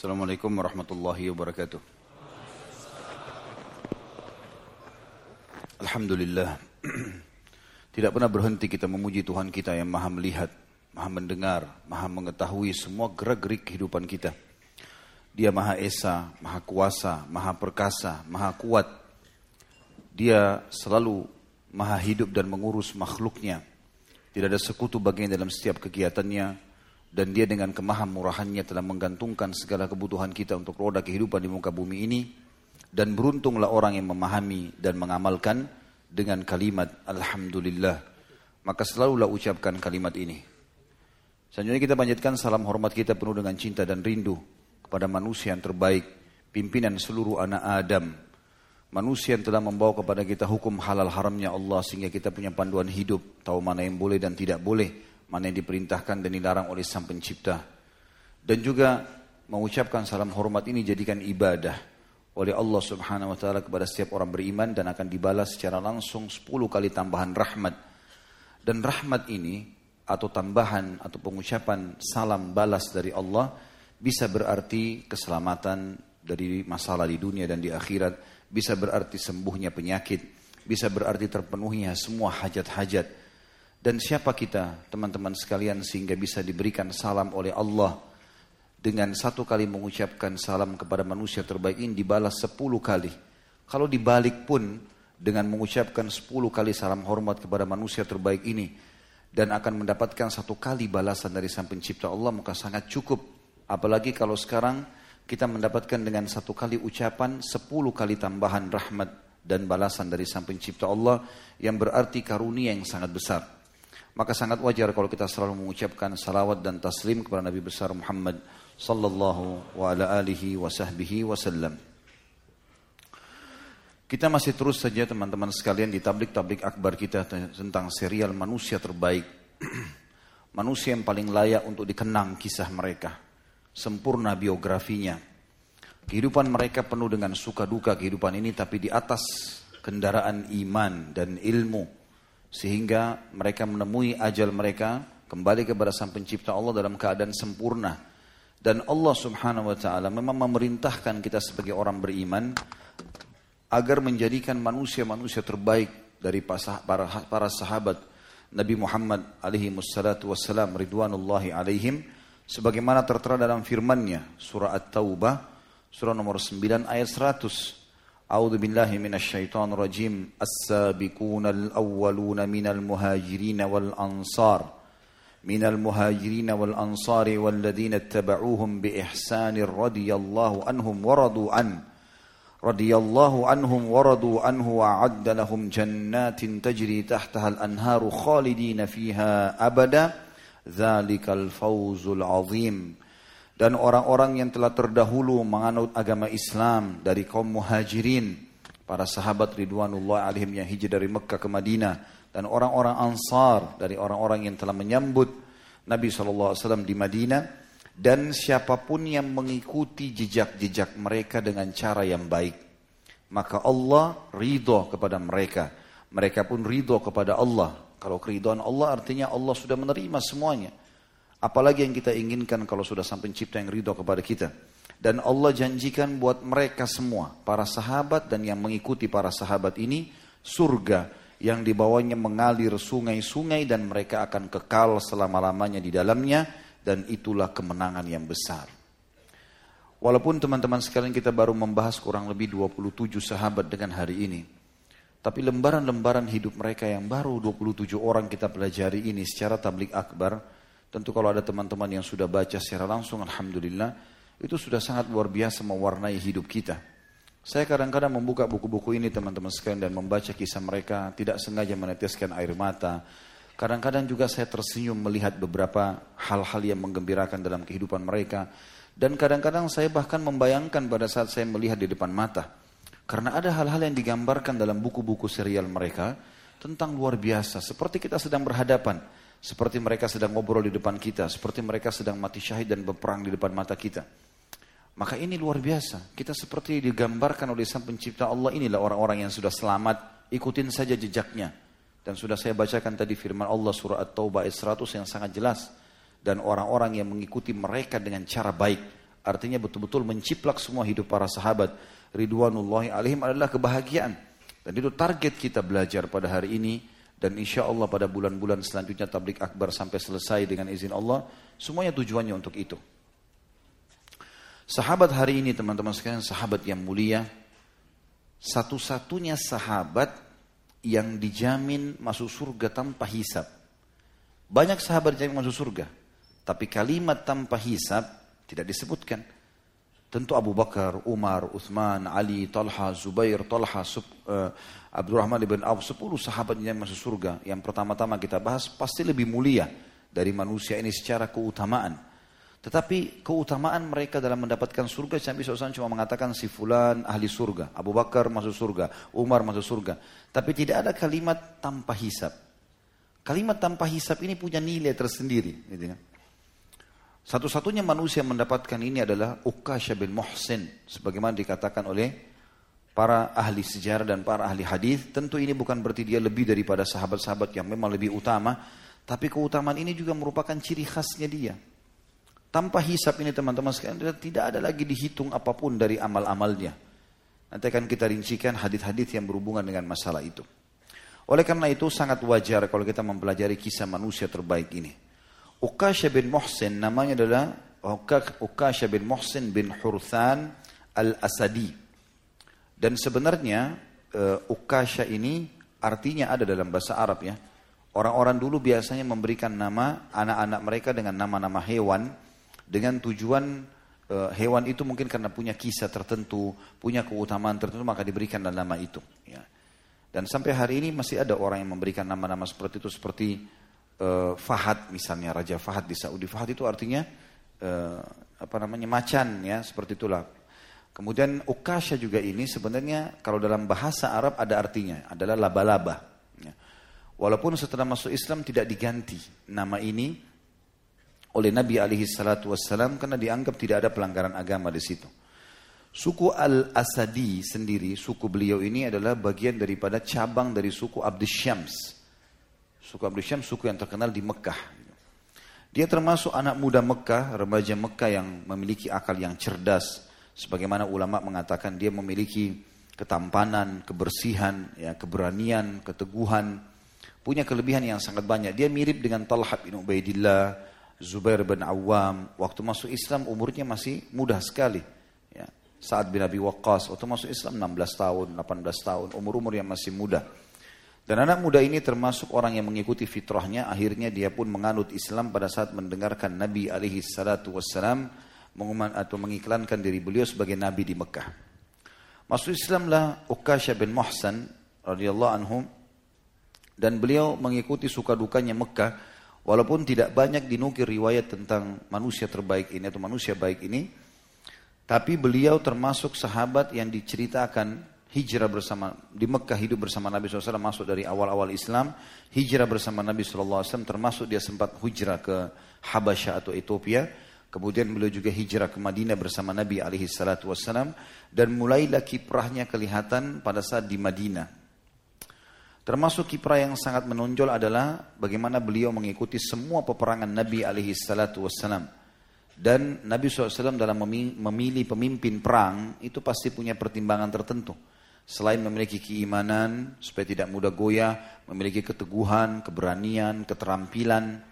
Assalamualaikum warahmatullahi wabarakatuh. Alhamdulillah. Tidak pernah berhenti kita memuji Tuhan kita yang maha melihat, maha mendengar, maha mengetahui semua gerak-gerik kehidupan kita. Dia maha esa, maha kuasa, maha perkasa, maha kuat. Dia selalu maha hidup dan mengurus makhluknya. Tidak ada sekutu baginya dalam setiap kegiatannya, dan dia dengan kemahamurahannya telah menggantungkan segala kebutuhan kita untuk roda kehidupan di muka bumi ini. Dan beruntunglah orang yang memahami dan mengamalkan dengan kalimat Alhamdulillah. Maka selalulah ucapkan kalimat ini. Selanjutnya kita panjatkan salam hormat kita penuh dengan cinta dan rindu kepada manusia yang terbaik pimpinan seluruh anak Adam. Manusia yang telah membawa kepada kita hukum halal haramnya Allah sehingga kita punya panduan hidup tahu mana yang boleh dan tidak boleh mana yang diperintahkan dan dilarang oleh Sang Pencipta. Dan juga mengucapkan salam hormat ini jadikan ibadah oleh Allah Subhanahu wa taala kepada setiap orang beriman dan akan dibalas secara langsung 10 kali tambahan rahmat. Dan rahmat ini atau tambahan atau pengucapan salam balas dari Allah bisa berarti keselamatan dari masalah di dunia dan di akhirat, bisa berarti sembuhnya penyakit, bisa berarti terpenuhinya semua hajat-hajat dan siapa kita, teman-teman sekalian, sehingga bisa diberikan salam oleh Allah dengan satu kali mengucapkan salam kepada manusia terbaik ini dibalas sepuluh kali. Kalau dibalik pun dengan mengucapkan sepuluh kali salam hormat kepada manusia terbaik ini dan akan mendapatkan satu kali balasan dari Sang Pencipta Allah maka sangat cukup. Apalagi kalau sekarang kita mendapatkan dengan satu kali ucapan sepuluh kali tambahan rahmat dan balasan dari Sang Pencipta Allah yang berarti karunia yang sangat besar. Maka sangat wajar kalau kita selalu mengucapkan salawat dan taslim kepada Nabi besar Muhammad sallallahu wa ala alihi wa sahbihi wasallam. Kita masih terus saja teman-teman sekalian di tablik-tablik akbar kita tentang serial manusia terbaik. manusia yang paling layak untuk dikenang kisah mereka. Sempurna biografinya. Kehidupan mereka penuh dengan suka duka kehidupan ini tapi di atas kendaraan iman dan ilmu sehingga mereka menemui ajal mereka kembali kepada Sang Pencipta Allah dalam keadaan sempurna. Dan Allah Subhanahu wa taala memang memerintahkan kita sebagai orang beriman agar menjadikan manusia-manusia terbaik dari para, sahabat Nabi Muhammad alaihi wassalatu wassalam ridwanullahi alaihim sebagaimana tertera dalam firman-Nya surah At-Taubah surah nomor 9 ayat 100 أعوذ بالله من الشيطان الرجيم. السابقون الأولون من المهاجرين والأنصار. من المهاجرين والأنصار والذين اتبعوهم بإحسان رضي الله عنهم ورضوا عنه. رضي الله عنهم ورضوا عنه وأعد لهم جنات تجري تحتها الأنهار خالدين فيها أبدا. ذلك الفوز العظيم. Dan orang-orang yang telah terdahulu menganut agama Islam dari kaum muhajirin, para sahabat Ridwanullah alaihim yang hijrah dari Mekah ke Madinah, dan orang-orang ansar dari orang-orang yang telah menyambut Nabi SAW di Madinah, dan siapa pun yang mengikuti jejak-jejak mereka dengan cara yang baik. Maka Allah ridho kepada mereka. Mereka pun ridho kepada Allah. Kalau keridhaan Allah artinya Allah sudah menerima semuanya. Apalagi yang kita inginkan kalau sudah sang pencipta yang ridho kepada kita. Dan Allah janjikan buat mereka semua, para sahabat dan yang mengikuti para sahabat ini, surga yang dibawanya mengalir sungai-sungai dan mereka akan kekal selama-lamanya di dalamnya dan itulah kemenangan yang besar. Walaupun teman-teman sekalian kita baru membahas kurang lebih 27 sahabat dengan hari ini. Tapi lembaran-lembaran hidup mereka yang baru 27 orang kita pelajari ini secara tablik akbar, Tentu kalau ada teman-teman yang sudah baca secara langsung, Alhamdulillah, itu sudah sangat luar biasa mewarnai hidup kita. Saya kadang-kadang membuka buku-buku ini teman-teman sekalian dan membaca kisah mereka, tidak sengaja meneteskan air mata. Kadang-kadang juga saya tersenyum melihat beberapa hal-hal yang menggembirakan dalam kehidupan mereka. Dan kadang-kadang saya bahkan membayangkan pada saat saya melihat di depan mata. Karena ada hal-hal yang digambarkan dalam buku-buku serial mereka tentang luar biasa. Seperti kita sedang berhadapan seperti mereka sedang ngobrol di depan kita, seperti mereka sedang mati syahid dan berperang di depan mata kita. Maka ini luar biasa. Kita seperti digambarkan oleh Sang Pencipta Allah inilah orang-orang yang sudah selamat, ikutin saja jejaknya. Dan sudah saya bacakan tadi firman Allah surah At-Taubah ayat 100 yang sangat jelas. Dan orang-orang yang mengikuti mereka dengan cara baik. artinya betul-betul menciplak semua hidup para sahabat ridwanullahi alaihim adalah kebahagiaan. Dan itu target kita belajar pada hari ini dan insya Allah pada bulan-bulan selanjutnya tablik akbar sampai selesai dengan izin Allah, semuanya tujuannya untuk itu. Sahabat hari ini teman-teman sekalian, sahabat yang mulia, satu-satunya sahabat yang dijamin masuk surga tanpa hisap. Banyak sahabat yang masuk surga, tapi kalimat tanpa hisap tidak disebutkan. Tentu Abu Bakar, Umar, Uthman, Ali, Talha, Zubair, Talha, Sub, uh, Abdurrahman ibn Auf, 10 sahabat yang masuk surga. Yang pertama-tama kita bahas pasti lebih mulia dari manusia ini secara keutamaan. Tetapi keutamaan mereka dalam mendapatkan surga Nabi SAW cuma mengatakan si fulan ahli surga. Abu Bakar masuk surga. Umar masuk surga. Tapi tidak ada kalimat tanpa hisap. Kalimat tanpa hisap ini punya nilai tersendiri. Gitu ya. Satu-satunya manusia yang mendapatkan ini adalah Ukasha bin Muhsin. Sebagaimana dikatakan oleh para ahli sejarah dan para ahli hadis. Tentu ini bukan berarti dia lebih daripada sahabat-sahabat yang memang lebih utama. Tapi keutamaan ini juga merupakan ciri khasnya dia. Tanpa hisap ini teman-teman sekalian tidak ada lagi dihitung apa pun dari amal-amalnya. Nanti akan kita rincikan hadis-hadis yang berhubungan dengan masalah itu. Oleh karena itu sangat wajar kalau kita mempelajari kisah manusia terbaik ini. Ukasha bin Muhsin namanya adalah Ukasha bin Muhsin bin Hurthan al-Asadi. Dan sebenarnya uh, Ukasha ini artinya ada dalam bahasa Arab ya. Orang-orang dulu biasanya memberikan nama anak-anak mereka dengan nama-nama hewan dengan tujuan uh, hewan itu mungkin karena punya kisah tertentu, punya keutamaan tertentu maka diberikan nama itu. Ya. Dan sampai hari ini masih ada orang yang memberikan nama-nama seperti itu seperti uh, Fahad misalnya Raja Fahad di Saudi. Fahad itu artinya uh, apa namanya macan ya seperti itulah. Kemudian ukasha juga ini sebenarnya kalau dalam bahasa Arab ada artinya adalah laba-laba. Ya. Walaupun setelah masuk Islam tidak diganti nama ini oleh Nabi alaihi salatu wassalam karena dianggap tidak ada pelanggaran agama di situ. Suku Al-Asadi sendiri, suku beliau ini adalah bagian daripada cabang dari suku Abdus Syams. Suku Abdul Syam suku yang terkenal di Mekah. Dia termasuk anak muda Mekah, remaja Mekah yang memiliki akal yang cerdas. Sebagaimana ulama mengatakan dia memiliki ketampanan, kebersihan, ya, keberanian, keteguhan. Punya kelebihan yang sangat banyak. Dia mirip dengan Talha bin Ubaidillah, Zubair bin Awam. Waktu masuk Islam umurnya masih muda sekali. Ya. Saat bin Abi Waqqas, waktu masuk Islam 16 tahun, 18 tahun, umur-umur yang masih muda. Dan anak muda ini termasuk orang yang mengikuti fitrahnya, akhirnya dia pun menganut Islam pada saat mendengarkan Nabi alaihi salatu wassalam atau mengiklankan diri beliau sebagai Nabi di Mekah. Masuk Islamlah Ukasha bin Muhsan radhiyallahu anhu dan beliau mengikuti suka dukanya Mekah walaupun tidak banyak dinukir riwayat tentang manusia terbaik ini atau manusia baik ini tapi beliau termasuk sahabat yang diceritakan hijrah bersama di Mekah hidup bersama Nabi SAW masuk dari awal-awal Islam hijrah bersama Nabi SAW termasuk dia sempat hijrah ke Habasyah atau Ethiopia kemudian beliau juga hijrah ke Madinah bersama Nabi SAW dan mulailah kiprahnya kelihatan pada saat di Madinah. Termasuk kiprah yang sangat menonjol adalah bagaimana beliau mengikuti semua peperangan Nabi SAW dan Nabi SAW dalam memilih pemimpin perang itu pasti punya pertimbangan tertentu. Selain memiliki keimanan supaya tidak mudah goyah, memiliki keteguhan, keberanian, keterampilan,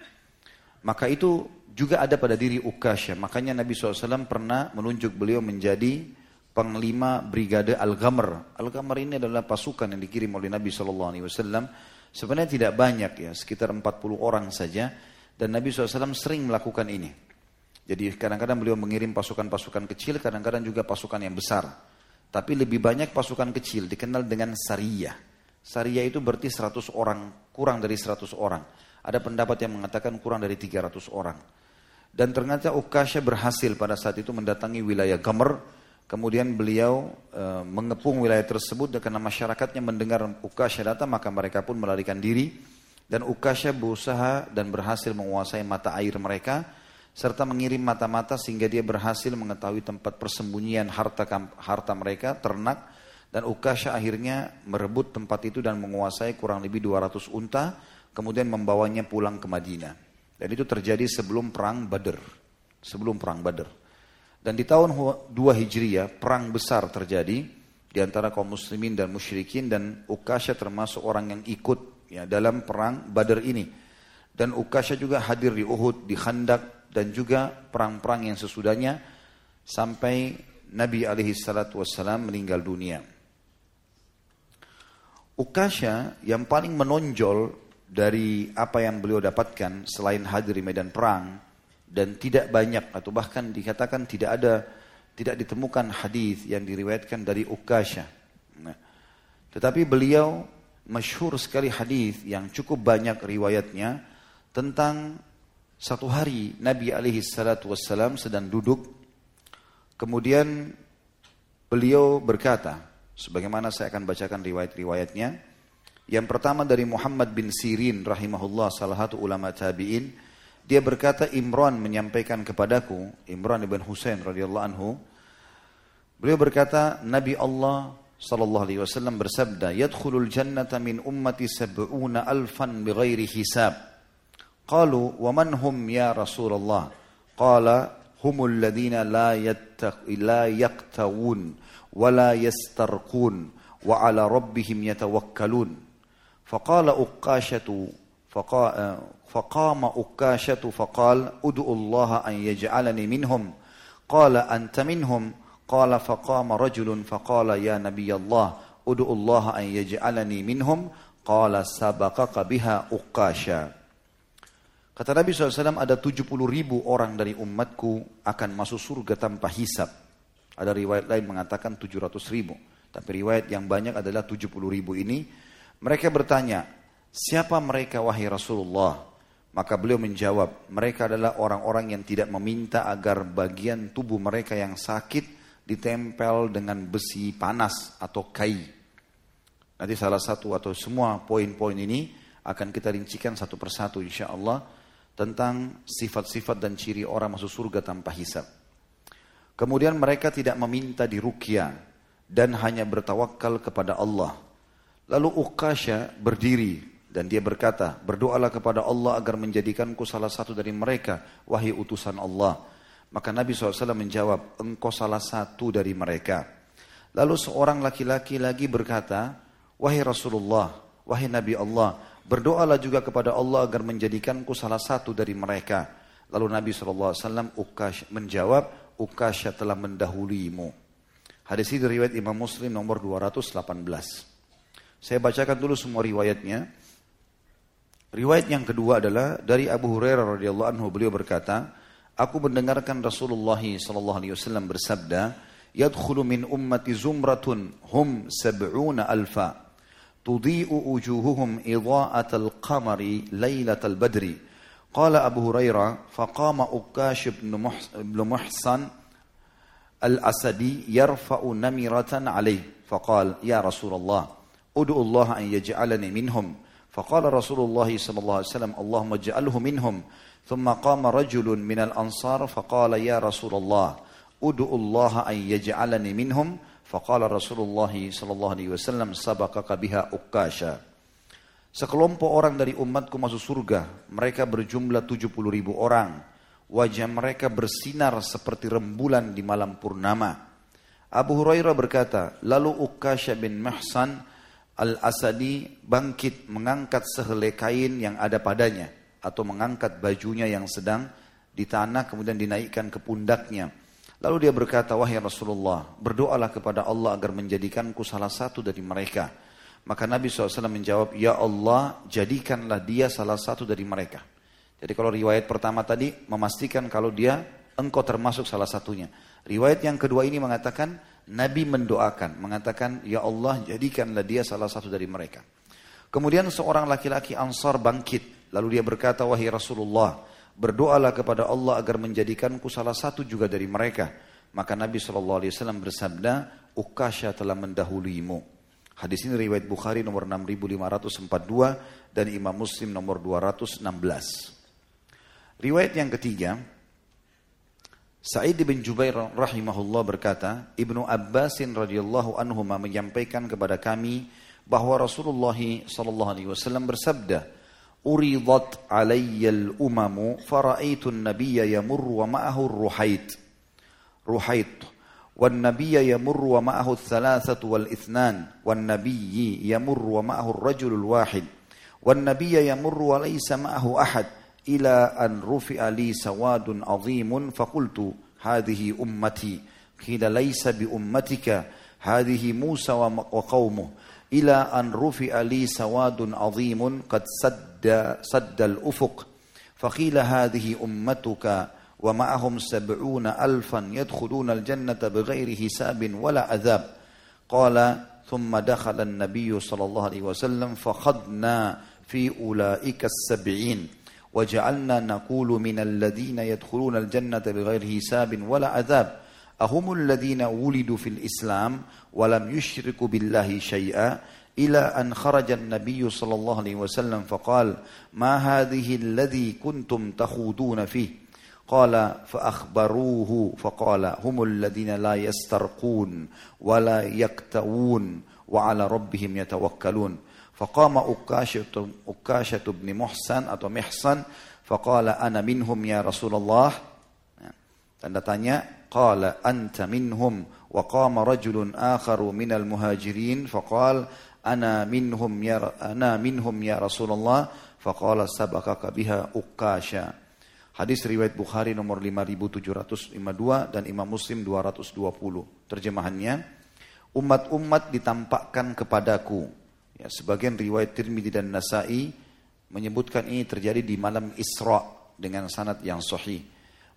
maka itu juga ada pada diri Ukasha. Makanya Nabi SAW pernah menunjuk beliau menjadi panglima brigade Al-Ghamr. Al-Ghamr ini adalah pasukan yang dikirim oleh Nabi SAW. Sebenarnya tidak banyak ya, sekitar 40 orang saja. Dan Nabi SAW sering melakukan ini. Jadi kadang-kadang beliau mengirim pasukan-pasukan kecil, kadang-kadang juga pasukan yang besar. Tapi lebih banyak pasukan kecil dikenal dengan Sariyah. Sariyah itu berarti 100 orang, kurang dari 100 orang. Ada pendapat yang mengatakan kurang dari 300 orang. Dan ternyata Ukasha berhasil pada saat itu mendatangi wilayah Gamer. Kemudian beliau e, mengepung wilayah tersebut dan karena masyarakatnya mendengar Ukasha datang maka mereka pun melarikan diri. Dan Ukasha berusaha dan berhasil menguasai mata air mereka serta mengirim mata-mata sehingga dia berhasil mengetahui tempat persembunyian harta harta mereka, ternak, dan Ukasha akhirnya merebut tempat itu dan menguasai kurang lebih 200 unta, kemudian membawanya pulang ke Madinah. Dan itu terjadi sebelum perang Badr. Sebelum perang Badr. Dan di tahun 2 Hijriah, perang besar terjadi di antara kaum muslimin dan musyrikin dan Ukasha termasuk orang yang ikut ya dalam perang Badar ini. Dan Ukasha juga hadir di Uhud, di Khandak dan juga perang-perang yang sesudahnya sampai Nabi alaihi salatu wassalam meninggal dunia. Ukasha yang paling menonjol dari apa yang beliau dapatkan selain hadir di medan perang dan tidak banyak atau bahkan dikatakan tidak ada tidak ditemukan hadis yang diriwayatkan dari Ukasha. Nah, tetapi beliau masyhur sekali hadis yang cukup banyak riwayatnya tentang satu hari Nabi alaihi salatu wassalam sedang duduk kemudian beliau berkata Sebagaimana saya akan bacakan riwayat-riwayatnya. Yang pertama dari Muhammad bin Sirin rahimahullah salah satu ulama tabi'in. Dia berkata Imran menyampaikan kepadaku, Imran ibn Husain radhiyallahu anhu. Beliau berkata, Nabi Allah sallallahu alaihi wasallam bersabda, "Yadkhulul jannata min ummati sab'una alfan bighairi hisab." Qalu, "Wa man hum ya Rasulullah?" Qala, "Humul la yattaq la yaqtawun wa la yastarqun wa ala rabbihim yatawakkalun." فقال أقاشة فقا فقام faqama فقال faqal الله أن يجعلني منهم قال أنت منهم قال فقام رجل فقال يا نبي الله ud'u الله أن يجعلني منهم قال سبقك بها uqasha. Kata Nabi SAW ada 70 ribu orang dari umatku akan masuk surga tanpa hisap. Ada riwayat lain mengatakan 700 ribu. Tapi riwayat yang banyak adalah 70 ribu ini mereka bertanya, siapa mereka wahai Rasulullah? Maka beliau menjawab, mereka adalah orang-orang yang tidak meminta agar bagian tubuh mereka yang sakit ditempel dengan besi panas atau kai. Nanti salah satu atau semua poin-poin ini akan kita rincikan satu persatu insya Allah tentang sifat-sifat dan ciri orang masuk surga tanpa hisab. Kemudian mereka tidak meminta dirukia dan hanya bertawakal kepada Allah. Lalu Ukasha berdiri dan dia berkata, berdoalah kepada Allah agar menjadikanku salah satu dari mereka, wahai utusan Allah. Maka Nabi SAW menjawab, engkau salah satu dari mereka. Lalu seorang laki-laki lagi berkata, wahai Rasulullah, wahai Nabi Allah, berdoalah juga kepada Allah agar menjadikanku salah satu dari mereka. Lalu Nabi SAW Ukash menjawab, Ukasha telah mendahuluimu. Hadis ini riwayat Imam Muslim nomor 218. Saya bacakan dulu semua riwayatnya. Riwayat yang kedua adalah dari Abu Hurairah radhiyallahu anhu beliau berkata, aku mendengarkan Rasulullah sallallahu alaihi wasallam bersabda, "Yadkhulu min ummati zumratun hum sab'una alfa tudhi'u wujuhuhum idha'at al-qamari lailat al-badri." Qala Abu Hurairah, faqama Ukash ibn Muhsan al-Asadi yarfa'u namiratan alaih. Faqal, "Ya Rasulullah, Udu'ullaha an yaj'alani minhum. Faqala Rasulullah اجعله منهم. ثم Allahumma رجل minhum. Thumma qama rajulun minal ansar faqala ya Rasulullah, Udu'ullaha an yaj'alani minhum. Faqala Rasulullah الله عليه وسلم: سبقك biha ukkasha. Sekelompok orang dari umatku masuk surga, mereka berjumlah 70 ribu orang. Wajah mereka bersinar seperti rembulan di malam purnama. Abu Hurairah berkata, lalu Ukasha bin Mahsan al-Asadi bangkit mengangkat sehelai kain yang ada padanya. Atau mengangkat bajunya yang sedang di tanah kemudian dinaikkan ke pundaknya. Lalu dia berkata, wahai Rasulullah, berdoalah kepada Allah agar menjadikanku salah satu dari mereka. Maka Nabi SAW menjawab, Ya Allah, jadikanlah dia salah satu dari mereka. Jadi kalau riwayat pertama tadi memastikan kalau dia engkau termasuk salah satunya. Riwayat yang kedua ini mengatakan, Nabi mendoakan, mengatakan, Ya Allah, jadikanlah dia salah satu dari mereka. Kemudian seorang laki-laki ansar bangkit. Lalu dia berkata, Wahai Rasulullah, berdoalah kepada Allah agar menjadikanku salah satu juga dari mereka. Maka Nabi SAW bersabda, Ukasha telah mendahuluimu. Hadis ini riwayat Bukhari nomor 6542 dan Imam Muslim nomor 216. Riwayat yang ketiga, Sa'id bin Jubair rahimahullah berkata, Ibnu Abbasin radhiyallahu anhu menyampaikan kepada kami bahwa Rasulullah sallallahu alaihi wasallam bersabda, "Uridat alayyal umamu faraitu an-nabiyya yamurru wa ma'ahu ruhait." Ruhait. "Wan nabiyya yamurru wa ma'ahu ath-thalathatu wal ithnan, wan nabiyyi yamurru wa ma'ahu ar-rajulu al-wahid, wan nabiyya yamurru wa laysa ma'ahu ahad." إلى أن رفع لي سواد عظيم فقلت هذه أمتي. قيل ليس بأمتك هذه موسى وقومه. إلى أن رفع لي سواد عظيم قد سد, سد الأفق. فقيل هذه أمتك ومعهم سبعون ألفا يدخلون الجنة بغير حساب ولا عذاب. قال ثم دخل النبي صلى الله عليه وسلم فخضنا في أولئك السبعين. وجعلنا نقول من الذين يدخلون الجنة بغير حساب ولا عذاب. أهم الذين ولدوا في الإسلام ولم يشركوا بالله شيئا إلى أن خرج النبي صلى الله عليه وسلم فقال ما هذه الذي كنتم تخوضون فيه؟ قال فأخبروه. فقال هم الذين لا يسترقون ولا يكتوون وعلى ربهم يتوكلون. Faqama Ukasyatu bin Muhsan atau Mihsan faqala ana minhum ya Rasulullah. Ya. Tanda tanya, qala anta minhum wa qama rajulun akharu minal muhajirin faqala ana minhum ya ana minhum ya Rasulullah faqala sabaqaka biha Ukasya. Hadis riwayat Bukhari nomor 5752 dan Imam Muslim 220. Terjemahannya, umat-umat ditampakkan kepadaku Ya, sebagian riwayat Tirmidzi dan Nasai menyebutkan ini terjadi di malam Isra dengan sanad yang sahih.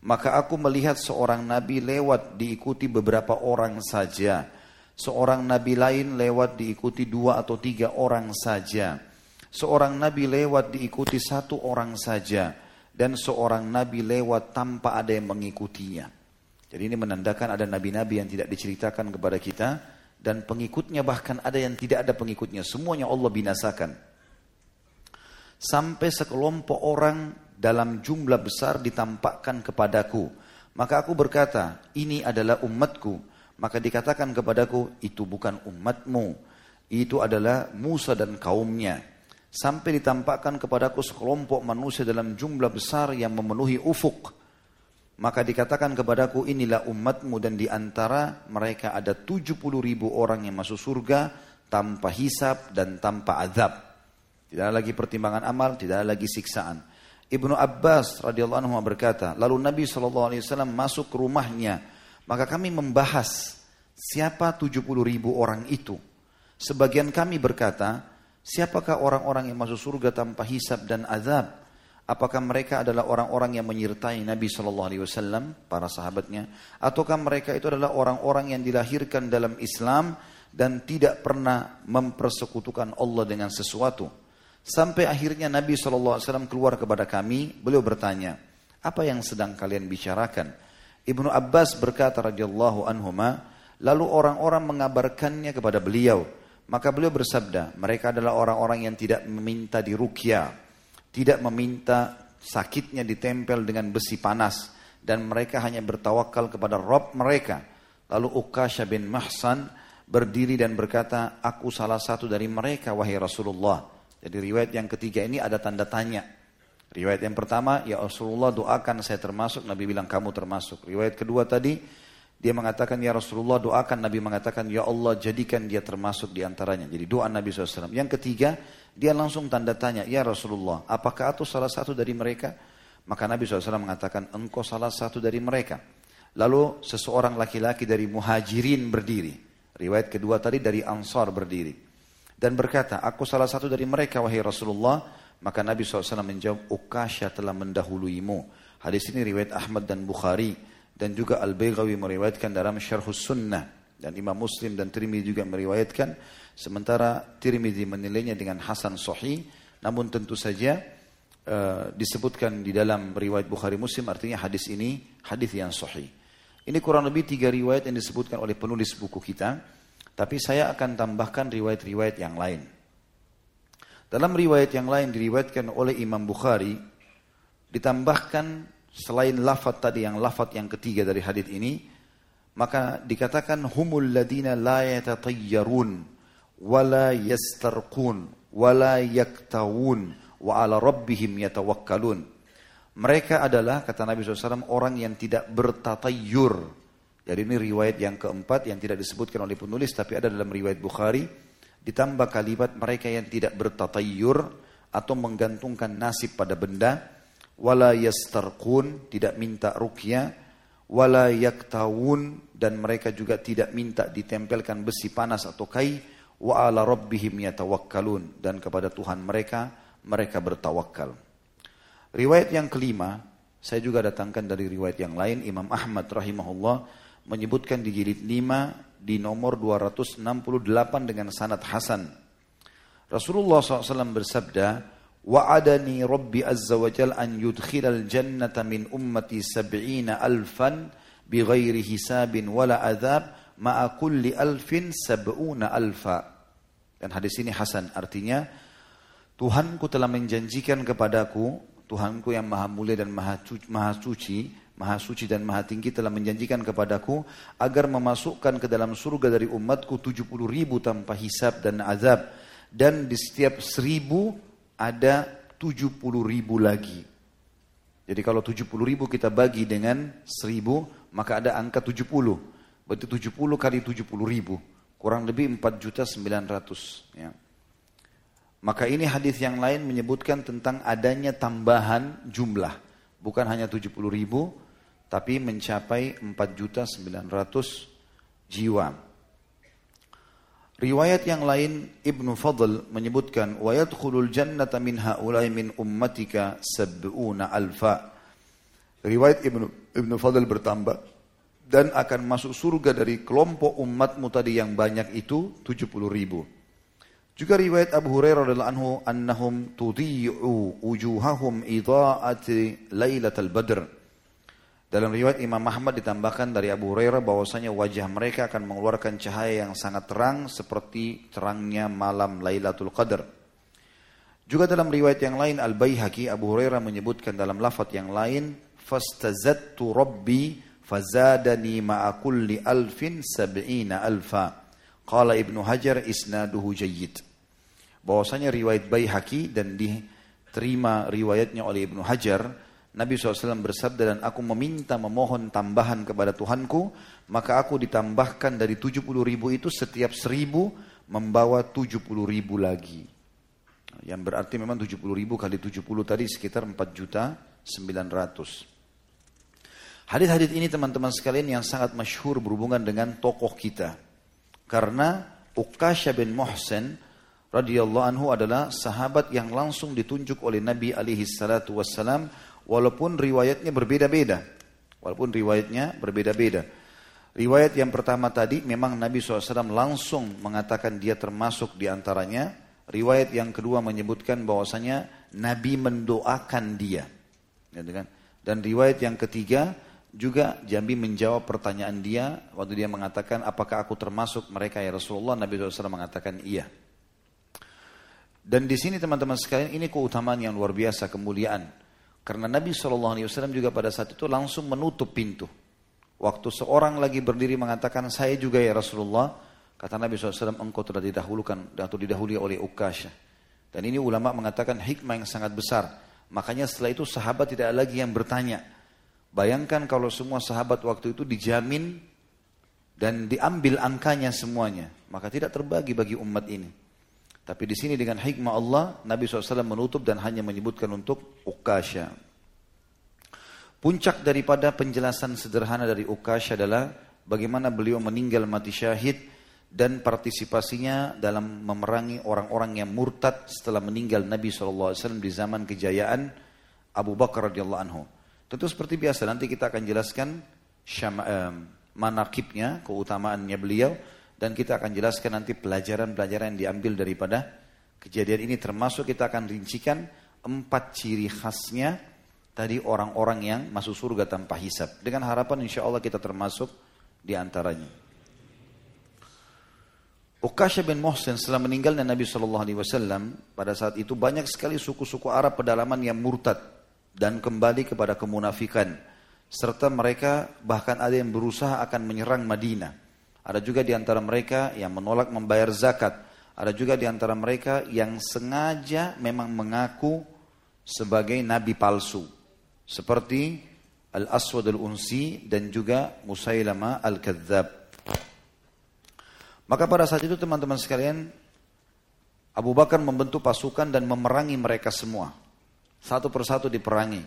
Maka aku melihat seorang nabi lewat diikuti beberapa orang saja. Seorang nabi lain lewat diikuti dua atau tiga orang saja. Seorang nabi lewat diikuti satu orang saja dan seorang nabi lewat tanpa ada yang mengikutinya. Jadi ini menandakan ada nabi-nabi yang tidak diceritakan kepada kita dan pengikutnya bahkan ada yang tidak ada pengikutnya. Semuanya Allah binasakan. Sampai sekelompok orang dalam jumlah besar ditampakkan kepadaku. Maka aku berkata, ini adalah umatku. Maka dikatakan kepadaku, itu bukan umatmu. Itu adalah Musa dan kaumnya sampai ditampakkan kepadaku sekelompok manusia dalam jumlah besar yang memenuhi ufuk. Maka dikatakan kepadaku inilah umatmu dan di antara mereka ada 70 ribu orang yang masuk surga tanpa hisap dan tanpa azab. Tidak ada lagi pertimbangan amal, tidak ada lagi siksaan. Ibnu Abbas radhiyallahu anhu berkata, lalu Nabi saw masuk ke rumahnya, maka kami membahas siapa 70 ribu orang itu. Sebagian kami berkata, Siapakah orang-orang yang masuk surga tanpa hisab dan azab? Apakah mereka adalah orang-orang yang menyertai Nabi Shallallahu Alaihi Wasallam, para sahabatnya, ataukah mereka itu adalah orang-orang yang dilahirkan dalam Islam dan tidak pernah mempersekutukan Allah dengan sesuatu? Sampai akhirnya Nabi Shallallahu Alaihi Wasallam keluar kepada kami, beliau bertanya, apa yang sedang kalian bicarakan? Ibnu Abbas berkata radhiyallahu anhuma, lalu orang-orang mengabarkannya kepada beliau, maka beliau bersabda, mereka adalah orang-orang yang tidak meminta dirukia, tidak meminta sakitnya ditempel dengan besi panas, dan mereka hanya bertawakal kepada Rob mereka. Lalu Ukasha bin Mahsan berdiri dan berkata, aku salah satu dari mereka wahai Rasulullah. Jadi riwayat yang ketiga ini ada tanda tanya. Riwayat yang pertama, ya Rasulullah doakan saya termasuk, Nabi bilang kamu termasuk. Riwayat kedua tadi, dia mengatakan, Ya Rasulullah doakan. Nabi mengatakan, Ya Allah jadikan dia termasuk di antaranya. Jadi doa Nabi SAW. Yang ketiga, dia langsung tanda tanya, Ya Rasulullah, apakah aku salah satu dari mereka? Maka Nabi SAW mengatakan, engkau salah satu dari mereka. Lalu seseorang laki-laki dari muhajirin berdiri. Riwayat kedua tadi dari ansar berdiri. Dan berkata, aku salah satu dari mereka, wahai Rasulullah. Maka Nabi SAW menjawab, Ukasha telah mendahuluimu. Hadis ini riwayat Ahmad dan Bukhari dan juga Al-Baghawi meriwayatkan dalam Syarhus Sunnah dan Imam Muslim dan Tirmidzi juga meriwayatkan sementara Tirmidzi menilainya dengan hasan sahih namun tentu saja uh, disebutkan di dalam riwayat Bukhari Muslim artinya hadis ini hadis yang sahih. Ini kurang lebih tiga riwayat yang disebutkan oleh penulis buku kita, tapi saya akan tambahkan riwayat-riwayat yang lain. Dalam riwayat yang lain diriwayatkan oleh Imam Bukhari ditambahkan selain lafaz tadi yang lafaz yang ketiga dari hadis ini maka dikatakan humul ladina la yatatayyarun wala yastarqun wala yaktawun wa ala rabbihim yatawakkalun. Mereka adalah kata Nabi SAW orang yang tidak bertatayyur. Jadi ini riwayat yang keempat yang tidak disebutkan oleh penulis tapi ada dalam riwayat Bukhari. Ditambah kalimat mereka yang tidak bertatayur atau menggantungkan nasib pada benda wala yastarqun tidak minta ruqyah wala yaktawun dan mereka juga tidak minta ditempelkan besi panas atau kai wa ala rabbihim yatawakkalun dan kepada Tuhan mereka mereka bertawakal. Riwayat yang kelima saya juga datangkan dari riwayat yang lain Imam Ahmad rahimahullah menyebutkan di jilid 5 di nomor 268 dengan sanad hasan. Rasulullah SAW bersabda, Wa'adani Rabbi Azza wa Jal an yudkhilal jannata min ummati sab'ina alfan bighairi hisabin wala adhab ma'a kulli alfin sab'una alfa. Dan hadis ini Hasan artinya Tuhanku telah menjanjikan kepadaku, Tuhanku yang maha mulia dan maha, maha suci, Maha suci dan maha tinggi telah menjanjikan kepadaku agar memasukkan ke dalam surga dari umatku 70 ribu tanpa hisab dan azab. Dan di setiap seribu ada 70 ribu lagi. Jadi kalau 70 ribu kita bagi dengan seribu, maka ada angka 70. Berarti 70 kali 70 ribu. Kurang lebih 4 juta 900. Ya. Maka ini hadis yang lain menyebutkan tentang adanya tambahan jumlah. Bukan hanya 70 ribu, tapi mencapai 4.900 jiwa. Riwayat yang lain Ibnu Fadl menyebutkan wa yadkhulul jannata min haula'i min ummatika sab'una alfa. Riwayat Ibnu Ibnu Fadl bertambah dan akan masuk surga dari kelompok umatmu tadi yang banyak itu 70 ribu. Juga riwayat Abu Hurairah radhiyallahu anhu annahum tudhi'u wujuhahum idha'ati lailatul badr. Dalam riwayat Imam Ahmad ditambahkan dari Abu Hurairah bahwasanya wajah mereka akan mengeluarkan cahaya yang sangat terang seperti terangnya malam Lailatul Qadar. Juga dalam riwayat yang lain Al-Baihaqi Abu Hurairah menyebutkan dalam lafaz yang lain fastazattu rabbi fazadani ma'a kulli alfin sab'ina alfa. Qala Ibnu Hajar isnaduhu jayyid. Bahwasanya riwayat Baihaqi dan diterima riwayatnya oleh Ibnu Hajar Nabi SAW bersabda dan aku meminta memohon tambahan kepada Tuhanku, maka aku ditambahkan dari 70 ribu itu setiap seribu membawa 70 ribu lagi. Yang berarti memang 70 ribu kali 70 tadi sekitar 4 juta 900. Hadis-hadis ini teman-teman sekalian yang sangat masyhur berhubungan dengan tokoh kita. Karena Uqasha bin Muhsin radhiyallahu anhu adalah sahabat yang langsung ditunjuk oleh Nabi alaihi salatu wassalam walaupun riwayatnya berbeda-beda. Walaupun riwayatnya berbeda-beda. Riwayat yang pertama tadi memang Nabi SAW langsung mengatakan dia termasuk di antaranya. Riwayat yang kedua menyebutkan bahwasanya Nabi mendoakan dia. Kan? Dan riwayat yang ketiga juga Jambi menjawab pertanyaan dia waktu dia mengatakan apakah aku termasuk mereka ya Rasulullah Nabi SAW mengatakan iya. Dan di sini teman-teman sekalian ini keutamaan yang luar biasa kemuliaan. Karena Nabi SAW juga pada saat itu langsung menutup pintu. Waktu seorang lagi berdiri mengatakan, saya juga ya Rasulullah. Kata Nabi SAW, engkau telah didahulukan atau didahului oleh Ukasha. Dan ini ulama mengatakan hikmah yang sangat besar. Makanya setelah itu sahabat tidak lagi yang bertanya. Bayangkan kalau semua sahabat waktu itu dijamin dan diambil angkanya semuanya. Maka tidak terbagi bagi umat ini. Tapi di sini dengan hikmah Allah, Nabi SAW menutup dan hanya menyebutkan untuk Ukasha. Puncak daripada penjelasan sederhana dari Ukasha adalah bagaimana beliau meninggal mati syahid dan partisipasinya dalam memerangi orang-orang yang murtad setelah meninggal Nabi SAW di zaman kejayaan Abu Bakar radhiyallahu anhu. Tentu seperti biasa nanti kita akan jelaskan syama, eh, manakibnya, keutamaannya beliau dan kita akan jelaskan nanti pelajaran-pelajaran yang diambil daripada kejadian ini termasuk kita akan rincikan empat ciri khasnya tadi orang-orang yang masuk surga tanpa hisab dengan harapan insya Allah kita termasuk di antaranya. Ukasha bin Mohsen setelah meninggalnya Nabi Shallallahu Alaihi Wasallam pada saat itu banyak sekali suku-suku Arab pedalaman yang murtad dan kembali kepada kemunafikan serta mereka bahkan ada yang berusaha akan menyerang Madinah. Ada juga di antara mereka yang menolak membayar zakat. Ada juga di antara mereka yang sengaja memang mengaku sebagai nabi palsu. Seperti Al-Aswad Al-Unsi dan juga Musailama Al-Kadzab. Maka pada saat itu teman-teman sekalian, Abu Bakar membentuk pasukan dan memerangi mereka semua. Satu persatu diperangi.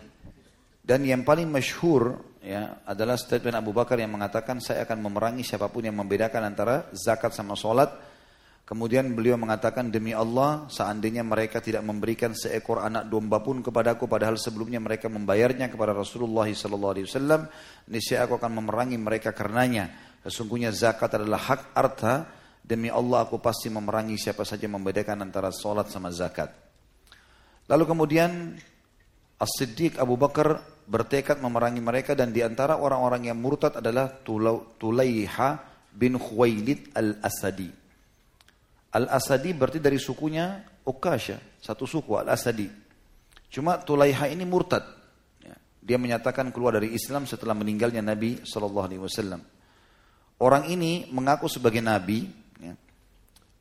Dan yang paling masyhur ya adalah statement Abu Bakar yang mengatakan saya akan memerangi siapa pun yang membedakan antara zakat sama solat. Kemudian beliau mengatakan demi Allah seandainya mereka tidak memberikan seekor anak domba pun kepadaku padahal sebelumnya mereka membayarnya kepada Rasulullah SAW niscaya aku akan memerangi mereka karenanya. Sesungguhnya zakat adalah hak harta. Demi Allah aku pasti memerangi siapa saja membedakan antara solat sama zakat. Lalu kemudian As-Siddiq Abu Bakar bertekad memerangi mereka dan di antara orang-orang yang murtad adalah Tulaiha bin Khuwailid al-Asadi Al-Asadi berarti dari sukunya Ukasha, satu suku Al-Asadi. Cuma Tulaiha ini murtad. Ya, dia menyatakan keluar dari Islam setelah meninggalnya Nabi Wasallam. Orang ini mengaku sebagai nabi ya,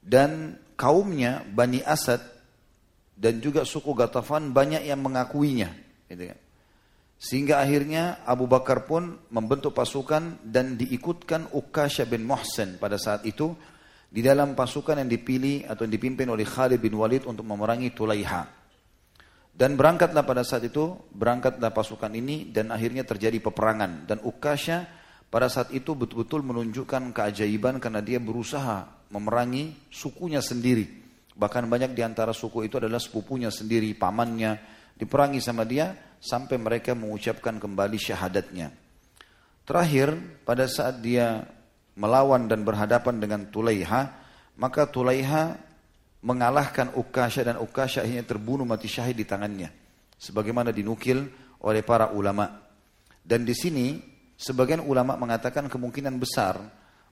dan kaumnya Bani Asad dan juga suku Gatafan banyak yang mengakuinya. Gitu kan. Sehingga akhirnya Abu Bakar pun membentuk pasukan dan diikutkan Ukasha bin Muhsin pada saat itu di dalam pasukan yang dipilih atau dipimpin oleh Khalid bin Walid untuk memerangi Tulaiha. Dan berangkatlah pada saat itu, berangkatlah pasukan ini dan akhirnya terjadi peperangan. Dan Ukasha pada saat itu betul-betul menunjukkan keajaiban karena dia berusaha memerangi sukunya sendiri. Bahkan banyak di antara suku itu adalah sepupunya sendiri, pamannya, diperangi sama dia sampai mereka mengucapkan kembali syahadatnya. Terakhir, pada saat dia melawan dan berhadapan dengan Tulaiha, maka Tulaiha mengalahkan Ukasha dan Ukasha akhirnya terbunuh mati syahid di tangannya. Sebagaimana dinukil oleh para ulama. Dan di sini sebagian ulama mengatakan kemungkinan besar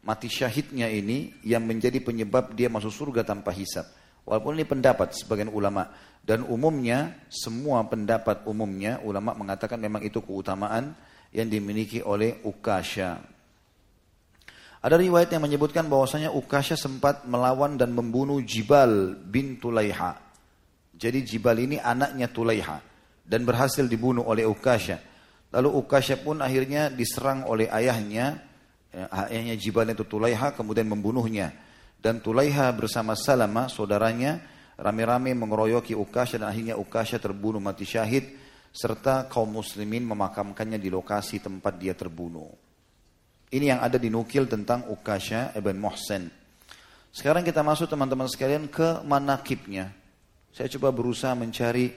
mati syahidnya ini yang menjadi penyebab dia masuk surga tanpa hisap. Walaupun ini pendapat sebagian ulama dan umumnya semua pendapat umumnya ulama mengatakan memang itu keutamaan yang dimiliki oleh Ukasha ada riwayat yang menyebutkan bahwasanya Ukasha sempat melawan dan membunuh Jibal bin Tulaiha. Jadi Jibal ini anaknya Tulaiha dan berhasil dibunuh oleh Ukasha. Lalu Ukasha pun akhirnya diserang oleh ayahnya, ya, ayahnya Jibal itu Tulaiha kemudian membunuhnya. Dan Tulaiha bersama Salama saudaranya rame-rame mengeroyoki Ukasha dan akhirnya Ukasha terbunuh mati syahid serta kaum muslimin memakamkannya di lokasi tempat dia terbunuh. Ini yang ada di nukil tentang Ukasha ibn Muhsin. Sekarang kita masuk teman-teman sekalian ke manakibnya. Saya coba berusaha mencari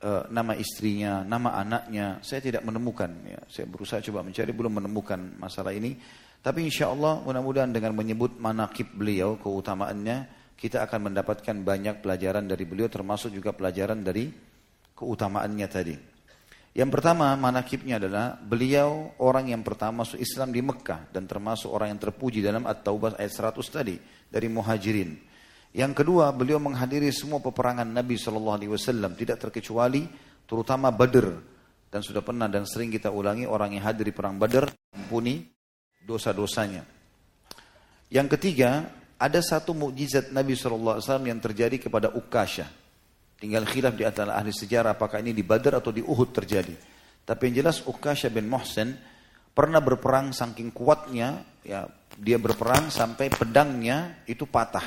uh, nama istrinya, nama anaknya. Saya tidak menemukan. Ya. Saya berusaha coba mencari, belum menemukan masalah ini. Tapi insya Allah mudah-mudahan dengan menyebut manakib beliau, keutamaannya, kita akan mendapatkan banyak pelajaran dari beliau, termasuk juga pelajaran dari keutamaannya tadi. Yang pertama manakibnya adalah beliau orang yang pertama masuk Islam di Mekah dan termasuk orang yang terpuji dalam At-Taubah ayat 100 tadi dari muhajirin. Yang kedua beliau menghadiri semua peperangan Nabi SAW tidak terkecuali terutama Badr dan sudah pernah dan sering kita ulangi orang yang hadir di perang Badr ampuni dosa-dosanya. Yang ketiga ada satu mukjizat Nabi SAW yang terjadi kepada Ukasha Tinggal khilaf di antara ahli sejarah apakah ini di Badar atau di Uhud terjadi. Tapi yang jelas Ukasha bin Muhsin pernah berperang saking kuatnya, ya dia berperang sampai pedangnya itu patah.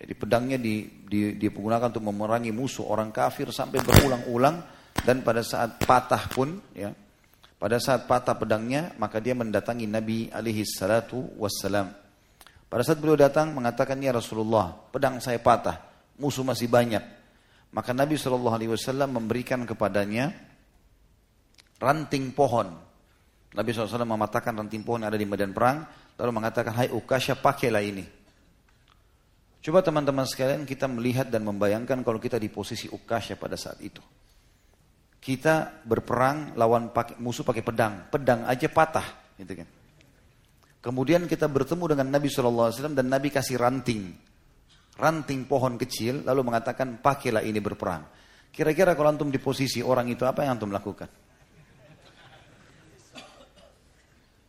Jadi pedangnya di, di, digunakan untuk memerangi musuh orang kafir sampai berulang-ulang dan pada saat patah pun ya pada saat patah pedangnya maka dia mendatangi Nabi alaihi salatu wassalam. Pada saat beliau datang mengatakan ya Rasulullah pedang saya patah musuh masih banyak maka Nabi Shallallahu Alaihi Wasallam memberikan kepadanya ranting pohon. Nabi SAW mematahkan ranting pohon yang ada di medan perang, lalu mengatakan, Hai Ukasha, pakailah ini. Coba teman-teman sekalian kita melihat dan membayangkan kalau kita di posisi Ukasha pada saat itu. Kita berperang lawan pakai, musuh pakai pedang, pedang aja patah, gitu kan. Kemudian kita bertemu dengan Nabi SAW dan Nabi kasih ranting ranting pohon kecil lalu mengatakan pakailah ini berperang. Kira-kira kalau antum di posisi orang itu apa yang antum lakukan?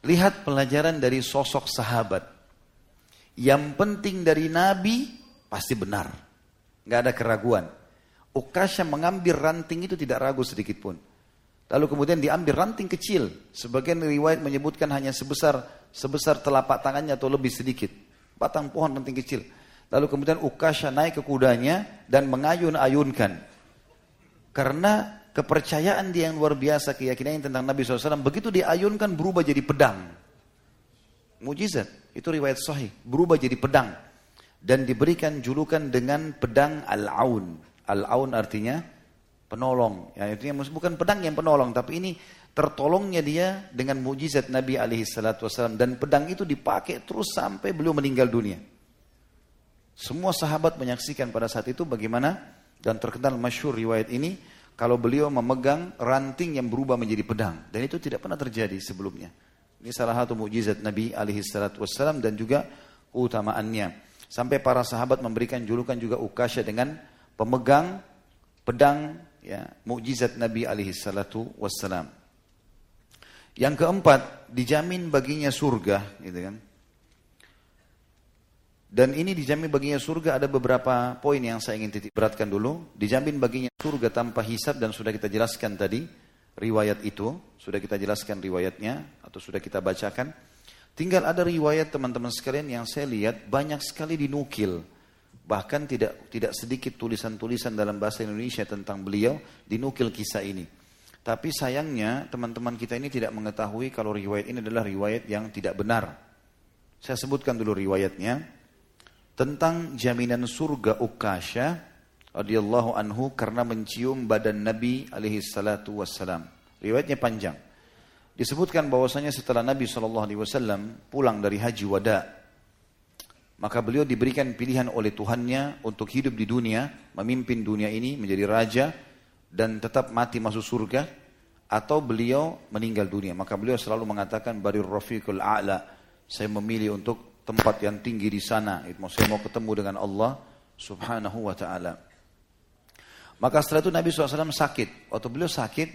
Lihat pelajaran dari sosok sahabat. Yang penting dari Nabi pasti benar. Nggak ada keraguan. Ukasha mengambil ranting itu tidak ragu sedikit pun. Lalu kemudian diambil ranting kecil. Sebagian riwayat menyebutkan hanya sebesar sebesar telapak tangannya atau lebih sedikit. Batang pohon ranting kecil. Lalu kemudian Ukasha naik ke kudanya dan mengayun-ayunkan. Karena kepercayaan dia yang luar biasa, keyakinan tentang Nabi SAW, begitu diayunkan berubah jadi pedang. Mujizat, itu riwayat sahih. Berubah jadi pedang. Dan diberikan julukan dengan pedang Al-Aun. Al-Aun artinya penolong. Ya, artinya bukan pedang yang penolong, tapi ini tertolongnya dia dengan mujizat Nabi alaihi salatu wasallam dan pedang itu dipakai terus sampai beliau meninggal dunia. Semua sahabat menyaksikan pada saat itu bagaimana dan terkenal masyur riwayat ini kalau beliau memegang ranting yang berubah menjadi pedang dan itu tidak pernah terjadi sebelumnya. Ini salah satu mujizat Nabi alaihi salatu wasallam dan juga keutamaannya. Sampai para sahabat memberikan julukan juga Ukasha dengan pemegang pedang ya mukjizat Nabi alaihi salatu wassalam. Yang keempat, dijamin baginya surga, gitu kan. Dan ini dijamin baginya surga ada beberapa poin yang saya ingin titik beratkan dulu. Dijamin baginya surga tanpa hisab dan sudah kita jelaskan tadi riwayat itu, sudah kita jelaskan riwayatnya atau sudah kita bacakan. Tinggal ada riwayat teman-teman sekalian yang saya lihat banyak sekali dinukil Bahkan tidak tidak sedikit tulisan-tulisan dalam bahasa Indonesia tentang beliau dinukil kisah ini. Tapi sayangnya teman-teman kita ini tidak mengetahui kalau riwayat ini adalah riwayat yang tidak benar. Saya sebutkan dulu riwayatnya tentang jaminan surga Ukasha radhiyallahu anhu karena mencium badan Nabi alaihi salatu wassalam. Riwayatnya panjang. Disebutkan bahwasanya setelah Nabi wasallam pulang dari haji wada maka beliau diberikan pilihan oleh Tuhannya untuk hidup di dunia, memimpin dunia ini menjadi raja dan tetap mati masuk surga atau beliau meninggal dunia. Maka beliau selalu mengatakan barir rafiqul a'la. Saya memilih untuk tempat yang tinggi di sana. Saya mau ketemu dengan Allah subhanahu wa ta'ala. Maka setelah itu Nabi SAW sakit. Waktu beliau sakit,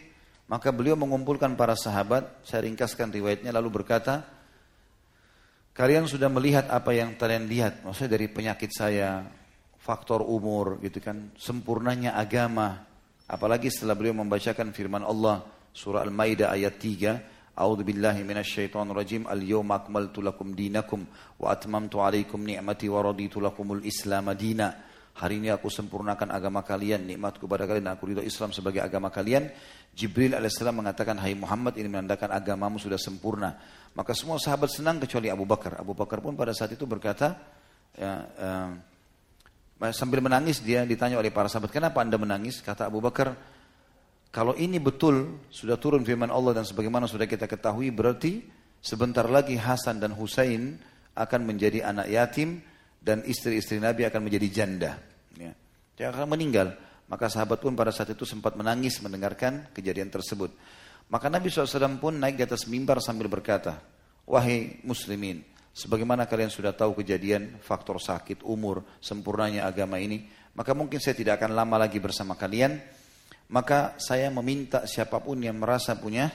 maka beliau mengumpulkan para sahabat. Saya ringkaskan riwayatnya lalu berkata, Kalian sudah melihat apa yang kalian lihat, maksudnya dari penyakit saya, faktor umur gitu kan, sempurnanya agama. Apalagi setelah beliau membacakan firman Allah surah Al-Maidah ayat 3, A'udzu billahi minasyaitonir rajim. Al-yawma akmaltu lakum dinakum wa atmamtu alaikum ni'mati wa raditu lakumul Islam madina. Hari ini aku sempurnakan agama kalian, nikmatku kepada kalian, aku ridho Islam sebagai agama kalian. Jibril alaihissalam mengatakan, hai Muhammad ini menandakan agamamu sudah sempurna. Maka semua sahabat senang kecuali Abu Bakar. Abu Bakar pun pada saat itu berkata, ya, uh, sambil menangis dia ditanya oleh para sahabat, kenapa anda menangis? Kata Abu Bakar, kalau ini betul sudah turun firman Allah dan sebagaimana sudah kita ketahui berarti sebentar lagi Hasan dan Husain akan menjadi anak yatim dan istri-istri Nabi akan menjadi janda. Ya. Dia akan meninggal. Maka sahabat pun pada saat itu sempat menangis mendengarkan kejadian tersebut. Maka Nabi SAW pun naik di atas mimbar sambil berkata, Wahai muslimin, sebagaimana kalian sudah tahu kejadian faktor sakit, umur, sempurnanya agama ini, maka mungkin saya tidak akan lama lagi bersama kalian. Maka saya meminta siapa pun yang merasa punya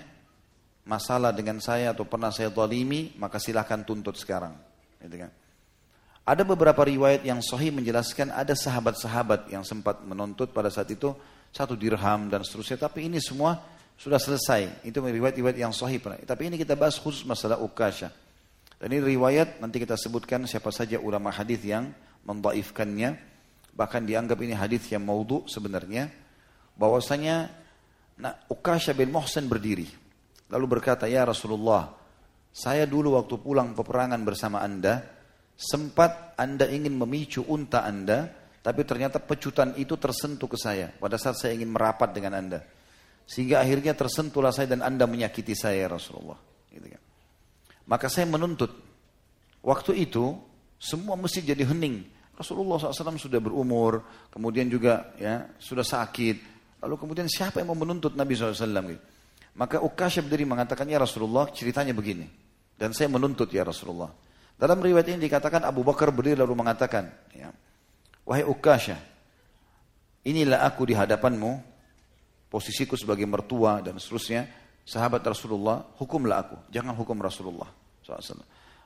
masalah dengan saya atau pernah saya zalimi, maka silahkan tuntut sekarang. Gitu kan? Ada beberapa riwayat yang sahih menjelaskan ada sahabat-sahabat yang sempat menuntut pada saat itu satu dirham dan seterusnya. Tapi ini semua sudah selesai. Itu riwayat-riwayat yang sahih. Tapi ini kita bahas khusus masalah ukasha. Dan ini riwayat nanti kita sebutkan siapa saja ulama hadis yang membaifkannya. Bahkan dianggap ini hadis yang maudhu sebenarnya. Bahwasanya nah, Ukasha bin Muhsin berdiri. Lalu berkata, Ya Rasulullah, saya dulu waktu pulang peperangan bersama anda, sempat anda ingin memicu unta anda, tapi ternyata pecutan itu tersentuh ke saya pada saat saya ingin merapat dengan anda. Sehingga akhirnya tersentuhlah saya dan anda menyakiti saya ya Rasulullah. Gitu kan. Maka saya menuntut. Waktu itu semua mesti jadi hening. Rasulullah SAW sudah berumur, kemudian juga ya sudah sakit. Lalu kemudian siapa yang mau menuntut Nabi SAW? Gitu. Maka Ukasha berdiri mengatakan, ya Rasulullah ceritanya begini. Dan saya menuntut ya Rasulullah. Dalam riwayat ini dikatakan Abu Bakar berdiri lalu mengatakan, ya, Wahai Ukasha, inilah aku di hadapanmu posisiku sebagai mertua dan seterusnya, sahabat Rasulullah, hukumlah aku, jangan hukum Rasulullah.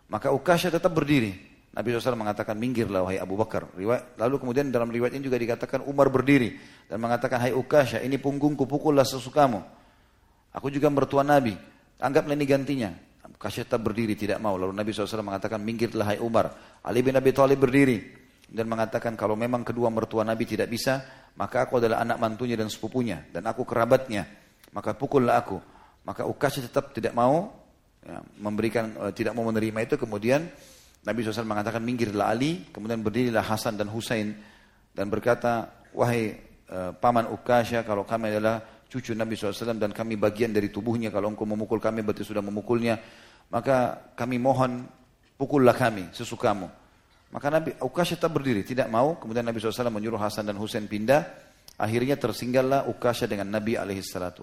Maka Ukasha tetap berdiri. Nabi SAW mengatakan, minggirlah wahai Abu Bakar. Lalu kemudian dalam riwayat ini juga dikatakan Umar berdiri dan mengatakan, hai Ukasha, ini punggungku, pukullah sesukamu. Aku juga mertua Nabi. Anggaplah ini gantinya. Ukasha tetap berdiri, tidak mau. Lalu Nabi SAW mengatakan, minggirlah hai Umar. Ali bin Abi Thalib berdiri. Dan mengatakan, kalau memang kedua mertua Nabi tidak bisa, maka aku adalah anak mantunya dan sepupunya. Dan aku kerabatnya. Maka pukullah aku. Maka Ukasha tetap tidak mau ya, memberikan, uh, tidak mau menerima itu. Kemudian Nabi SAW mengatakan, minggirlah Ali. Kemudian berdirilah Hasan dan Husain. Dan berkata, wahai uh, paman Ukasha, kalau kami adalah cucu Nabi SAW dan kami bagian dari tubuhnya. Kalau engkau memukul kami berarti sudah memukulnya. Maka kami mohon pukullah kami sesukamu. Maka Nabi Ukasha tetap berdiri, tidak mau. Kemudian Nabi SAW menyuruh Hasan dan Husain pindah. Akhirnya tersinggallah Ukasha dengan Nabi SAW.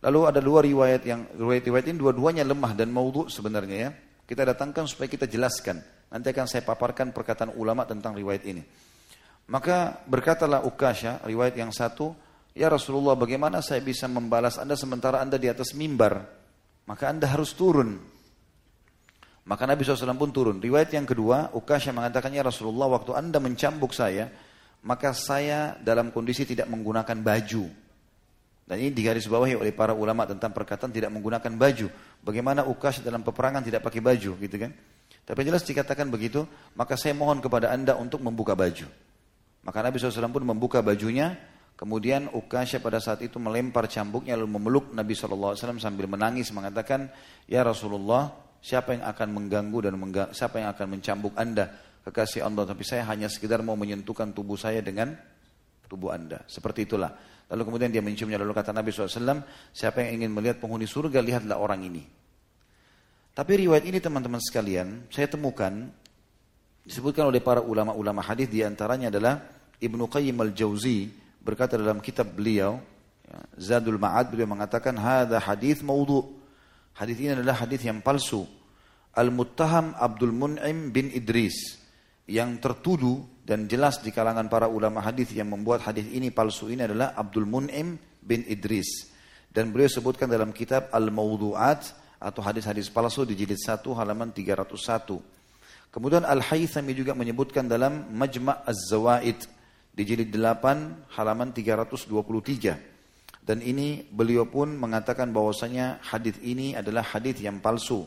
Lalu ada dua riwayat yang riwayat-riwayat ini dua-duanya lemah dan maudhu sebenarnya ya. Kita datangkan supaya kita jelaskan. Nanti akan saya paparkan perkataan ulama tentang riwayat ini. Maka berkatalah Ukasha, riwayat yang satu, Ya Rasulullah bagaimana saya bisa membalas anda sementara anda di atas mimbar? Maka anda harus turun. Maka Nabi SAW pun turun. Riwayat yang kedua, Ukasha mengatakan, Ya Rasulullah waktu anda mencambuk saya, maka saya dalam kondisi tidak menggunakan baju. Dan ini digaris bawahi oleh para ulama tentang perkataan tidak menggunakan baju. Bagaimana Ukasha dalam peperangan tidak pakai baju gitu kan. Tapi jelas dikatakan begitu, maka saya mohon kepada anda untuk membuka baju. Maka Nabi SAW pun membuka bajunya, Kemudian Ukasha pada saat itu melempar cambuknya lalu memeluk Nabi SAW sambil menangis mengatakan, Ya Rasulullah, siapa yang akan mengganggu dan mengga siapa yang akan mencambuk anda kekasih Allah? Tapi saya hanya sekedar mau menyentuhkan tubuh saya dengan tubuh anda. Seperti itulah. Lalu kemudian dia menciumnya. Lalu kata Nabi SAW siapa yang ingin melihat penghuni surga lihatlah orang ini. Tapi riwayat ini teman-teman sekalian saya temukan disebutkan oleh para ulama-ulama hadis di antaranya adalah Ibnu Qayyim al-Jauzi berkata dalam kitab beliau ya, Zadul Ma'ad beliau mengatakan hada hadis maudhu. Hadis ini adalah hadis yang palsu. Al-Muttaham Abdul Mun'im bin Idris yang tertuduh dan jelas di kalangan para ulama hadis yang membuat hadis ini palsu ini adalah Abdul Mun'im bin Idris. Dan beliau sebutkan dalam kitab Al-Mawdu'at atau hadis-hadis palsu di jilid 1 halaman 301. Kemudian Al-Haythami juga menyebutkan dalam Majma' Az-Zawaid di jilid 8 halaman 323. Dan ini beliau pun mengatakan bahwasanya hadis ini adalah hadis yang palsu.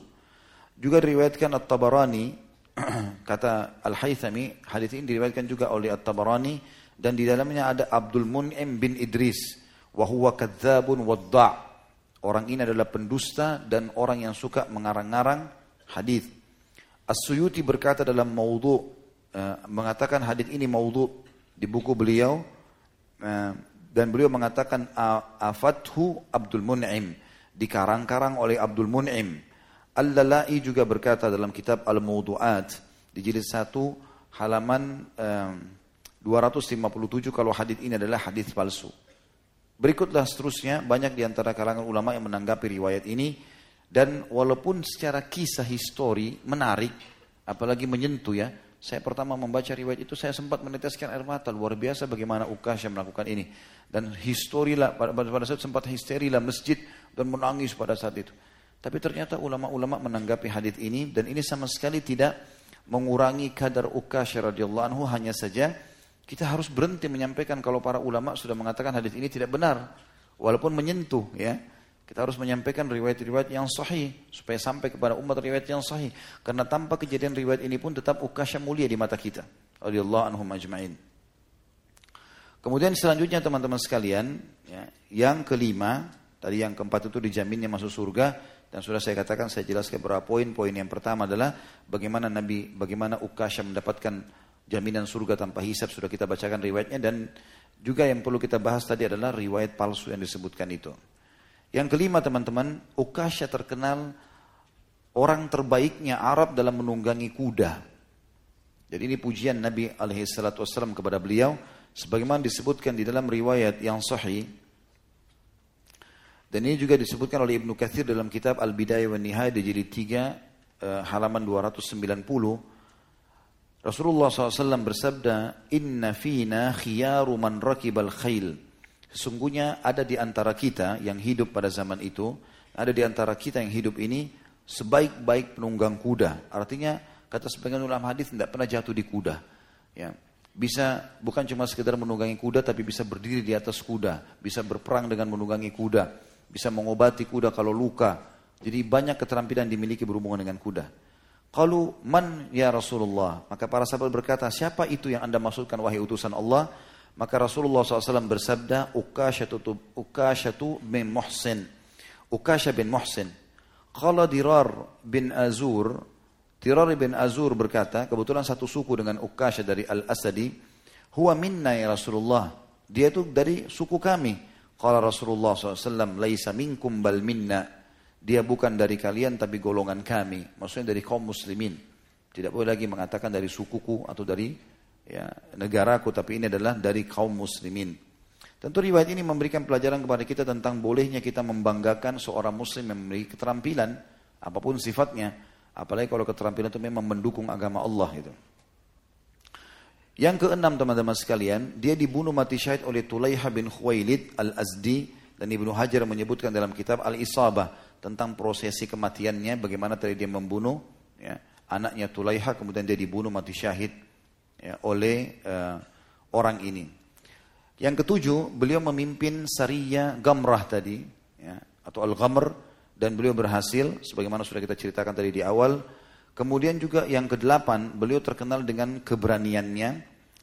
Juga diriwayatkan At-Tabarani kata Al-Haythami, hadis ini diriwayatkan juga oleh At-Tabarani dan di dalamnya ada Abdul Mun'im bin Idris wa huwa kadzabun. Orang ini adalah pendusta dan orang yang suka mengarang-arang hadis. As-Suyuti berkata dalam maudhu uh, mengatakan hadis ini maudhu di buku beliau eh, dan beliau mengatakan afathu Abdul Mun'im. Dikarang-karang oleh Abdul Mun'im. Al-Lalai juga berkata dalam kitab Al-Mawdu'at di jilid 1 halaman eh, 257 kalau hadis ini adalah hadis palsu. Berikutlah seterusnya banyak di antara kalangan ulama yang menanggapi riwayat ini. Dan walaupun secara kisah histori menarik apalagi menyentuh ya saya pertama membaca riwayat itu saya sempat meneteskan air mata. Luar biasa bagaimana Ukasha melakukan ini. Dan histori lah pada, pada saat sempat histeri lah masjid dan menangis pada saat itu. Tapi ternyata ulama-ulama menanggapi hadis ini dan ini sama sekali tidak mengurangi kadar Ukasha radhiyallahu anhu. Hanya saja kita harus berhenti menyampaikan kalau para ulama sudah mengatakan hadis ini tidak benar. Walaupun menyentuh ya kita harus menyampaikan riwayat-riwayat yang sahih supaya sampai kepada umat riwayat yang sahih. Karena tanpa kejadian riwayat ini pun tetap ukasya mulia di mata kita. Allah anhum ajma'in. Kemudian selanjutnya teman-teman sekalian, ya, yang kelima, tadi yang keempat itu dijaminnya masuk surga dan sudah saya katakan saya jelaskan beberapa poin. Poin yang pertama adalah bagaimana Nabi, bagaimana Ukasha mendapatkan jaminan surga tanpa hisab sudah kita bacakan riwayatnya dan juga yang perlu kita bahas tadi adalah riwayat palsu yang disebutkan itu. Yang kelima teman-teman, Ukasha terkenal orang terbaiknya Arab dalam menunggangi kuda. Jadi ini pujian Nabi alaihissalatu kepada beliau. Sebagaimana disebutkan di dalam riwayat yang sahih. Dan ini juga disebutkan oleh Ibnu Kathir dalam kitab Al-Bidayah wa Nihayah di jilid 3 eh, halaman 290. Rasulullah SAW bersabda, Inna fina khiyaru man rakibal khail. Sesungguhnya ada di antara kita yang hidup pada zaman itu, ada di antara kita yang hidup ini sebaik-baik penunggang kuda. Artinya kata sebagian ulama hadis tidak pernah jatuh di kuda. Ya, bisa bukan cuma sekedar menunggangi kuda tapi bisa berdiri di atas kuda, bisa berperang dengan menunggangi kuda bisa mengobati kuda kalau luka. Jadi banyak keterampilan dimiliki berhubungan dengan kuda. Kalau man ya Rasulullah, maka para sahabat berkata, siapa itu yang anda maksudkan wahai utusan Allah? Maka Rasulullah SAW bersabda, Ukasyatu bin Muhsin. Ukasya bin Muhsin. Kalau Dirar bin Azur, Dirar bin Azur berkata, kebetulan satu suku dengan Ukasya dari Al-Asadi, Huwa minna ya Rasulullah. Dia itu dari suku kami. Kalau Rasulullah SAW, Laisa minkum bal minna. Dia bukan dari kalian tapi golongan kami. Maksudnya dari kaum muslimin. Tidak boleh lagi mengatakan dari sukuku atau dari ya, negaraku. Tapi ini adalah dari kaum muslimin. Tentu riwayat ini memberikan pelajaran kepada kita tentang bolehnya kita membanggakan seorang muslim yang memiliki keterampilan. Apa pun sifatnya. Apalagi kalau keterampilan itu memang mendukung agama Allah itu. Yang keenam teman-teman sekalian, dia dibunuh mati syahid oleh Tulaiha bin Khuwailid al-Azdi dan Ibnu Hajar menyebutkan dalam kitab Al-Isabah tentang prosesi kematiannya, bagaimana tadi dia membunuh ya, anaknya Tulaiha, kemudian dia dibunuh mati syahid ya, oleh uh, orang ini. Yang ketujuh, beliau memimpin Sariyah Gamrah tadi, ya, atau Al-Ghamr, dan beliau berhasil, sebagaimana sudah kita ceritakan tadi di awal. Kemudian juga yang kedelapan, beliau terkenal dengan keberaniannya,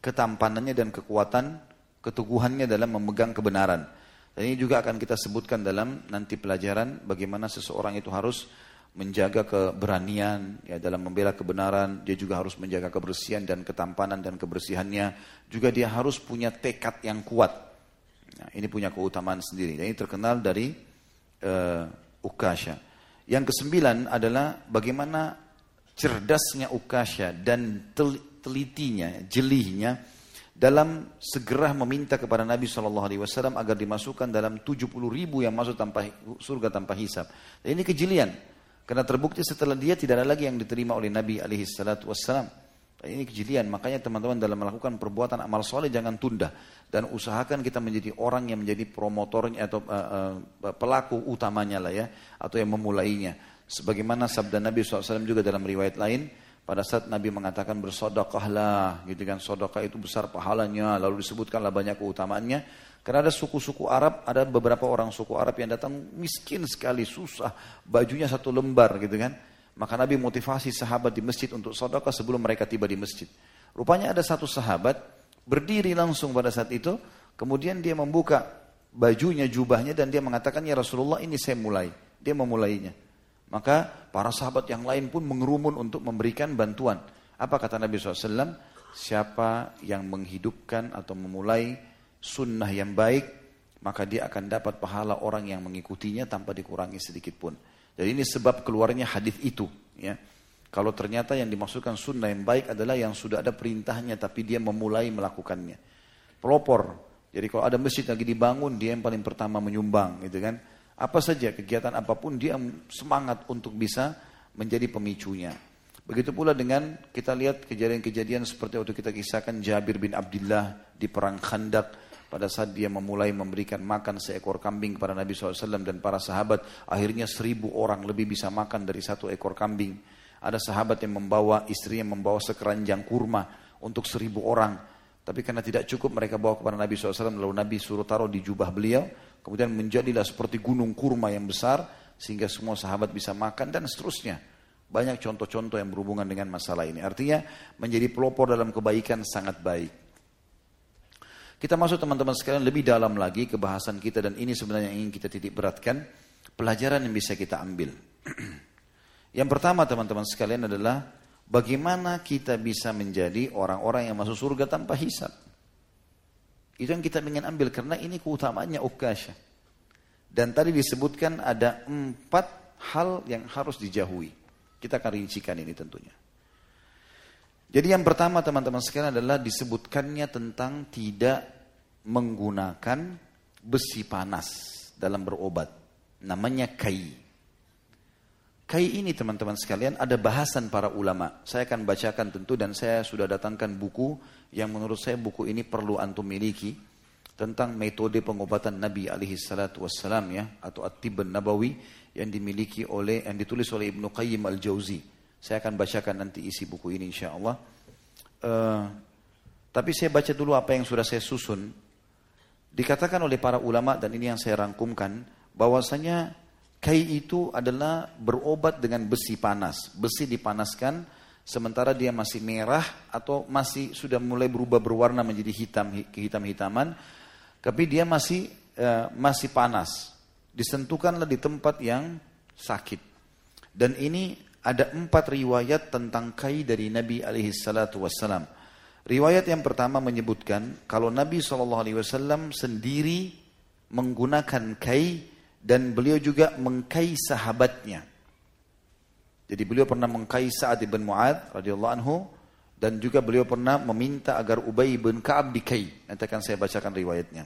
ketampanannya dan kekuatan, keteguhannya dalam memegang kebenaran. Dan ini juga akan kita sebutkan dalam nanti pelajaran bagaimana seseorang itu harus menjaga keberanian ya dalam membela kebenaran, dia juga harus menjaga kebersihan dan ketampanan dan kebersihannya. Juga dia harus punya tekad yang kuat. Nah, ini punya keutamaan sendiri. Dan ini terkenal dari uh, Ukasha. Yang kesembilan adalah bagaimana cerdasnya Ukasha dan telitinya, jelihnya dalam segera meminta kepada Nabi Shallallahu Alaihi Wasallam agar dimasukkan dalam 70 ribu yang masuk tanpa surga tanpa hisab. Dan ini kejelian karena terbukti setelah dia tidak ada lagi yang diterima oleh Nabi Alaihi Wasallam. Ini kejelian, makanya teman-teman dalam melakukan perbuatan amal soleh jangan tunda dan usahakan kita menjadi orang yang menjadi promotornya atau uh, uh, pelaku utamanya lah ya atau yang memulainya. Sebagaimana sabda Nabi SAW juga dalam riwayat lain, pada saat Nabi mengatakan bersodokahlah, gitu kan, sodokah itu besar pahalanya, lalu disebutkanlah banyak keutamaannya. Karena ada suku-suku Arab, ada beberapa orang suku Arab yang datang miskin sekali, susah, bajunya satu lembar gitu kan. Maka Nabi motivasi sahabat di masjid untuk sodokah sebelum mereka tiba di masjid. Rupanya ada satu sahabat berdiri langsung pada saat itu, kemudian dia membuka bajunya, jubahnya dan dia mengatakan, ya Rasulullah ini saya mulai. Dia memulainya. Maka para sahabat yang lain pun mengerumun untuk memberikan bantuan. Apa kata Nabi SAW? Siapa yang menghidupkan atau memulai sunnah yang baik, maka dia akan dapat pahala orang yang mengikutinya tanpa dikurangi sedikit pun. Jadi ini sebab keluarnya hadis itu. Ya. Kalau ternyata yang dimaksudkan sunnah yang baik adalah yang sudah ada perintahnya tapi dia memulai melakukannya. Pelopor. Jadi kalau ada masjid lagi dibangun dia yang paling pertama menyumbang gitu kan. Apa saja kegiatan apa pun dia semangat untuk bisa menjadi pemicunya. Begitu pula dengan kita lihat kejadian-kejadian seperti waktu kita kisahkan Jabir bin Abdullah di perang Khandak pada saat dia memulai memberikan makan seekor kambing kepada Nabi SAW dan para sahabat akhirnya seribu orang lebih bisa makan dari satu ekor kambing. Ada sahabat yang membawa istrinya membawa sekeranjang kurma untuk seribu orang. Tapi karena tidak cukup mereka bawa kepada Nabi SAW lalu Nabi suruh taruh di jubah beliau Kemudian menjadilah seperti gunung kurma yang besar sehingga semua sahabat bisa makan dan seterusnya. Banyak contoh-contoh yang berhubungan dengan masalah ini. Artinya menjadi pelopor dalam kebaikan sangat baik. Kita masuk teman-teman sekalian lebih dalam lagi ke bahasan kita dan ini sebenarnya yang ingin kita titik beratkan. Pelajaran yang bisa kita ambil. yang pertama teman-teman sekalian adalah bagaimana kita bisa menjadi orang-orang yang masuk surga tanpa hisap. Itu yang kita ingin ambil karena ini keutamaannya Ukasha. Dan tadi disebutkan ada empat hal yang harus dijauhi. Kita akan rincikan ini tentunya. Jadi yang pertama teman-teman sekalian adalah disebutkannya tentang tidak menggunakan besi panas dalam berobat. Namanya kai. Kai ini teman-teman sekalian ada bahasan para ulama. Saya akan bacakan tentu dan saya sudah datangkan buku yang menurut saya buku ini perlu antum miliki tentang metode pengobatan Nabi alaihi salatu wassalam ya atau At-Tibb Nabawi yang dimiliki oleh yang ditulis oleh Ibnu Qayyim Al-Jauzi. Saya akan bacakan nanti isi buku ini insyaallah. Uh, tapi saya baca dulu apa yang sudah saya susun. Dikatakan oleh para ulama dan ini yang saya rangkumkan bahwasanya kai itu adalah berobat dengan besi panas. Besi dipanaskan sementara dia masih merah atau masih sudah mulai berubah berwarna menjadi hitam kehitam-hitaman, tapi dia masih uh, masih panas. Disentuhkanlah di tempat yang sakit. Dan ini ada empat riwayat tentang kai dari Nabi alaihi salatu wassalam. Riwayat yang pertama menyebutkan kalau Nabi SAW sendiri menggunakan kai dan beliau juga mengkai sahabatnya. Jadi beliau pernah mengkai Sa'ad bin Mu'ad radhiyallahu anhu dan juga beliau pernah meminta agar Ubay bin Ka'ab dikai. Nanti akan saya bacakan riwayatnya.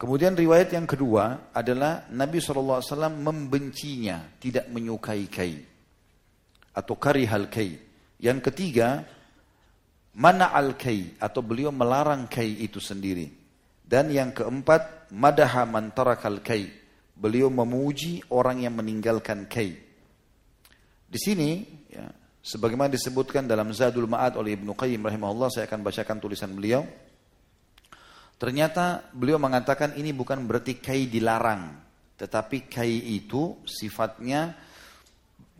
Kemudian riwayat yang kedua adalah Nabi SAW membencinya, tidak menyukai kai. Atau karihal kai. Yang ketiga, mana al kai atau beliau melarang kai itu sendiri. Dan yang keempat, madaha man tarakal kai. Beliau memuji orang yang meninggalkan kai. Di sini, ya, sebagaimana disebutkan dalam Zadul Ma'ad oleh Ibnu Qayyim rahimahullah, saya akan bacakan tulisan beliau. Ternyata beliau mengatakan ini bukan berarti kai dilarang, tetapi kai itu sifatnya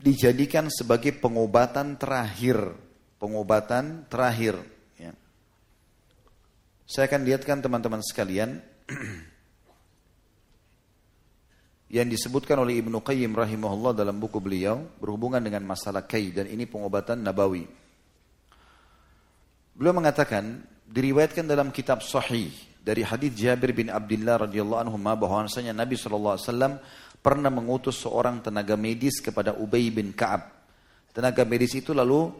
dijadikan sebagai pengobatan terakhir, pengobatan terakhir. Ya. Saya akan lihatkan teman-teman sekalian yang disebutkan oleh Ibnu Qayyim rahimahullah dalam buku beliau berhubungan dengan masalah kai dan ini pengobatan nabawi. Beliau mengatakan diriwayatkan dalam kitab sahih dari hadis Jabir bin Abdullah radhiyallahu anhu bahwasanya Nabi SAW pernah mengutus seorang tenaga medis kepada Ubay bin Ka'ab. Tenaga medis itu lalu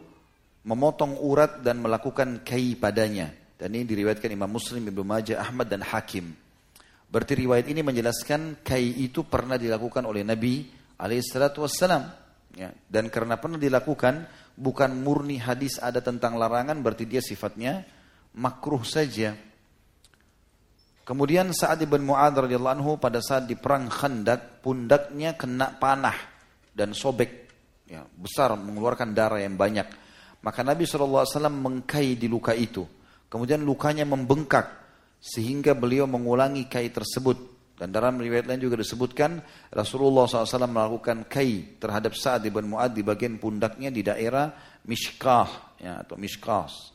memotong urat dan melakukan kai padanya. Dan ini diriwayatkan Imam Muslim, Ibnu Majah, Ahmad dan Hakim. Berarti riwayat ini menjelaskan kai itu pernah dilakukan oleh Nabi alaihissalatu wassalam. Ya, dan karena pernah dilakukan, bukan murni hadis ada tentang larangan, berarti dia sifatnya makruh saja. Kemudian Sa'ad bin Mu'ad radhiyallahu anhu pada saat di perang Khandak pundaknya kena panah dan sobek ya, besar mengeluarkan darah yang banyak. Maka Nabi SAW mengkai di luka itu. Kemudian lukanya membengkak sehingga beliau mengulangi kai tersebut. Dan dalam riwayat lain juga disebutkan Rasulullah SAW melakukan kai terhadap Sa'ad bin Mu'ad di bagian pundaknya di daerah Mishkah ya, atau Mishkas.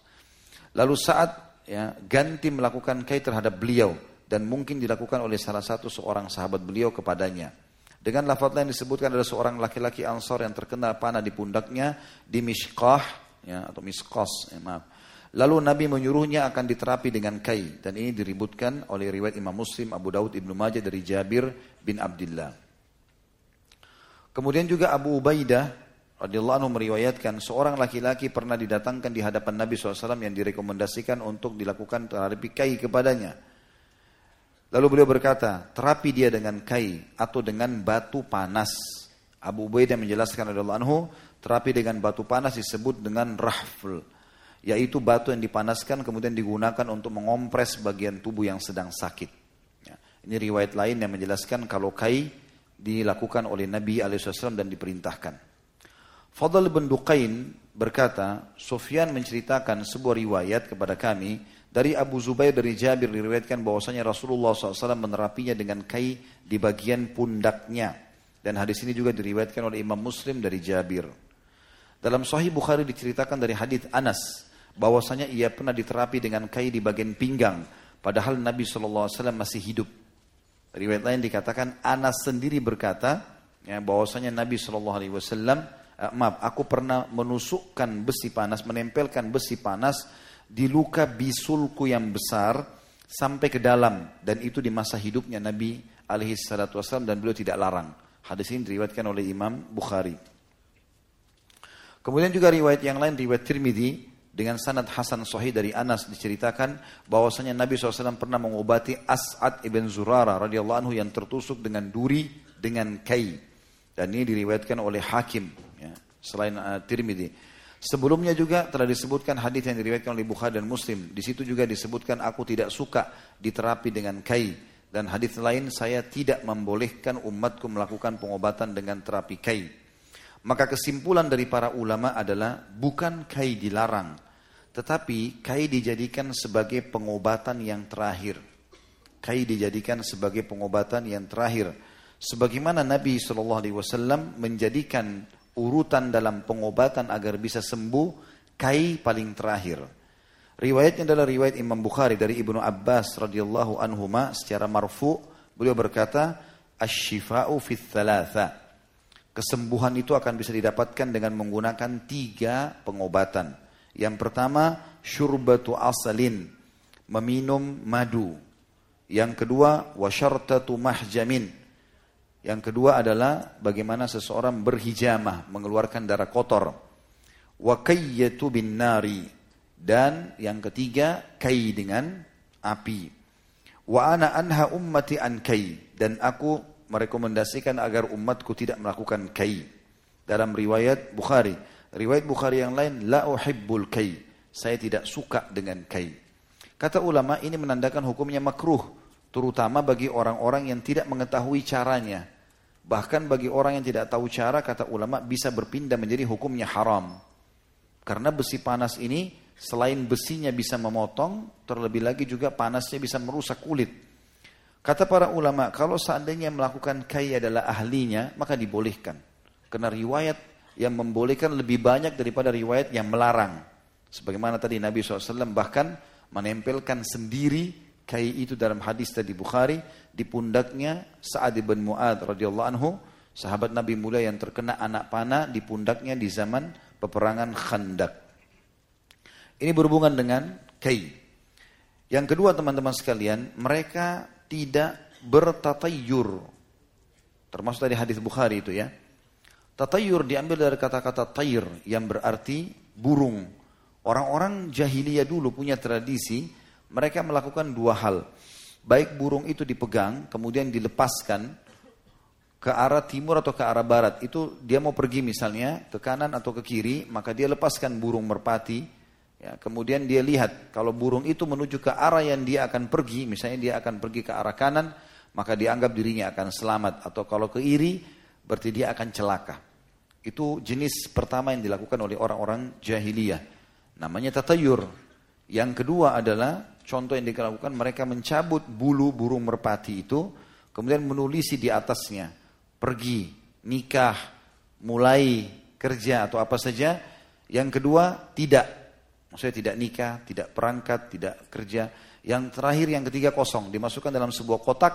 Lalu saat ya, ganti melakukan kai terhadap beliau dan mungkin dilakukan oleh salah satu seorang sahabat beliau kepadanya. Dengan lafaz lain disebutkan ada seorang laki-laki Ansar yang terkena panah di pundaknya di Mishkah ya, atau Miskos, ya, maaf. Lalu Nabi menyuruhnya akan diterapi dengan kai dan ini diributkan oleh riwayat Imam Muslim, Abu Daud, Ibnu Majah dari Jabir bin Abdullah. Kemudian juga Abu Ubaidah radhiyallahu anhu meriwayatkan seorang laki-laki pernah didatangkan di hadapan Nabi SAW yang direkomendasikan untuk dilakukan terapi kai kepadanya. Lalu beliau berkata, terapi dia dengan kai atau dengan batu panas. Abu Ubaidah menjelaskan radhiyallahu anhu, terapi dengan batu panas disebut dengan rahfl, yaitu batu yang dipanaskan kemudian digunakan untuk mengompres bagian tubuh yang sedang sakit. Ya, ini riwayat lain yang menjelaskan kalau kai dilakukan oleh Nabi SAW dan diperintahkan. Fadl bin Duqain berkata, Sufyan menceritakan sebuah riwayat kepada kami dari Abu Zubair dari Jabir diriwayatkan bahwasanya Rasulullah SAW menerapinya dengan kai di bagian pundaknya. Dan hadis ini juga diriwayatkan oleh Imam Muslim dari Jabir. Dalam Sahih Bukhari diceritakan dari hadis Anas bahwasanya ia pernah diterapi dengan kai di bagian pinggang, padahal Nabi SAW masih hidup. Riwayat lain dikatakan Anas sendiri berkata ya, bahwasanya Nabi SAW uh, maaf, aku pernah menusukkan besi panas, menempelkan besi panas di luka bisulku yang besar sampai ke dalam dan itu di masa hidupnya Nabi alaihi salatu wasallam dan beliau tidak larang. Hadis ini diriwayatkan oleh Imam Bukhari. Kemudian juga riwayat yang lain riwayat Tirmidzi dengan sanad Hasan Sahih dari Anas diceritakan bahwasanya Nabi SAW pernah mengobati As'ad ibn Zurara radhiyallahu anhu yang tertusuk dengan duri dengan kai dan ini diriwayatkan oleh Hakim selain uh, Tirmidzi. Sebelumnya juga telah disebutkan hadis yang diriwayatkan oleh Bukhari dan Muslim. Di situ juga disebutkan aku tidak suka diterapi dengan kai dan hadis lain saya tidak membolehkan umatku melakukan pengobatan dengan terapi kai. Maka kesimpulan dari para ulama adalah bukan kai dilarang, tetapi kai dijadikan sebagai pengobatan yang terakhir. Kai dijadikan sebagai pengobatan yang terakhir Sebagaimana Nabi Shallallahu Alaihi Wasallam menjadikan urutan dalam pengobatan agar bisa sembuh kai paling terakhir. Riwayatnya adalah riwayat Imam Bukhari dari Ibnu Abbas radhiyallahu anhuma secara marfu beliau berkata asyifa'u fit. Kesembuhan itu akan bisa didapatkan dengan menggunakan tiga pengobatan. Yang pertama, syurbatu asalin, meminum madu. Yang kedua, wasyartatu mahjamin. Yang kedua adalah bagaimana seseorang berhijamah, mengeluarkan darah kotor. Wakayyatu bin nari. Dan yang ketiga, kai dengan api. Wa ana anha ummati an kai. Dan aku merekomendasikan agar umatku tidak melakukan kai. Dalam riwayat Bukhari, riwayat Bukhari yang lain, la uhibbul kai. Saya tidak suka dengan kai. Kata ulama ini menandakan hukumnya makruh, terutama bagi orang-orang yang tidak mengetahui caranya. Bahkan bagi orang yang tidak tahu cara, kata ulama bisa berpindah menjadi hukumnya haram. Karena besi panas ini selain besinya bisa memotong, terlebih lagi juga panasnya bisa merusak kulit. Kata para ulama, kalau seandainya melakukan kai adalah ahlinya, maka dibolehkan. Karena riwayat yang membolehkan lebih banyak daripada riwayat yang melarang. Sebagaimana tadi Nabi SAW bahkan menempelkan sendiri kai itu dalam hadis tadi Bukhari di pundaknya Sa'ad bin Mu'ad radhiyallahu anhu sahabat Nabi mulia yang terkena anak panah di pundaknya di zaman peperangan Khandak. Ini berhubungan dengan kai. Yang kedua teman-teman sekalian, mereka tidak bertatayur. Termasuk dari hadis Bukhari itu ya. Tatayur diambil dari kata-kata tayr yang berarti burung. Orang-orang jahiliyah dulu punya tradisi, mereka melakukan dua hal. Baik burung itu dipegang, kemudian dilepaskan ke arah timur atau ke arah barat. Itu dia mau pergi misalnya ke kanan atau ke kiri, maka dia lepaskan burung merpati, Ya, kemudian dia lihat kalau burung itu menuju ke arah yang dia akan pergi, misalnya dia akan pergi ke arah kanan, maka dianggap dirinya akan selamat. Atau kalau ke iri, berarti dia akan celaka. Itu jenis pertama yang dilakukan oleh orang-orang jahiliyah. Namanya tatayur. Yang kedua adalah contoh yang dilakukan mereka mencabut bulu burung merpati itu, kemudian menulisi di atasnya, pergi, nikah, mulai kerja atau apa saja. Yang kedua tidak Maksudnya tidak nikah, tidak perangkat, tidak kerja. Yang terakhir, yang ketiga kosong. Dimasukkan dalam sebuah kotak,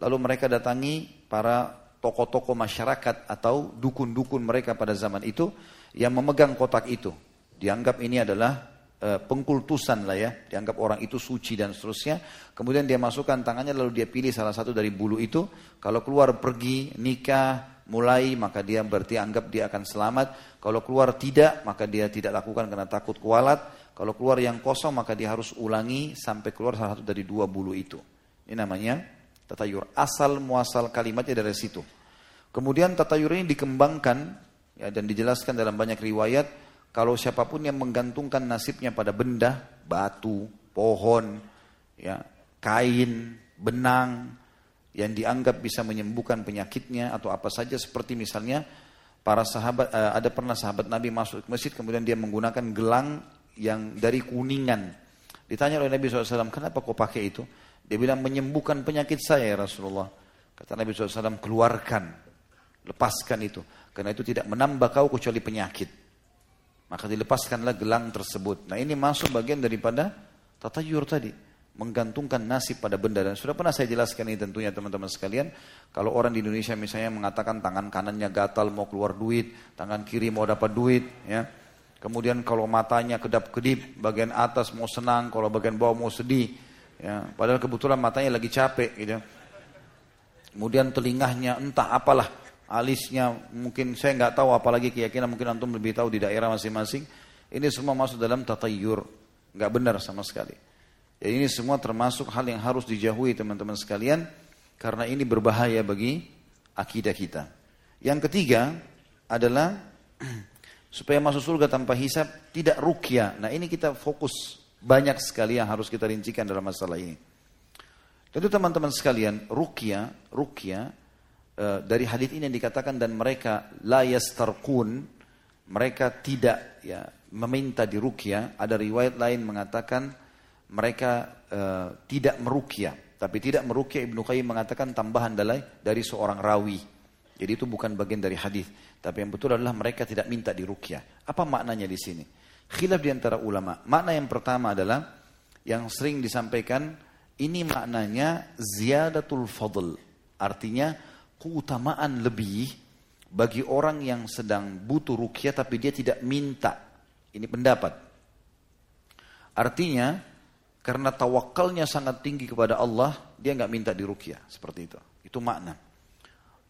lalu mereka datangi para tokoh-tokoh masyarakat atau dukun-dukun mereka pada zaman itu yang memegang kotak itu. Dianggap ini adalah pengkultusan lah ya, dianggap orang itu suci dan seterusnya. Kemudian dia masukkan tangannya lalu dia pilih salah satu dari bulu itu. Kalau keluar pergi, nikah, mulai maka dia berarti anggap dia akan selamat. Kalau keluar tidak maka dia tidak lakukan karena takut kualat. Kalau keluar yang kosong maka dia harus ulangi sampai keluar salah satu dari dua bulu itu. Ini namanya tatayur. Asal muasal kalimatnya dari situ. Kemudian tatayur ini dikembangkan ya, dan dijelaskan dalam banyak riwayat. Kalau siapa pun yang menggantungkan nasibnya pada benda, batu, pohon, ya, kain, benang, yang dianggap bisa menyembuhkan penyakitnya atau apa saja seperti misalnya para sahabat eh, ada pernah sahabat Nabi masuk ke masjid kemudian dia menggunakan gelang yang dari kuningan. Ditanya oleh Nabi SAW, kenapa kau pakai itu? Dia bilang menyembuhkan penyakit saya ya Rasulullah. Kata Nabi SAW, keluarkan, lepaskan itu. Karena itu tidak menambah kau kecuali penyakit. Maka dilepaskanlah gelang tersebut. Nah ini masuk bagian daripada tatayur tadi. Menggantungkan nasib pada benda. Dan sudah pernah saya jelaskan ini tentunya teman-teman sekalian. Kalau orang di Indonesia misalnya mengatakan tangan kanannya gatal mau keluar duit. Tangan kiri mau dapat duit. ya Kemudian kalau matanya kedap-kedip, bagian atas mau senang, kalau bagian bawah mau sedih. Ya, padahal kebetulan matanya lagi capek gitu. Kemudian telingahnya entah apalah, alisnya mungkin saya nggak tahu apalagi keyakinan mungkin antum lebih tahu di daerah masing-masing. Ini semua masuk dalam tatayur, nggak benar sama sekali. Ya, ini semua termasuk hal yang harus dijauhi teman-teman sekalian karena ini berbahaya bagi akidah kita. Yang ketiga adalah supaya masuk surga tanpa hisap tidak rukyah. Nah ini kita fokus banyak sekali yang harus kita rincikan dalam masalah ini. Tentu teman-teman sekalian, rukyah, rukyah e, dari hadis ini yang dikatakan dan mereka la yastarqun, mereka tidak ya meminta di rukyah. Ada riwayat lain mengatakan mereka e, tidak merukyah. Tapi tidak merukyah Ibnu Qayyim mengatakan tambahan dari, dari seorang rawi. Jadi itu bukan bagian dari hadis. Tapi yang betul adalah mereka tidak minta dirukyah. Apa maknanya di sini? Khilaf di antara ulama. Makna yang pertama adalah yang sering disampaikan ini maknanya ziyadatul fadl. Artinya keutamaan lebih bagi orang yang sedang butuh rukyah tapi dia tidak minta. Ini pendapat. Artinya karena tawakalnya sangat tinggi kepada Allah, dia nggak minta dirukyah seperti itu. Itu makna.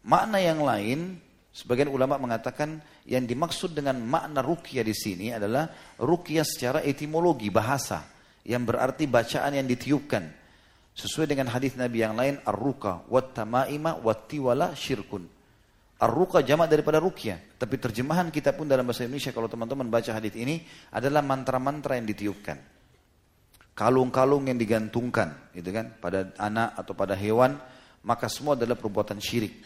Makna yang lain, sebagian ulama mengatakan yang dimaksud dengan makna rukyah di sini adalah rukyah secara etimologi bahasa, yang berarti bacaan yang ditiupkan. Sesuai dengan hadis Nabi yang lain, ar-ruka wat tamaima wat tiwala syirkun. Ar-ruka jamak daripada rukyah, tapi terjemahan kita pun dalam bahasa Indonesia kalau teman-teman baca hadis ini adalah mantra-mantra yang ditiupkan. Kalung-kalung yang digantungkan gitu kan? Pada anak atau pada hewan maka semua adalah perbuatan syirik.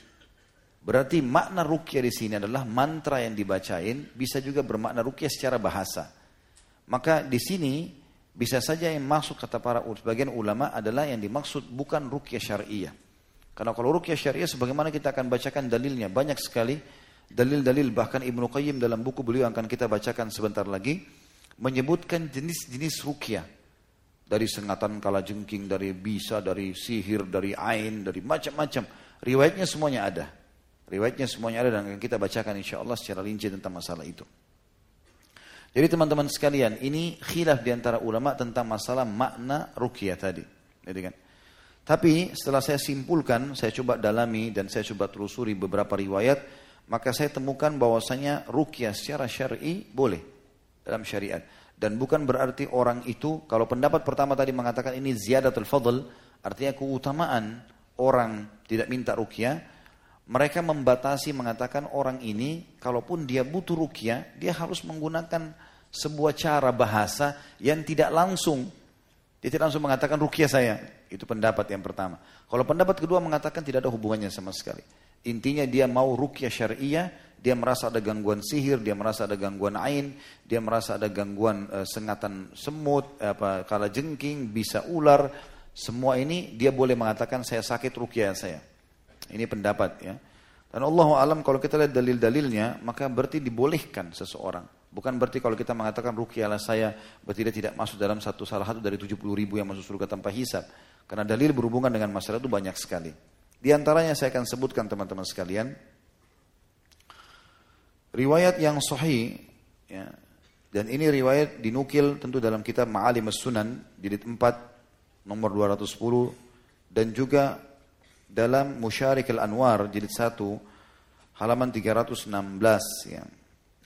Berarti makna rukyah di sini adalah mantra yang dibacain bisa juga bermakna rukyah secara bahasa. Maka di sini bisa saja yang masuk kata para sebagian ulama adalah yang dimaksud bukan rukyah syariah karena kalau rukyah syariah sebagaimana kita akan bacakan dalilnya banyak sekali dalil-dalil bahkan Ibnu Qayyim dalam buku beliau akan kita bacakan sebentar lagi menyebutkan jenis-jenis rukyah dari sengatan kala jengking, dari bisa, dari sihir, dari ain, dari macam-macam. Riwayatnya semuanya ada. Riwayatnya semuanya ada dan akan kita bacakan insya Allah secara rinci tentang masalah itu. Jadi teman-teman sekalian, ini khilaf di antara ulama tentang masalah makna rukyah tadi. Jadi kan? Tapi setelah saya simpulkan, saya coba dalami dan saya coba telusuri beberapa riwayat, maka saya temukan bahwasanya rukyah secara syar'i boleh dalam syariat. Dan bukan berarti orang itu, kalau pendapat pertama tadi mengatakan ini ziyadatul fadl, artinya keutamaan orang tidak minta rukyah, mereka membatasi mengatakan orang ini, kalaupun dia butuh rukyah, dia harus menggunakan sebuah cara bahasa yang tidak langsung. Dia tidak langsung mengatakan rukyah saya. Itu pendapat yang pertama. Kalau pendapat kedua mengatakan tidak ada hubungannya sama sekali. Intinya dia mau rukyah syariah, dia merasa ada gangguan sihir, dia merasa ada gangguan ain, dia merasa ada gangguan uh, sengatan semut, apa kala jengking, bisa ular, semua ini dia boleh mengatakan saya sakit rukyah saya. Ini pendapat ya. Dan Allah alam kalau kita lihat dalil-dalilnya, maka berarti dibolehkan seseorang. Bukan berarti kalau kita mengatakan rukyahlah saya, berarti dia tidak masuk dalam satu salah satu dari 70 ribu yang masuk surga tanpa hisab. Karena dalil berhubungan dengan masalah itu banyak sekali. Di antaranya saya akan sebutkan teman-teman sekalian, Riwayat yang sahih ya, dan ini riwayat dinukil tentu dalam kitab Ma'alim Sunan jilid 4 nomor 210 dan juga dalam Musyarik Al-Anwar jilid 1 halaman 316 ya.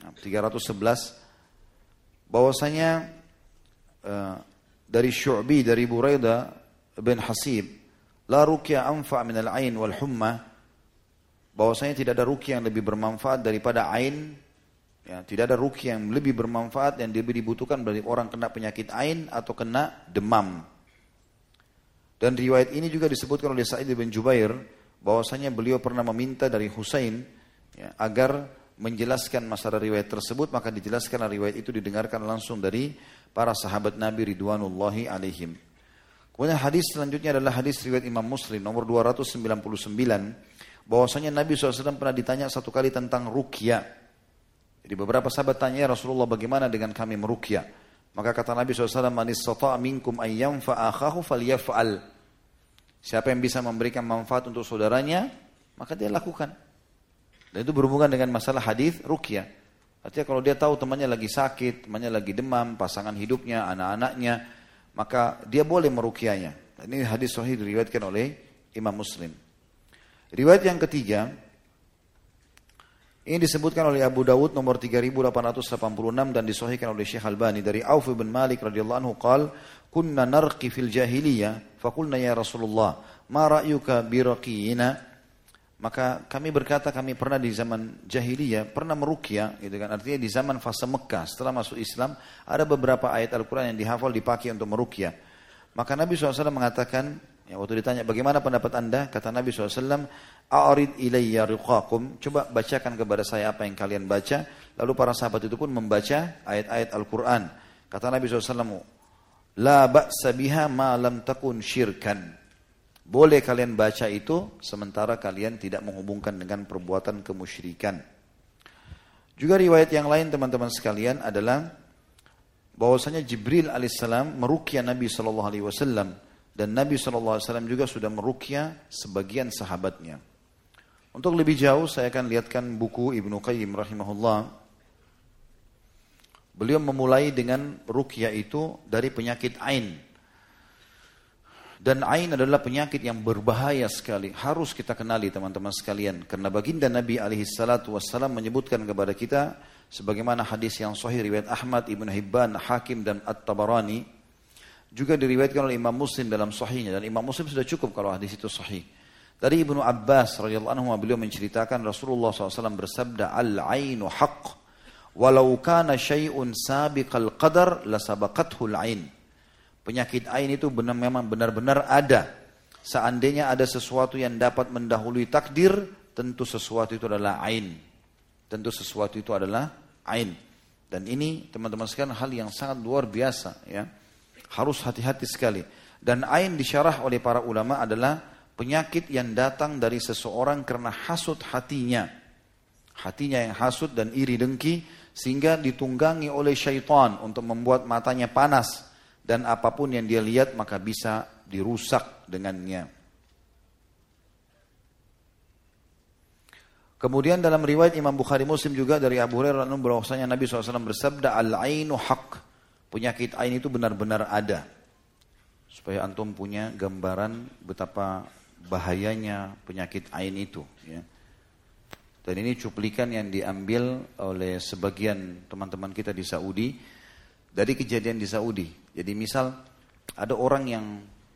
311 bahwasanya uh, dari Syu'bi dari Buraida bin Hasib la ruqya anfa min al-ain wal humma. Bahwasanya tidak ada ruki yang lebih bermanfaat daripada ain. Ya, tidak ada ruki yang lebih bermanfaat yang lebih dibutuhkan dari orang kena penyakit ain atau kena demam. Dan riwayat ini juga disebutkan oleh Sa'id bin Jubair bahwasanya beliau pernah meminta dari Husain ya, agar menjelaskan masalah riwayat tersebut maka dijelaskan riwayat itu didengarkan langsung dari para sahabat Nabi ridwanullahi alaihim. Kemudian hadis selanjutnya adalah hadis riwayat Imam Muslim nomor 299 bahwasanya Nabi SAW pernah ditanya satu kali tentang rukyah. Jadi beberapa sahabat tanya ya Rasulullah bagaimana dengan kami merukyah. Maka kata Nabi SAW, Man minkum ayyam fa'akhahu falyaf'al. Siapa yang bisa memberikan manfaat untuk saudaranya, maka dia lakukan. Dan itu berhubungan dengan masalah hadis rukyah. Artinya kalau dia tahu temannya lagi sakit, temannya lagi demam, pasangan hidupnya, anak-anaknya, maka dia boleh merukyahnya. Ini hadis sahih diriwayatkan oleh Imam Muslim. Riwayat yang ketiga, ini disebutkan oleh Abu Dawud nomor 3886 dan disohikan oleh Syekh Albani dari Auf bin Malik radhiyallahu anhu qal kunna narqi fil jahiliyah faqulna ya Rasulullah ma ra'yuka bi maka kami berkata kami pernah di zaman jahiliyah pernah meruqyah gitu kan artinya di zaman fase Mekah setelah masuk Islam ada beberapa ayat Al-Qur'an yang dihafal dipakai untuk meruqyah maka Nabi SAW mengatakan Ya, waktu ditanya bagaimana pendapat anda, kata Nabi SAW, A'rid ilayya riqakum. Coba bacakan kepada saya apa yang kalian baca. Lalu para sahabat itu pun membaca ayat-ayat Al-Quran. Kata Nabi SAW, La ba'sa biha ma lam takun syirkan. Boleh kalian baca itu sementara kalian tidak menghubungkan dengan perbuatan kemusyrikan. Juga riwayat yang lain teman-teman sekalian adalah bahwasanya Jibril alaihissalam merukia Nabi Shallallahu alaihi wasallam dan Nabi Shallallahu alaihi wasallam juga sudah merukia sebagian sahabatnya. Untuk lebih jauh saya akan lihatkan buku Ibnu Qayyim rahimahullah. Beliau memulai dengan rukyah itu dari penyakit ain dan ain adalah penyakit yang berbahaya sekali. Harus kita kenali teman-teman sekalian. Karena baginda Nabi alaihi salatu menyebutkan kepada kita sebagaimana hadis yang sahih riwayat Ahmad, Ibn Hibban, Hakim dan At-Tabarani juga diriwayatkan oleh Imam Muslim dalam sahihnya dan Imam Muslim sudah cukup kalau hadis itu sahih. Dari Ibnu Abbas radhiyallahu anhu beliau menceritakan Rasulullah SAW bersabda al-ainu haqq walau kana syai'un sabiqal qadar la sabaqathu al-ain. Penyakit ain itu benar memang benar-benar ada. Seandainya ada sesuatu yang dapat mendahului takdir, tentu sesuatu itu adalah ain. Tentu sesuatu itu adalah ain. Dan ini teman-teman sekalian hal yang sangat luar biasa ya. Harus hati-hati sekali. Dan ain disyarah oleh para ulama adalah penyakit yang datang dari seseorang karena hasut hatinya. Hatinya yang hasut dan iri dengki sehingga ditunggangi oleh syaitan untuk membuat matanya panas dan apa pun yang dia lihat maka bisa dirusak dengannya. Kemudian dalam riwayat Imam Bukhari Muslim juga dari Abu Hurairah bahwasanya Nabi SAW bersabda al-ainu haq. Penyakit ain itu benar-benar ada. Supaya antum punya gambaran betapa bahayanya penyakit ain itu. Ya. Dan ini cuplikan yang diambil oleh sebagian teman-teman kita di Saudi dari kejadian di Saudi. Jadi misal ada orang yang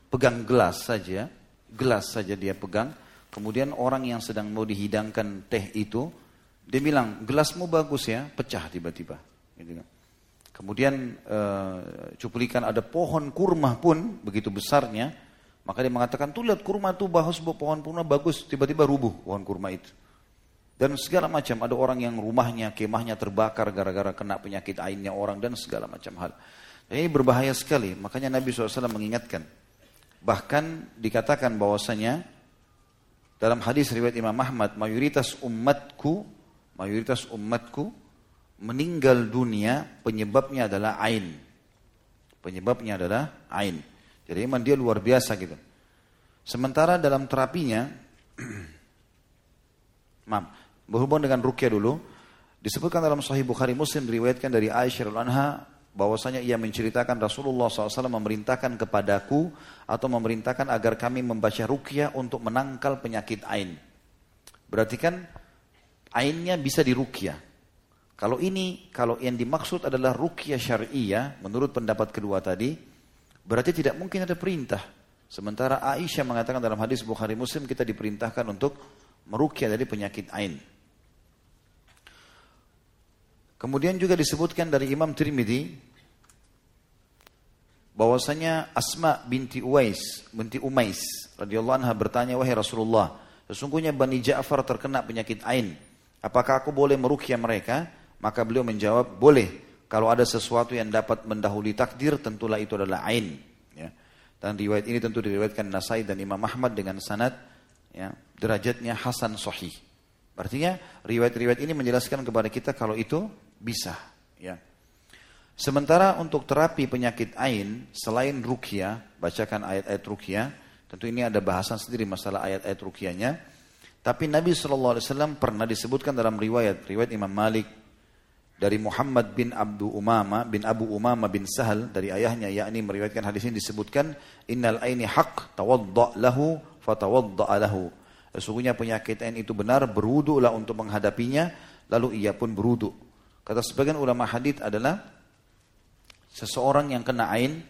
pegang gelas saja, gelas saja dia pegang, kemudian orang yang sedang mau dihidangkan teh itu, dia bilang gelasmu bagus ya, pecah tiba-tiba. Gitu kan. Kemudian uh, cuplikan ada pohon kurma pun begitu besarnya, maka dia mengatakan tuh lihat kurma tuh bahas pohon kurma bagus, tiba-tiba rubuh pohon kurma itu. Dan segala macam, ada orang yang rumahnya, kemahnya terbakar gara-gara kena penyakit ainnya orang dan segala macam hal. Ini berbahaya sekali, makanya Nabi SAW mengingatkan. Bahkan dikatakan bahwasanya dalam hadis riwayat Imam Ahmad, mayoritas umatku, mayoritas umatku meninggal dunia penyebabnya adalah ain. Penyebabnya adalah ain. Jadi memang dia luar biasa gitu. Sementara dalam terapinya, maaf, Berhubung dengan rukyah dulu, disebutkan dalam Sahih Bukhari Muslim diriwayatkan dari Aisyah anha bahwasanya ia menceritakan Rasulullah SAW memerintahkan kepadaku atau memerintahkan agar kami membaca rukyah untuk menangkal penyakit ain. Berarti kan ainnya bisa dirukyah. Kalau ini, kalau yang dimaksud adalah rukyah syariah, menurut pendapat kedua tadi, berarti tidak mungkin ada perintah. Sementara Aisyah mengatakan dalam hadis Bukhari Muslim kita diperintahkan untuk merukyah dari penyakit ain. Kemudian juga disebutkan dari Imam Tirmidzi bahwasanya Asma binti Uwais binti Umais radhiyallahu anha bertanya wahai Rasulullah sesungguhnya Bani Ja'far terkena penyakit ain. Apakah aku boleh merukyah mereka? Maka beliau menjawab boleh. Kalau ada sesuatu yang dapat mendahului takdir tentulah itu adalah ain. Ya. dan riwayat ini tentu diriwayatkan Nasai dan Imam Ahmad dengan sanad ya, derajatnya hasan sahih. Artinya riwayat-riwayat ini menjelaskan kepada kita kalau itu bisa. Ya. Sementara untuk terapi penyakit ain, selain rukia, bacakan ayat-ayat rukia, tentu ini ada bahasan sendiri masalah ayat-ayat rukianya. Tapi Nabi SAW pernah disebutkan dalam riwayat, riwayat Imam Malik, dari Muhammad bin Abu Umama bin Abu Umama bin Sahal dari ayahnya yakni meriwayatkan hadis ini disebutkan innal aini haq tawadda lahu fatawadda lahu sesungguhnya penyakit ain itu benar berwudulah untuk menghadapinya lalu ia pun berwudu Kata sebagian ulama hadith adalah seseorang yang kena ain,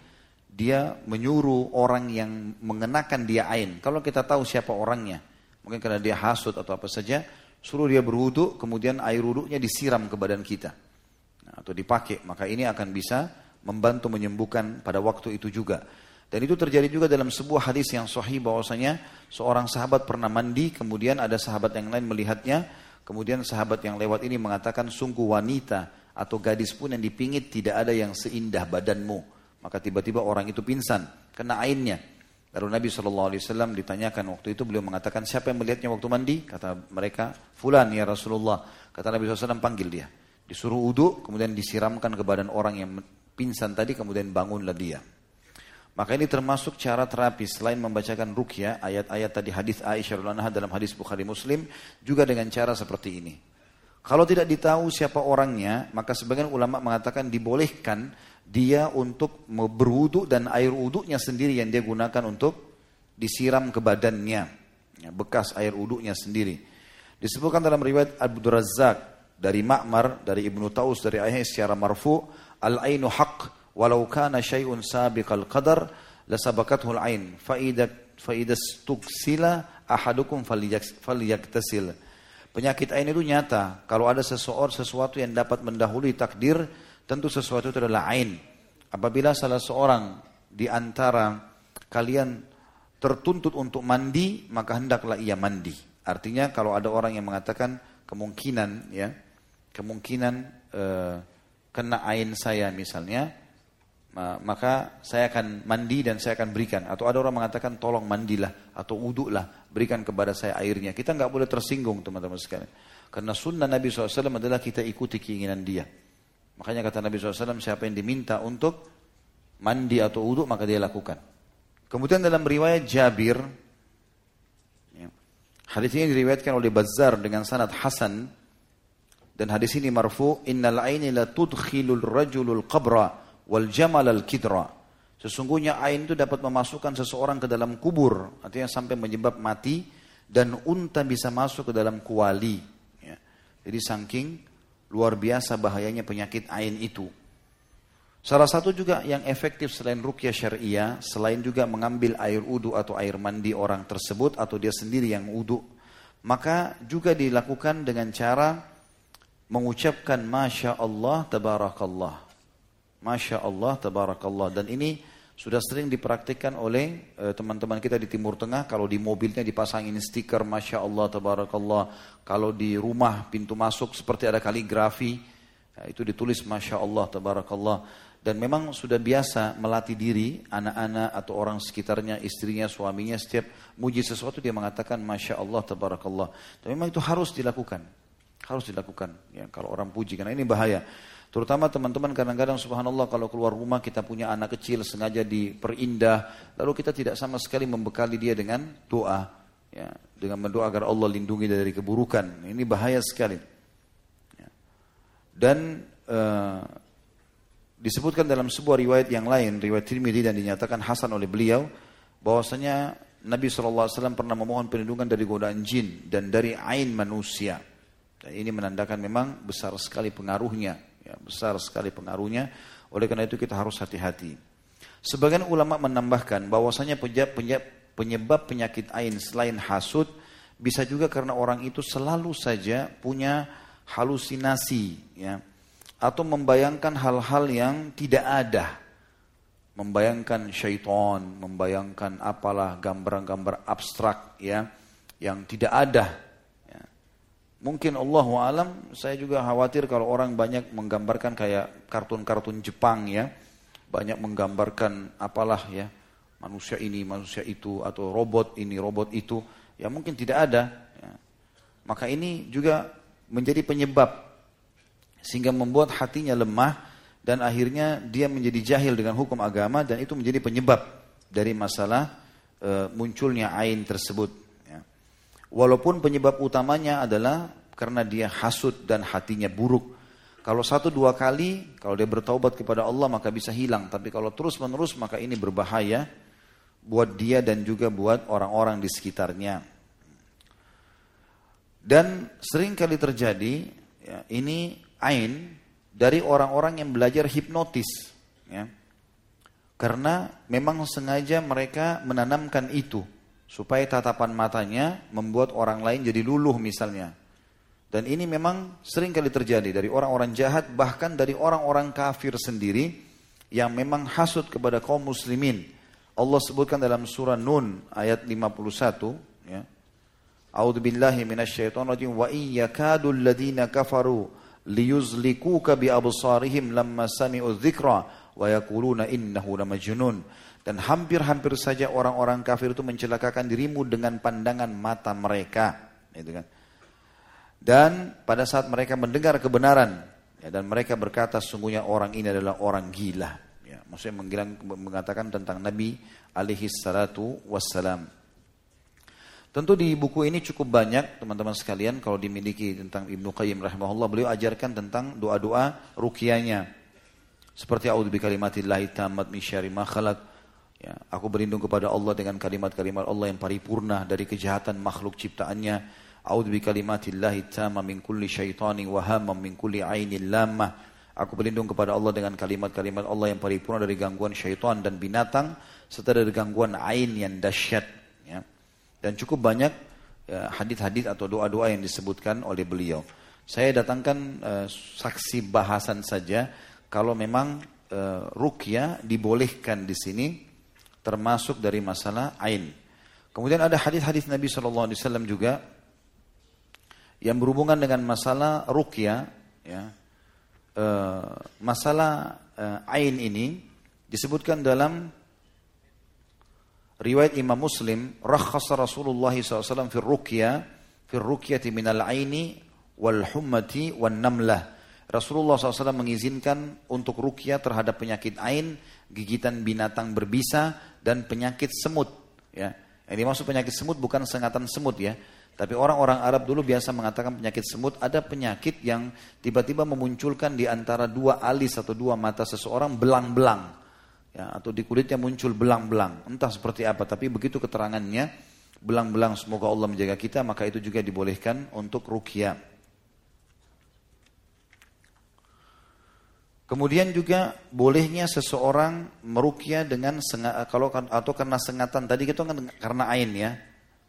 dia menyuruh orang yang mengenakan dia ain. Kalau kita tahu siapa orangnya, mungkin karena dia hasut atau apa saja, suruh dia berwudu, kemudian air wudhunya disiram ke badan kita. Nah, atau dipakai, maka ini akan bisa membantu menyembuhkan pada waktu itu juga. Dan itu terjadi juga dalam sebuah hadis yang sahih bahwasanya seorang sahabat pernah mandi, kemudian ada sahabat yang lain melihatnya, Kemudian sahabat yang lewat ini mengatakan sungguh wanita atau gadis pun yang dipingit tidak ada yang seindah badanmu. Maka tiba-tiba orang itu pingsan, kena ainnya. Lalu Nabi SAW ditanyakan waktu itu beliau mengatakan siapa yang melihatnya waktu mandi? Kata mereka, Fulan ya Rasulullah. Kata Nabi SAW panggil dia. Disuruh uduk, kemudian disiramkan ke badan orang yang pingsan tadi, kemudian bangunlah dia. Maka ini termasuk cara terapi selain membacakan rukyah, ayat-ayat tadi hadis Aisyah radhiyallahu dalam hadis Bukhari Muslim juga dengan cara seperti ini. Kalau tidak ditahu siapa orangnya, maka sebagian ulama mengatakan dibolehkan dia untuk berwudu dan air wudhunya sendiri yang dia gunakan untuk disiram ke badannya. Ya, bekas air wudhunya sendiri. Disebutkan dalam riwayat Abu Razak dari Ma'mar, dari Ibnu Taus, dari ayah secara marfu, al-ainu haq walau kana syai'un sabiqal qadar lasabakathu al-ain fa idza fa idza stuksila ahadukum falyaktasil. Penyakit ain itu nyata. Kalau ada seseorang sesuatu yang dapat mendahului takdir, Tentu sesuatu itu adalah ain. Apabila salah seorang di antara kalian tertuntut untuk mandi, maka hendaklah ia mandi. Artinya kalau ada orang yang mengatakan kemungkinan ya, kemungkinan uh, kena ain saya misalnya, maka saya akan mandi dan saya akan berikan. Atau ada orang mengatakan tolong mandilah atau uduklah, berikan kepada saya airnya. Kita nggak boleh tersinggung teman-teman sekalian. Karena sunnah Nabi SAW adalah kita ikuti keinginan dia. Makanya kata Nabi SAW, siapa yang diminta untuk mandi atau uduk maka dia lakukan. Kemudian dalam riwayat Jabir, ya, hadis ini diriwayatkan oleh Bazar dengan sanad Hasan dan hadis ini marfu, innal aini la tudkhilul rajulul qabra wal jamal al kidra. Sesungguhnya ain itu dapat memasukkan seseorang ke dalam kubur, artinya sampai menyebab mati dan unta bisa masuk ke dalam kuali. Ya. Jadi saking Luar biasa bahayanya penyakit ain itu. Salah satu juga yang efektif selain rukyah syariah, selain juga mengambil air udu atau air mandi orang tersebut atau dia sendiri yang udu, maka juga dilakukan dengan cara mengucapkan Masya Allah Tabarakallah. Masya Allah Tabarakallah. Dan ini sudah sering dipraktikkan oleh eh, teman-teman kita di Timur Tengah. Kalau di mobilnya dipasangin stiker Masya Allah Tabarakallah. Kalau di rumah pintu masuk seperti ada kaligrafi ya, itu ditulis Masya Allah Tabarakallah. Dan memang sudah biasa melatih diri anak-anak atau orang sekitarnya istrinya suaminya. Setiap muji sesuatu dia mengatakan Masya Allah Tabarakallah. Tapi memang itu harus dilakukan. Harus dilakukan. Ya kalau orang puji karena ini bahaya Terutama teman-teman kadang-kadang subhanallah kalau keluar rumah kita punya anak kecil sengaja diperindah. Lalu kita tidak sama sekali membekali dia dengan doa. Ya, dengan berdoa agar Allah lindungi dari keburukan. Ini bahaya sekali. Ya. Dan uh, disebutkan dalam sebuah riwayat yang lain, riwayat Tirmidzi dan dinyatakan hasan oleh beliau, bahwasanya Nabi SAW pernah memohon perlindungan dari godaan jin dan dari ain manusia. Dan ini menandakan memang besar sekali pengaruhnya Ya, besar sekali pengaruhnya. Oleh karena itu kita harus hati-hati. Sebagian ulama menambahkan bahwasanya penyebab penyakit ain selain hasut bisa juga karena orang itu selalu saja punya halusinasi ya atau membayangkan hal-hal yang tidak ada membayangkan syaitan membayangkan apalah gambar-gambar abstrak ya yang tidak ada Mungkin Allah alam, saya juga khawatir kalau orang banyak menggambarkan kayak kartun-kartun Jepang ya. Banyak menggambarkan apalah ya, manusia ini, manusia itu, atau robot ini, robot itu. Ya mungkin tidak ada. Ya. Maka ini juga menjadi penyebab. Sehingga membuat hatinya lemah dan akhirnya dia menjadi jahil dengan hukum agama dan itu menjadi penyebab dari masalah e, munculnya ain tersebut. Walaupun penyebab utamanya adalah karena dia hasut dan hatinya buruk. Kalau satu dua kali, kalau dia bertaubat kepada Allah maka bisa hilang. Tapi kalau terus menerus maka ini berbahaya buat dia dan juga buat orang-orang di sekitarnya. Dan sering kali terjadi ya, ini ain dari orang-orang yang belajar hipnotis. Ya. Karena memang sengaja mereka menanamkan itu supaya tatapan matanya membuat orang lain jadi luluh misalnya. Dan ini memang sering kali terjadi dari orang-orang jahat bahkan dari orang-orang kafir sendiri yang memang hasut kepada kaum muslimin. Allah sebutkan dalam surah Nun ayat 51 ya. A'udzu billahi minasyaitonir rajim wa iyyakadu alladziina kafaru liyuzlikuka bi absarihim lamma sami'u dzikra wa yaquluna innahu lamajnun. Dan hampir-hampir saja orang-orang kafir itu mencelakakan dirimu dengan pandangan mata mereka. Gitu kan. Dan pada saat mereka mendengar kebenaran, ya, dan mereka berkata sungguhnya orang ini adalah orang gila. Ya, maksudnya mengatakan tentang Nabi alaihi salatu wassalam. Tentu di buku ini cukup banyak teman-teman sekalian kalau dimiliki tentang Ibnu Qayyim rahimahullah beliau ajarkan tentang doa-doa rukianya. Seperti a'udzu bikalimatillahi tammat min syarri ma khalaq. Ya, aku berlindung kepada Allah dengan kalimat-kalimat Allah yang paripurna dari kejahatan makhluk ciptaannya. A'udzu bikalimatillahi tamma min kulli syaitanin wa hamman min kulli ainin lamah. Aku berlindung kepada Allah dengan kalimat-kalimat Allah yang paripurna dari gangguan syaitan dan binatang serta dari gangguan ain yang dahsyat. Ya. Dan cukup banyak ya, hadis-hadis atau doa-doa yang disebutkan oleh beliau. Saya datangkan uh, saksi bahasan saja kalau memang uh, rukyah dibolehkan di sini termasuk dari masalah ain. Kemudian ada hadis-hadis Nabi Shallallahu Alaihi Wasallam juga yang berhubungan dengan masalah rukyah, ya, uh, masalah uh, ain ini disebutkan dalam riwayat Imam Muslim, rakhasa Rasulullah SAW fi ruqya fi ruqyati minal aini wal hummati wan namlah. Rasulullah SAW mengizinkan untuk ruqyah terhadap penyakit ain, gigitan binatang berbisa dan penyakit semut. Ya, yang dimaksud penyakit semut bukan sengatan semut ya, tapi orang-orang Arab dulu biasa mengatakan penyakit semut ada penyakit yang tiba-tiba memunculkan di antara dua alis atau dua mata seseorang belang-belang ya, atau di kulitnya muncul belang-belang. Entah seperti apa, tapi begitu keterangannya, belang-belang semoga Allah menjaga kita, maka itu juga dibolehkan untuk rukyah. Kemudian juga bolehnya seseorang merukyah dengan sengat, kalau kan, atau karena sengatan tadi itu kan karena ain ya.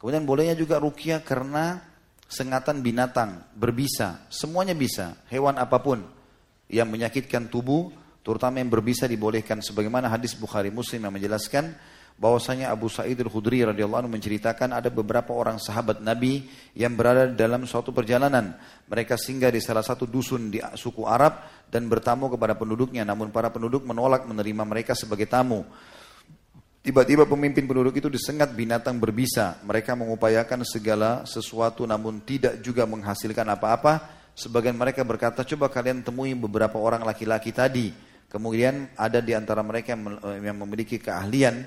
Kemudian bolehnya juga rukyah karena sengatan binatang berbisa, semuanya bisa, hewan apa pun yang menyakitkan tubuh terutama yang berbisa dibolehkan sebagaimana hadis Bukhari Muslim yang menjelaskan bahwasanya Abu Sa'id Al-Khudri radhiyallahu anhu menceritakan ada beberapa orang sahabat Nabi yang berada dalam suatu perjalanan. Mereka singgah di salah satu dusun di suku Arab dan bertamu kepada penduduknya namun para penduduk menolak menerima mereka sebagai tamu. Tiba-tiba pemimpin penduduk itu disengat binatang berbisa. Mereka mengupayakan segala sesuatu namun tidak juga menghasilkan apa-apa. Sebagian mereka berkata, coba kalian temui beberapa orang laki-laki tadi Kemudian ada di antara mereka yang eh, memiliki keahlian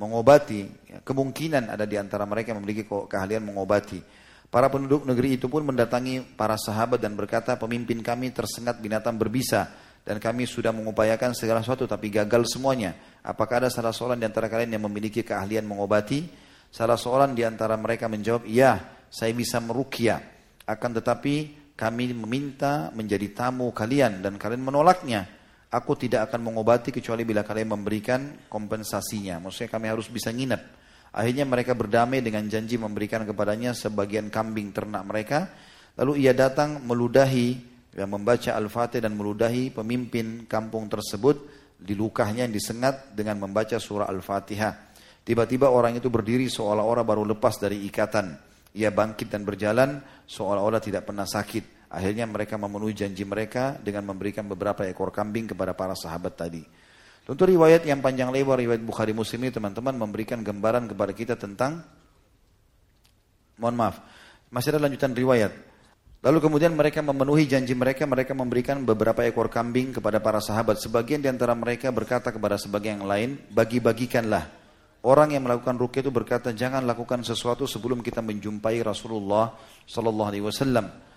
mengobati. Kemungkinan ada di antara mereka yang memiliki keahlian mengobati. Para penduduk negeri itu pun mendatangi para sahabat dan berkata, pemimpin kami tersengat binatang berbisa dan kami sudah mengupayakan segala sesuatu tapi gagal semuanya. Apakah ada salah seorang di antara kalian yang memiliki keahlian mengobati? Salah seorang di antara mereka menjawab, iya, saya bisa merukia. Akan tetapi kami meminta menjadi tamu kalian dan kalian menolaknya. Aku tidak akan mengobati kecuali bila kalian memberikan kompensasinya. Maksudnya kami harus bisa nginep. Akhirnya mereka berdamai dengan janji memberikan kepadanya sebagian kambing ternak mereka. Lalu ia datang meludahi, yang membaca Al-Fatih dan meludahi pemimpin kampung tersebut di lukahnya yang disengat dengan membaca surah Al-Fatihah. Tiba-tiba orang itu berdiri seolah-olah baru lepas dari ikatan. Ia bangkit dan berjalan seolah-olah tidak pernah sakit. Akhirnya mereka memenuhi janji mereka dengan memberikan beberapa ekor kambing kepada para sahabat tadi. Tentu riwayat yang panjang lebar, riwayat Bukhari Muslim ini teman-teman memberikan gambaran kepada kita tentang, mohon maaf, masih ada lanjutan riwayat. Lalu kemudian mereka memenuhi janji mereka, mereka memberikan beberapa ekor kambing kepada para sahabat. Sebagian di antara mereka berkata kepada sebagian yang lain, bagi-bagikanlah. Orang yang melakukan rukyah itu berkata, jangan lakukan sesuatu sebelum kita menjumpai Rasulullah Sallallahu Alaihi Wasallam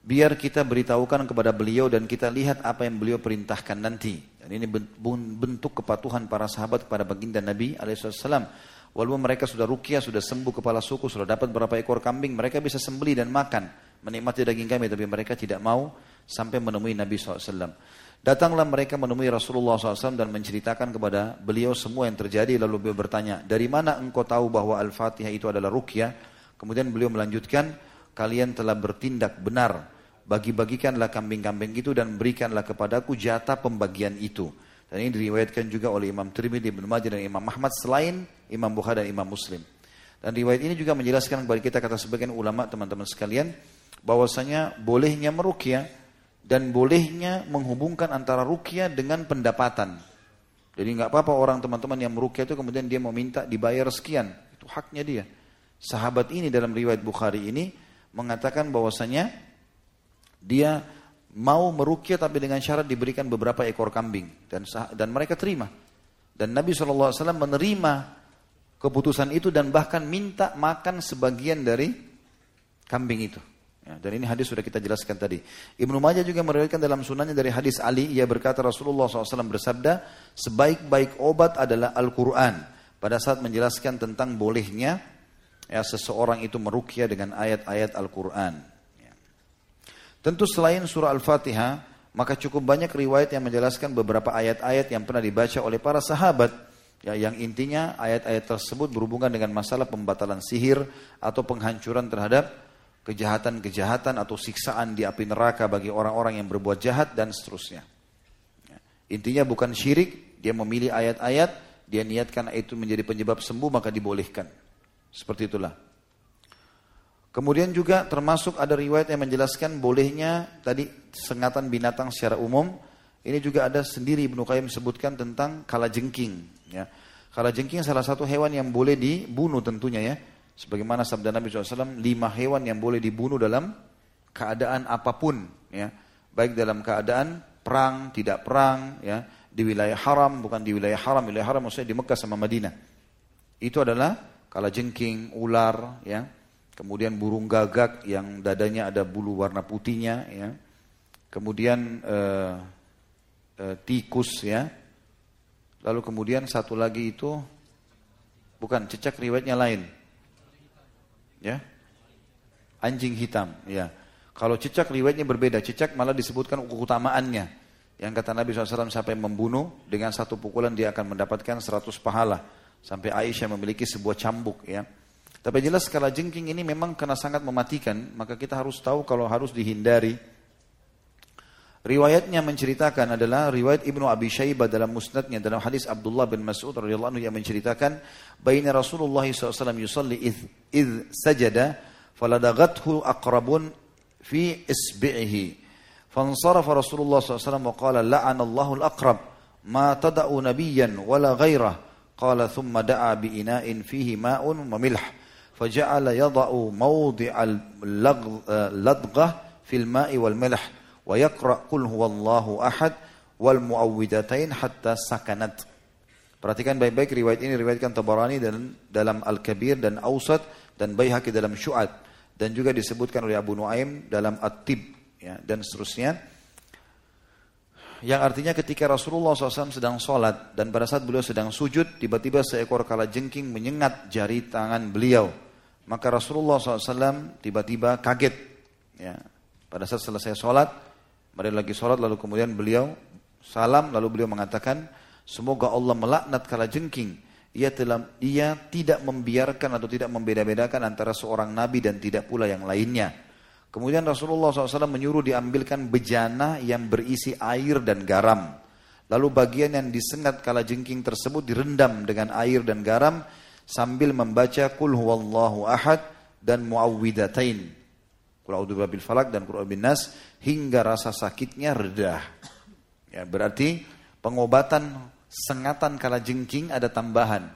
biar kita beritahukan kepada beliau dan kita lihat apa yang beliau perintahkan nanti. Dan ini bentuk kepatuhan para sahabat kepada baginda Nabi alaihissalam. Walaupun mereka sudah rukia, sudah sembuh kepala suku, sudah dapat berapa ekor kambing, mereka bisa sembeli dan makan, menikmati daging kami, tapi mereka tidak mau sampai menemui Nabi SAW. Datanglah mereka menemui Rasulullah SAW dan menceritakan kepada beliau semua yang terjadi, lalu beliau bertanya, dari mana engkau tahu bahwa Al-Fatihah itu adalah rukia? Kemudian beliau melanjutkan, kalian telah bertindak benar. Bagi-bagikanlah kambing-kambing itu dan berikanlah kepadaku jatah pembagian itu. Dan ini diriwayatkan juga oleh Imam Tirmidzi, Ibnu Majah dan Imam Ahmad selain Imam Bukhari dan Imam Muslim. Dan riwayat ini juga menjelaskan kepada kita kata sebagian ulama teman-teman sekalian bahwasanya bolehnya merukyah dan bolehnya menghubungkan antara rukyah dengan pendapatan. Jadi nggak apa-apa orang teman-teman yang merukyah itu kemudian dia mau minta dibayar sekian. Itu haknya dia. Sahabat ini dalam riwayat Bukhari ini mengatakan bahwasanya dia mau merukyah tapi dengan syarat diberikan beberapa ekor kambing dan dan mereka terima. Dan Nabi SAW menerima keputusan itu dan bahkan minta makan sebagian dari kambing itu. Ya, dan ini hadis sudah kita jelaskan tadi. Ibnu Majah juga meriwayatkan dalam sunannya dari hadis Ali, ia berkata Rasulullah SAW bersabda, sebaik-baik obat adalah Al-Quran. Pada saat menjelaskan tentang bolehnya ya, seseorang itu merukyah dengan ayat-ayat Al-Quran. Ya. Tentu selain surah Al-Fatihah, maka cukup banyak riwayat yang menjelaskan beberapa ayat-ayat yang pernah dibaca oleh para sahabat. Ya, yang intinya ayat-ayat tersebut berhubungan dengan masalah pembatalan sihir atau penghancuran terhadap kejahatan-kejahatan atau siksaan di api neraka bagi orang-orang yang berbuat jahat dan seterusnya. Ya. Intinya bukan syirik, dia memilih ayat-ayat, dia niatkan itu menjadi penyebab sembuh maka dibolehkan. Seperti itulah. Kemudian juga termasuk ada riwayat yang menjelaskan bolehnya tadi sengatan binatang secara umum. Ini juga ada sendiri Ibnu Qayyim sebutkan tentang kalajengking. Ya. Kalajengking salah satu hewan yang boleh dibunuh tentunya ya. Sebagaimana sabda Nabi SAW, lima hewan yang boleh dibunuh dalam keadaan apa pun, ya, baik dalam keadaan perang, tidak perang, ya, di wilayah haram, bukan di wilayah haram, wilayah haram maksudnya di Mekah sama Madinah. Itu adalah kala jengking, ular, ya, kemudian burung gagak yang dadanya ada bulu warna putihnya, ya, kemudian uh, uh, tikus, ya, lalu kemudian satu lagi itu bukan cecak riwayatnya lain, Ya. Anjing hitam, ya. Kalau cicak riwayatnya berbeda, cicak malah disebutkan keutamaannya. Yang kata Nabi SAW sampai membunuh dengan satu pukulan dia akan mendapatkan 100 pahala. Sampai Aisyah memiliki sebuah cambuk ya. Tapi jelas kalau jengking ini memang karena sangat mematikan, maka kita harus tahu kalau harus dihindari. Riwayatnya menceritakan adalah riwayat Ibnu Abi Syaibah dalam musnadnya dalam hadis Abdullah bin Mas'ud radhiyallahu anhu yang menceritakan baina Rasulullah SAW yusalli id, id sajada faladagathu aqrabun fi isbi'ihi fansarafa Rasulullah SAW wa qala la'ana Allahu al-aqrab ma tada'u nabiyyan wala ghairah qala thumma da'a bi ina'in fihi ma'un wa milh faja'ala yada'u mawdi'al ladghah fil ma'i wal milh wa yaqra qul huwallahu ahad wal muawwidatain hatta sakanat. Perhatikan baik-baik riwayat ini riwayatkan Tabarani dan dalam Al-Kabir dan Ausat dan Baihaqi dalam Syu'at dan juga disebutkan oleh Abu Nuaim dalam At-Tib ya, dan seterusnya. Yang artinya ketika Rasulullah SAW sedang sholat dan pada saat beliau sedang sujud, tiba-tiba seekor kala jengking menyengat jari tangan beliau. Maka Rasulullah SAW tiba-tiba kaget. Ya. Pada saat selesai sholat, mereka lagi sholat lalu kemudian beliau salam lalu beliau mengatakan semoga Allah melaknat kala jengking. Ia telah ia tidak membiarkan atau tidak membeda-bedakan antara seorang nabi dan tidak pula yang lainnya. Kemudian Rasulullah SAW menyuruh diambilkan bejana yang berisi air dan garam. Lalu bagian yang disengat kala jengking tersebut direndam dengan air dan garam sambil membaca Qul huwallahu ahad dan muawwidatain. Qul a'udzu birabbil falak dan Qul bin nas hingga rasa sakitnya reda. Ya, berarti pengobatan sengatan kala jengking ada tambahan.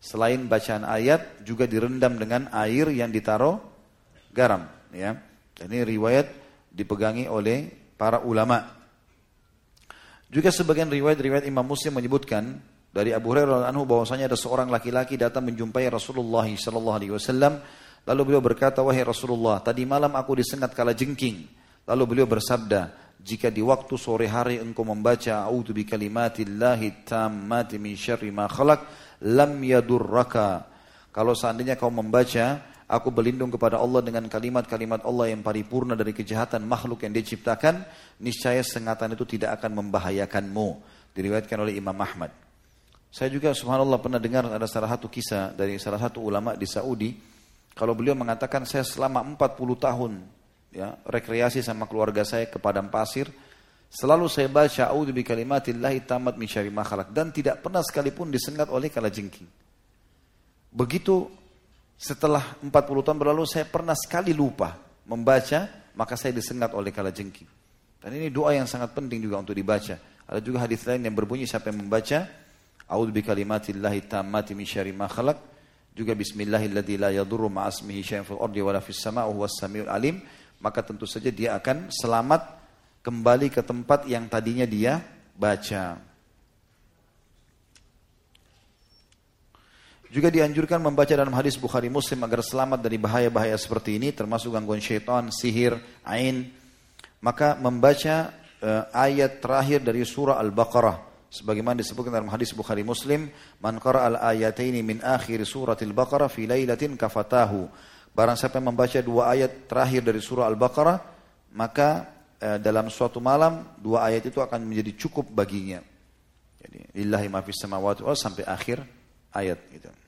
Selain bacaan ayat juga direndam dengan air yang ditaruh garam. Ya. Ini riwayat dipegangi oleh para ulama. Juga sebagian riwayat-riwayat Imam Muslim menyebutkan dari Abu Hurairah anhu bahwasanya ada seorang laki-laki datang menjumpai Rasulullah sallallahu alaihi wasallam lalu beliau berkata wahai Rasulullah tadi malam aku disengat kala jengking Lalu beliau bersabda, jika di waktu sore hari engkau membaca a'udzu bi kalimatillahi tammati min syarri ma khalaq lam yadurraka. Kalau seandainya kau membaca aku berlindung kepada Allah dengan kalimat-kalimat Allah yang paripurna dari kejahatan makhluk yang diciptakan, niscaya sengatan itu tidak akan membahayakanmu. Diriwayatkan oleh Imam Ahmad. Saya juga subhanallah pernah dengar ada salah satu kisah dari salah satu ulama di Saudi. Kalau beliau mengatakan saya selama 40 tahun ya, rekreasi sama keluarga saya ke padang pasir, selalu saya baca a'udzu bi kalimatillahi tamat min syarri dan tidak pernah sekalipun disengat oleh kala jengking. Begitu setelah 40 tahun berlalu saya pernah sekali lupa membaca, maka saya disengat oleh kala jengking. Dan ini doa yang sangat penting juga untuk dibaca. Ada juga hadis lain yang berbunyi siapa yang membaca A'udzu bikalimatillahi tammati min syarri ma khalaq. Juga bismillahilladzi la yadurru ma'asmihi syai'un fil ardi wala fis sama'i huwas samiul alim. Maka tentu saja dia akan selamat kembali ke tempat yang tadinya dia baca. Juga dianjurkan membaca dalam hadis Bukhari Muslim agar selamat dari bahaya-bahaya seperti ini termasuk gangguan syaitan, sihir, ain. Maka membaca uh, ayat terakhir dari surah Al-Baqarah sebagaimana disebutkan dalam hadis Bukhari Muslim, "Man qara al-ayataini min akhir suratil Baqarah fi lailatin kafatahu." Barang siapa yang membaca dua ayat terakhir dari surah Al-Baqarah, maka uh, dalam suatu malam dua ayat itu akan menjadi cukup baginya. Jadi, lillahi ma fis samawati sampai akhir ayat itu.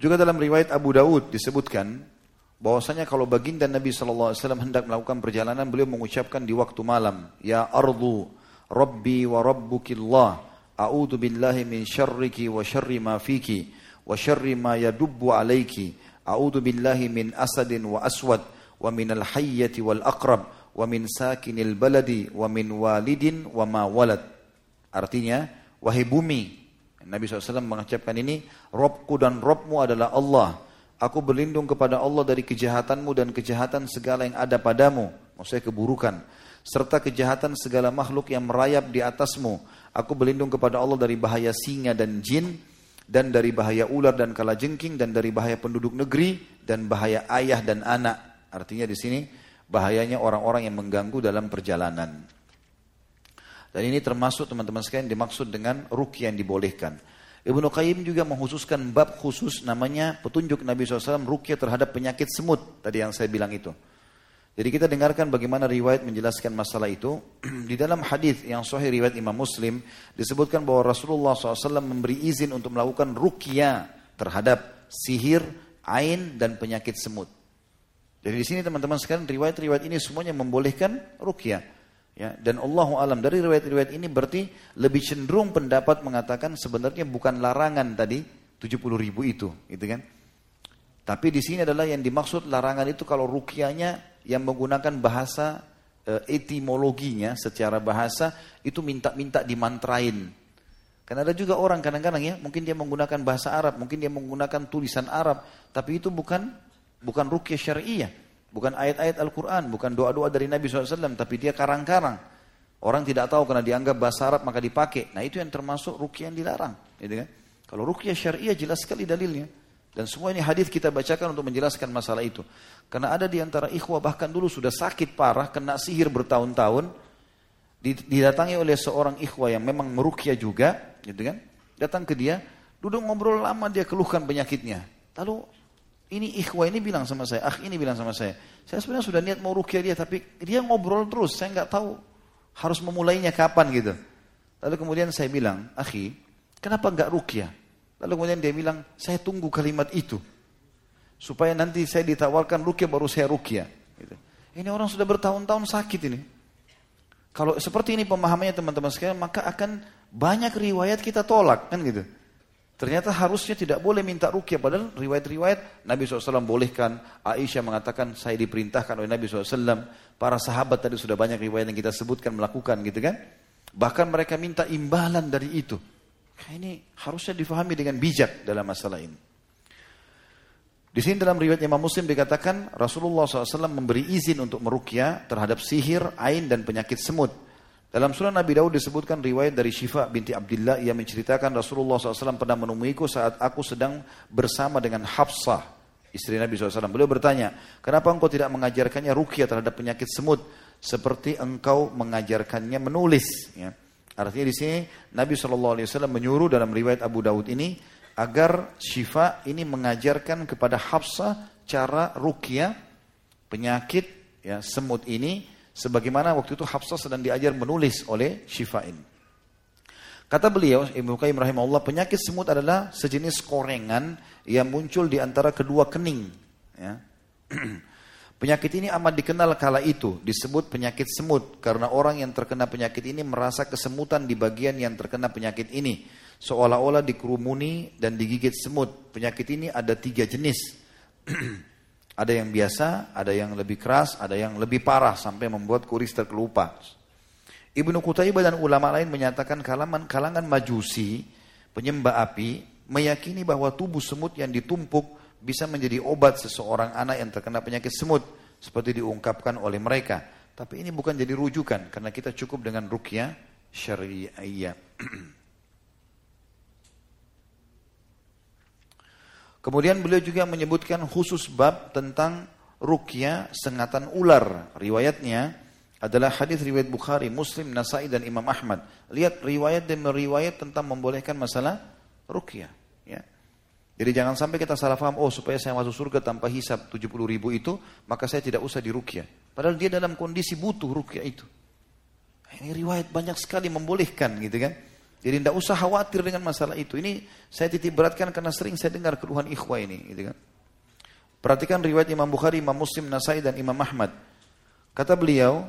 Juga dalam riwayat Abu Daud disebutkan bahwasanya kalau baginda Nabi SAW hendak melakukan perjalanan beliau mengucapkan di waktu malam ya ardu rabbi wa rabbukillah a'udzu billahi min syarriki wa syarri ma fiki wa syarri ma yadubbu alayki a'udzu billahi min asadin wa aswad wa min al-hayyati wal aqrab wa min sakinil baladi wa min walidin wa ma walad. Artinya wahai bumi Nabi SAW mengucapkan ini, Robku dan Robmu adalah Allah. Aku berlindung kepada Allah dari kejahatanmu dan kejahatan segala yang ada padamu. Maksudnya keburukan. Serta kejahatan segala makhluk yang merayap di atasmu. Aku berlindung kepada Allah dari bahaya singa dan jin. Dan dari bahaya ular dan kalajengking. Dan dari bahaya penduduk negeri. Dan bahaya ayah dan anak. Artinya di sini bahayanya orang-orang yang mengganggu dalam perjalanan. Dan ini termasuk teman-teman sekalian dimaksud dengan rukyah yang dibolehkan. Ibnu Qayyim juga menghususkan bab khusus namanya petunjuk Nabi SAW rukyah terhadap penyakit semut. Tadi yang saya bilang itu. Jadi kita dengarkan bagaimana riwayat menjelaskan masalah itu. Di dalam hadis yang sahih riwayat Imam Muslim disebutkan bahwa Rasulullah SAW memberi izin untuk melakukan rukyah terhadap sihir, ain dan penyakit semut. Jadi di sini teman-teman sekalian riwayat-riwayat ini semuanya membolehkan rukyah. Ya, dan Allah alam dari riwayat-riwayat ini berarti lebih cenderung pendapat mengatakan sebenarnya bukan larangan tadi 70 ribu itu, gitu kan? Tapi di sini adalah yang dimaksud larangan itu kalau rukyahnya yang menggunakan bahasa e, etimologinya secara bahasa itu minta-minta dimantrain. Karena ada juga orang kadang-kadang ya, mungkin dia menggunakan bahasa Arab, mungkin dia menggunakan tulisan Arab, tapi itu bukan bukan rukyah syariah. Bukan ayat-ayat Al-Quran, bukan doa-doa dari Nabi SAW, tapi dia karang-karang. Orang tidak tahu karena dianggap bahasa Arab maka dipakai. Nah itu yang termasuk rukyah yang dilarang. Gitu kan? Kalau rukyah syariah jelas sekali dalilnya. Dan semua ini hadis kita bacakan untuk menjelaskan masalah itu. Karena ada di antara ikhwah bahkan dulu sudah sakit parah, kena sihir bertahun-tahun. Didatangi oleh seorang ikhwah yang memang merukyah juga. Gitu kan? Datang ke dia, duduk ngobrol lama dia keluhkan penyakitnya. Lalu ini ikhwah ini bilang sama saya, ah ini bilang sama saya. Saya sebenarnya sudah niat mau rukyah dia, tapi dia ngobrol terus. Saya nggak tahu harus memulainya kapan gitu. Lalu kemudian saya bilang, akhi, kenapa nggak rukyah? Lalu kemudian dia bilang, saya tunggu kalimat itu. Supaya nanti saya ditawarkan rukyah baru saya rukyah. Gitu. Ini orang sudah bertahun-tahun sakit ini. Kalau seperti ini pemahamannya teman-teman sekalian, maka akan banyak riwayat kita tolak kan gitu. Ternyata harusnya tidak boleh minta rukyah. Padahal riwayat-riwayat Nabi SAW bolehkan. Aisyah mengatakan saya diperintahkan oleh Nabi SAW. Para sahabat tadi sudah banyak riwayat yang kita sebutkan melakukan gitu kan. Bahkan mereka minta imbalan dari itu. Ini harusnya difahami dengan bijak dalam masalah ini. Di sini dalam riwayat Imam Muslim dikatakan Rasulullah SAW memberi izin untuk merukyah terhadap sihir, ain dan penyakit semut. Dalam surah Nabi Daud disebutkan riwayat dari Syifa binti Abdullah yang menceritakan Rasulullah SAW pernah menemuiku saat aku sedang bersama dengan Hafsah, istri Nabi SAW. Beliau bertanya, kenapa engkau tidak mengajarkannya rukyah terhadap penyakit semut seperti engkau mengajarkannya menulis? Ya. Artinya di sini Nabi SAW menyuruh dalam riwayat Abu Daud ini agar Syifa ini mengajarkan kepada Hafsah cara rukyah penyakit ya semut ini Sebagaimana waktu itu Hafsah sedang diajar menulis oleh Syifain. Kata beliau, Ibnu Qayyim rahimahullah, penyakit semut adalah sejenis korengan yang muncul di antara kedua kening. Ya. penyakit ini amat dikenal kala itu, disebut penyakit semut, karena orang yang terkena penyakit ini merasa kesemutan di bagian yang terkena penyakit ini. Seolah-olah dikerumuni dan digigit semut. Penyakit ini ada tiga jenis. Ada yang biasa, ada yang lebih keras, ada yang lebih parah sampai membuat kuris terkelupas. Ibnu Qutaibah dan ulama lain menyatakan kalangan, kalangan majusi, penyembah api, meyakini bahwa tubuh semut yang ditumpuk bisa menjadi obat seseorang anak yang terkena penyakit semut. Seperti diungkapkan oleh mereka. Tapi ini bukan jadi rujukan, karena kita cukup dengan rukyah syariah. Kemudian beliau juga menyebutkan khusus bab tentang rukyah sengatan ular. Riwayatnya, adalah hadis riwayat Bukhari, Muslim, Nasai dan Imam Ahmad. Lihat riwayat dan meriwayat tentang membolehkan masalah rukyah. Ya. Jadi jangan sampai kita salah paham, oh supaya saya masuk surga tanpa hisap 70 ribu itu, maka saya tidak usah dirukyah. Padahal dia dalam kondisi butuh rukyah itu. Ini riwayat banyak sekali membolehkan gitu kan. Jadi tidak usah khawatir dengan masalah itu. Ini saya titip beratkan karena sering saya dengar keluhan ikhwah ini. Gitu kan. Perhatikan riwayat Imam Bukhari, Imam Muslim, Nasai dan Imam Ahmad. Kata beliau,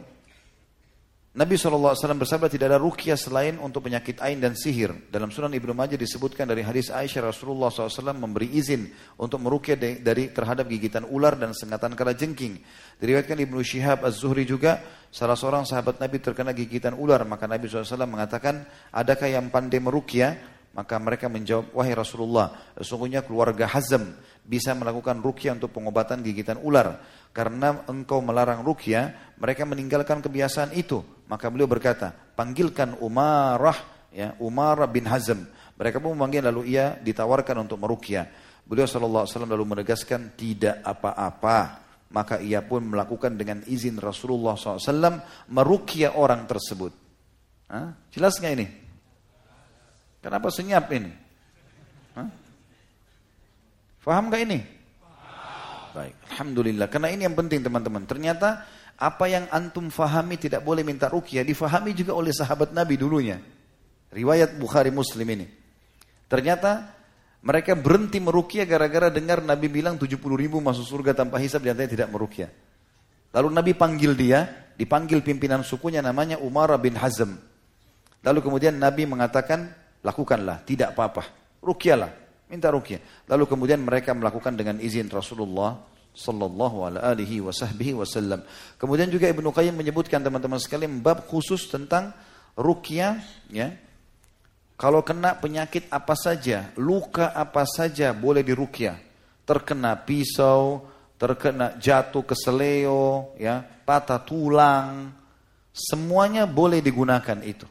Nabi SAW bersabda tidak ada rukyah selain untuk penyakit ain dan sihir. Dalam sunan Ibnu Majah disebutkan dari hadis Aisyah Rasulullah SAW memberi izin untuk merukyah dari terhadap gigitan ular dan sengatan kala jengking. Diriwayatkan Ibnu Syihab Az-Zuhri juga salah seorang sahabat Nabi terkena gigitan ular. Maka Nabi SAW mengatakan, adakah yang pandai merukyah? Maka mereka menjawab, wahai Rasulullah, sesungguhnya keluarga Hazm bisa melakukan rukyah untuk pengobatan gigitan ular. Karena engkau melarang rukyah, mereka meninggalkan kebiasaan itu. Maka beliau berkata, panggilkan Umarah, ya Umarah bin Hazm. Mereka pun memanggil lalu ia ditawarkan untuk merukyah. Beliau SAW lalu menegaskan tidak apa-apa. Maka ia pun melakukan dengan izin Rasulullah SAW merukyah orang tersebut. Hah? Jelas nggak ini? Kenapa senyap ini? Hah? Faham nggak ini? Baik, Alhamdulillah. Karena ini yang penting teman-teman. Ternyata apa yang antum fahami tidak boleh minta rukyah, difahami juga oleh sahabat Nabi dulunya. Riwayat Bukhari Muslim ini. Ternyata mereka berhenti merukyah gara-gara dengar Nabi bilang 70 ribu masuk surga tanpa hisab, dan tidak merukyah. Lalu Nabi panggil dia, dipanggil pimpinan sukunya namanya Umar bin Hazm. Lalu kemudian Nabi mengatakan, lakukanlah, tidak apa-apa. Rukyahlah, minta rukyah. Lalu kemudian mereka melakukan dengan izin Rasulullah sallallahu alaihi wasallam. Kemudian juga Ibnu Qayyim menyebutkan teman-teman sekalian bab khusus tentang rukyah ya. Kalau kena penyakit apa saja, luka apa saja boleh dirukyah. Terkena pisau, terkena jatuh ke seleo, ya, patah tulang, semuanya boleh digunakan itu.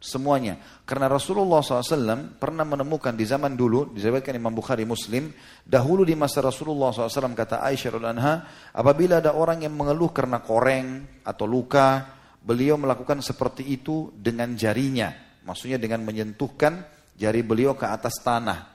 Semuanya. Karena Rasulullah SAW pernah menemukan di zaman dulu, disebutkan Imam Bukhari Muslim, dahulu di masa Rasulullah SAW kata Aisyah anha, apabila ada orang yang mengeluh karena koreng atau luka, beliau melakukan seperti itu dengan jarinya. Maksudnya dengan menyentuhkan jari beliau ke atas tanah.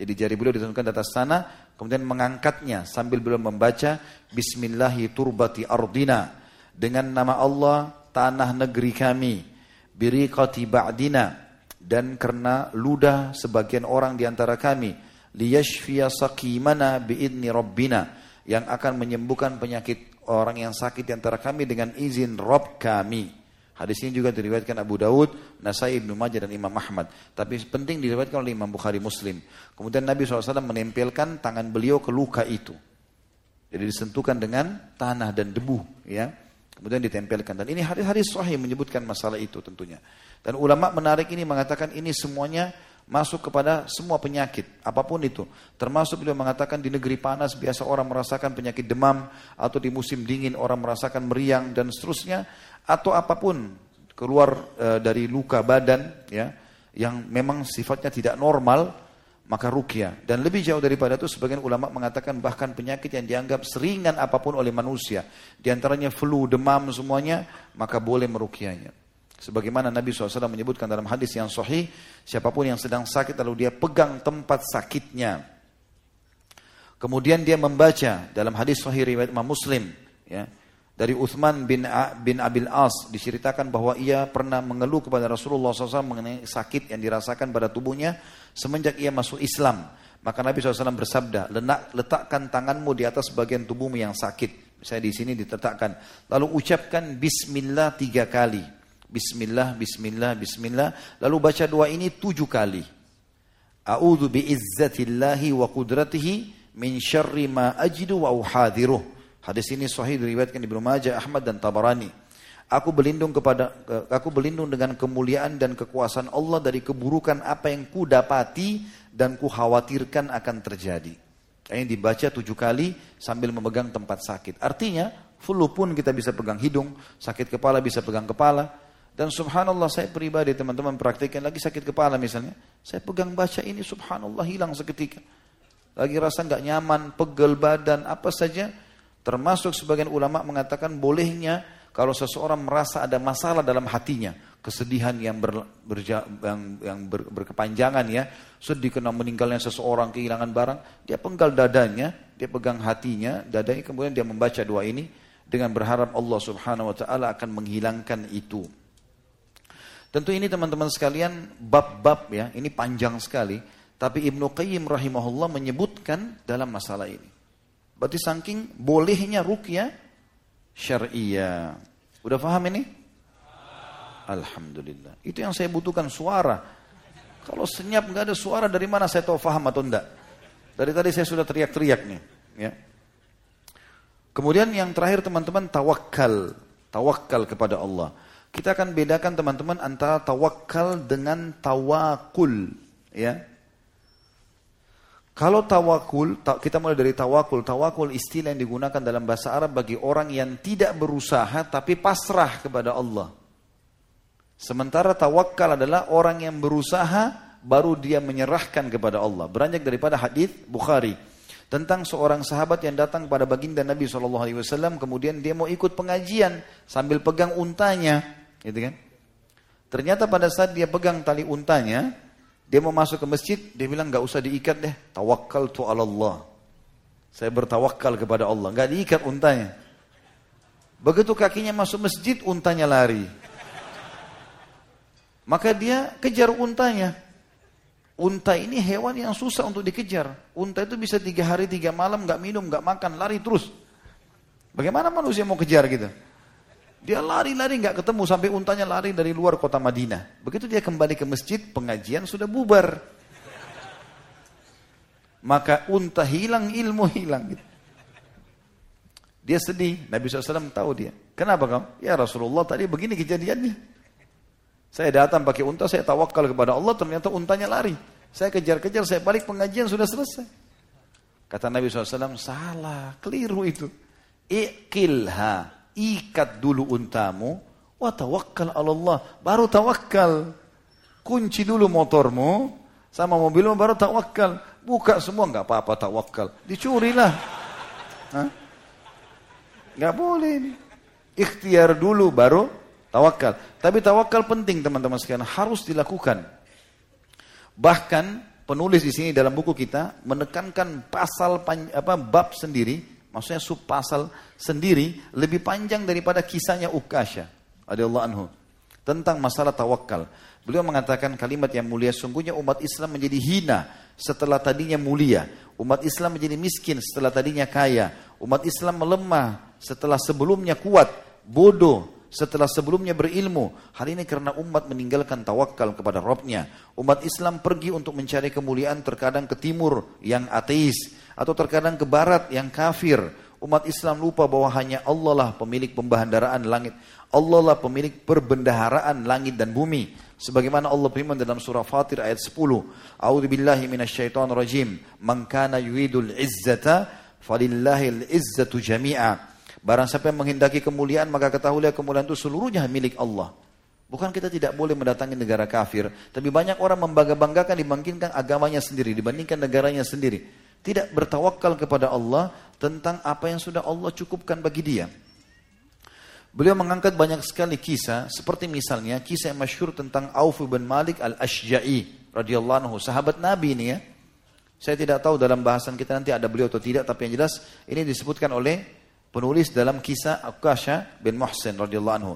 Jadi jari beliau ditentukan di atas tanah, kemudian mengangkatnya sambil beliau membaca Bismillahi turbati ardina. Dengan nama Allah, tanah negeri kami biriqati ba'dina dan karena ludah sebagian orang di antara kami liyashfiya saqimana biidni rabbina yang akan menyembuhkan penyakit orang yang sakit di antara kami dengan izin Rabb kami. Hadis ini juga diriwayatkan Abu Daud, Nasai, Ibnu Majah dan Imam Ahmad. Tapi penting diriwayatkan oleh Imam Bukhari Muslim. Kemudian Nabi SAW menempelkan tangan beliau ke luka itu. Jadi disentuhkan dengan tanah dan debu. ya Kemudian ditempelkan. Dan ini hadis-hadis sahih menyebutkan masalah itu tentunya. Dan ulama menarik ini mengatakan ini semuanya masuk kepada semua penyakit, apa pun itu. Termasuk beliau mengatakan di negeri panas biasa orang merasakan penyakit demam, atau di musim dingin orang merasakan meriang dan seterusnya, atau apa pun keluar e, dari luka badan ya yang memang sifatnya tidak normal, maka rukyah. Dan lebih jauh daripada itu sebagian ulama mengatakan bahkan penyakit yang dianggap seringan apa pun oleh manusia. Di antaranya flu, demam semuanya, maka boleh merukyahnya. Sebagaimana Nabi SAW menyebutkan dalam hadis yang sahih, siapa pun yang sedang sakit lalu dia pegang tempat sakitnya. Kemudian dia membaca dalam hadis sahih riwayat Imam Muslim, ya, dari Uthman bin, A, bin Abil As diceritakan bahwa ia pernah mengeluh kepada Rasulullah SAW mengenai sakit yang dirasakan pada tubuhnya semenjak ia masuk Islam. Maka Nabi SAW bersabda, letakkan tanganmu di atas bagian tubuhmu yang sakit. Saya di sini diletakkan. Lalu ucapkan Bismillah tiga kali. Bismillah, Bismillah, Bismillah. Lalu baca doa ini tujuh kali. A'udhu bi'izzatillahi wa qudratihi min syarri ma ajidu wa uhadiruh. Hadis ini sahih diriwayatkan Ibnu Majah, Ahmad dan Tabarani. Aku berlindung kepada aku berlindung dengan kemuliaan dan kekuasaan Allah dari keburukan apa yang ku dapati dan ku khawatirkan akan terjadi. Ini dibaca tujuh kali sambil memegang tempat sakit. Artinya, flu pun kita bisa pegang hidung, sakit kepala bisa pegang kepala. Dan subhanallah saya pribadi teman-teman praktikkan lagi sakit kepala misalnya. Saya pegang baca ini subhanallah hilang seketika. Lagi rasa nggak nyaman, pegel badan, apa saja. Termasuk sebagian ulama mengatakan bolehnya kalau seseorang merasa ada masalah dalam hatinya, kesedihan yang, ber, berja, yang, yang ber, berkepanjangan ya, sedih kena meninggalnya seseorang, kehilangan barang, dia penggal dadanya, dia pegang hatinya, dadanya kemudian dia membaca doa ini dengan berharap Allah Subhanahu wa taala akan menghilangkan itu. Tentu ini teman-teman sekalian bab-bab ya, ini panjang sekali, tapi Ibnu Qayyim rahimahullah menyebutkan dalam masalah ini. Berarti saking bolehnya rukyah syariah. Udah paham ini? Alhamdulillah. Itu yang saya butuhkan suara. Kalau senyap nggak ada suara dari mana saya tahu paham atau enggak? Dari tadi saya sudah teriak-teriak nih. Ya. Kemudian yang terakhir teman-teman tawakal. Tawakal kepada Allah. Kita akan bedakan teman-teman antara tawakal dengan tawakul. Ya. Kalau tawakul, kita mulai dari tawakul. Tawakul istilah yang digunakan dalam bahasa Arab bagi orang yang tidak berusaha tapi pasrah kepada Allah. Sementara tawakal adalah orang yang berusaha baru dia menyerahkan kepada Allah. Beranjak daripada hadis Bukhari tentang seorang sahabat yang datang pada baginda Nabi SAW kemudian dia mau ikut pengajian sambil pegang untanya, gitu kan? Ternyata pada saat dia pegang tali untanya, dia mau masuk ke masjid, dia bilang nggak usah diikat deh. Tawakal tu Allah. Saya bertawakal kepada Allah. Nggak diikat untanya. Begitu kakinya masuk masjid, untanya lari. Maka dia kejar untanya. Unta ini hewan yang susah untuk dikejar. Unta itu bisa tiga hari tiga malam nggak minum nggak makan lari terus. Bagaimana manusia mau kejar gitu? Dia lari-lari nggak ketemu sampai untanya lari dari luar kota Madinah. Begitu dia kembali ke masjid, pengajian sudah bubar. Maka unta hilang, ilmu hilang. Dia sedih. Nabi SAW tahu dia. Kenapa kau? Ya Rasulullah tadi begini kejadiannya. Saya datang pakai unta, saya tawakal kepada Allah, ternyata untanya lari. Saya kejar-kejar, saya balik pengajian sudah selesai. Kata Nabi SAW, salah, keliru itu. Ikilha, ikat dulu untamu, wa tawakkal Allah, baru tawakal. Kunci dulu motormu, sama mobilmu baru tawakal. Buka semua, nggak apa-apa tawakal. Dicurilah. Nggak boleh ini. Ikhtiar dulu baru tawakal. Tapi tawakal penting teman-teman sekalian, harus dilakukan. Bahkan penulis di sini dalam buku kita menekankan pasal apa bab sendiri Maksudnya sub pasal sendiri lebih panjang daripada kisahnya Ukasha radhiyallahu anhu tentang masalah tawakal. Beliau mengatakan kalimat yang mulia, sungguhnya umat Islam menjadi hina setelah tadinya mulia. Umat Islam menjadi miskin setelah tadinya kaya. Umat Islam melemah setelah sebelumnya kuat, bodoh setelah sebelumnya berilmu. Hal ini karena umat meninggalkan tawakal kepada Robnya. Umat Islam pergi untuk mencari kemuliaan terkadang ke timur yang ateis atau terkadang ke barat yang kafir. Umat Islam lupa bahwa hanya Allah lah pemilik pembahandaraan langit. Allah lah pemilik perbendaharaan langit dan bumi. Sebagaimana Allah firman dalam surah Fatir ayat 10. A'udzu billahi minasyaitonir rajim. Man kana yuridul izzata falillahil izzatu jami'a. Barang siapa yang menghendaki kemuliaan maka ketahuilah kemuliaan itu seluruhnya milik Allah. Bukan kita tidak boleh mendatangi negara kafir, tapi banyak orang membangga-banggakan agamanya sendiri, dibandingkan negaranya sendiri tidak bertawakal kepada Allah tentang apa yang sudah Allah cukupkan bagi dia. Beliau mengangkat banyak sekali kisah, seperti misalnya kisah yang masyhur tentang Auf bin Malik al-Ashja'i radhiyallahu anhu, sahabat Nabi ini ya. Saya tidak tahu dalam bahasan kita nanti ada beliau atau tidak, tapi yang jelas ini disebutkan oleh penulis dalam kisah Akasha bin Muhsin radhiyallahu anhu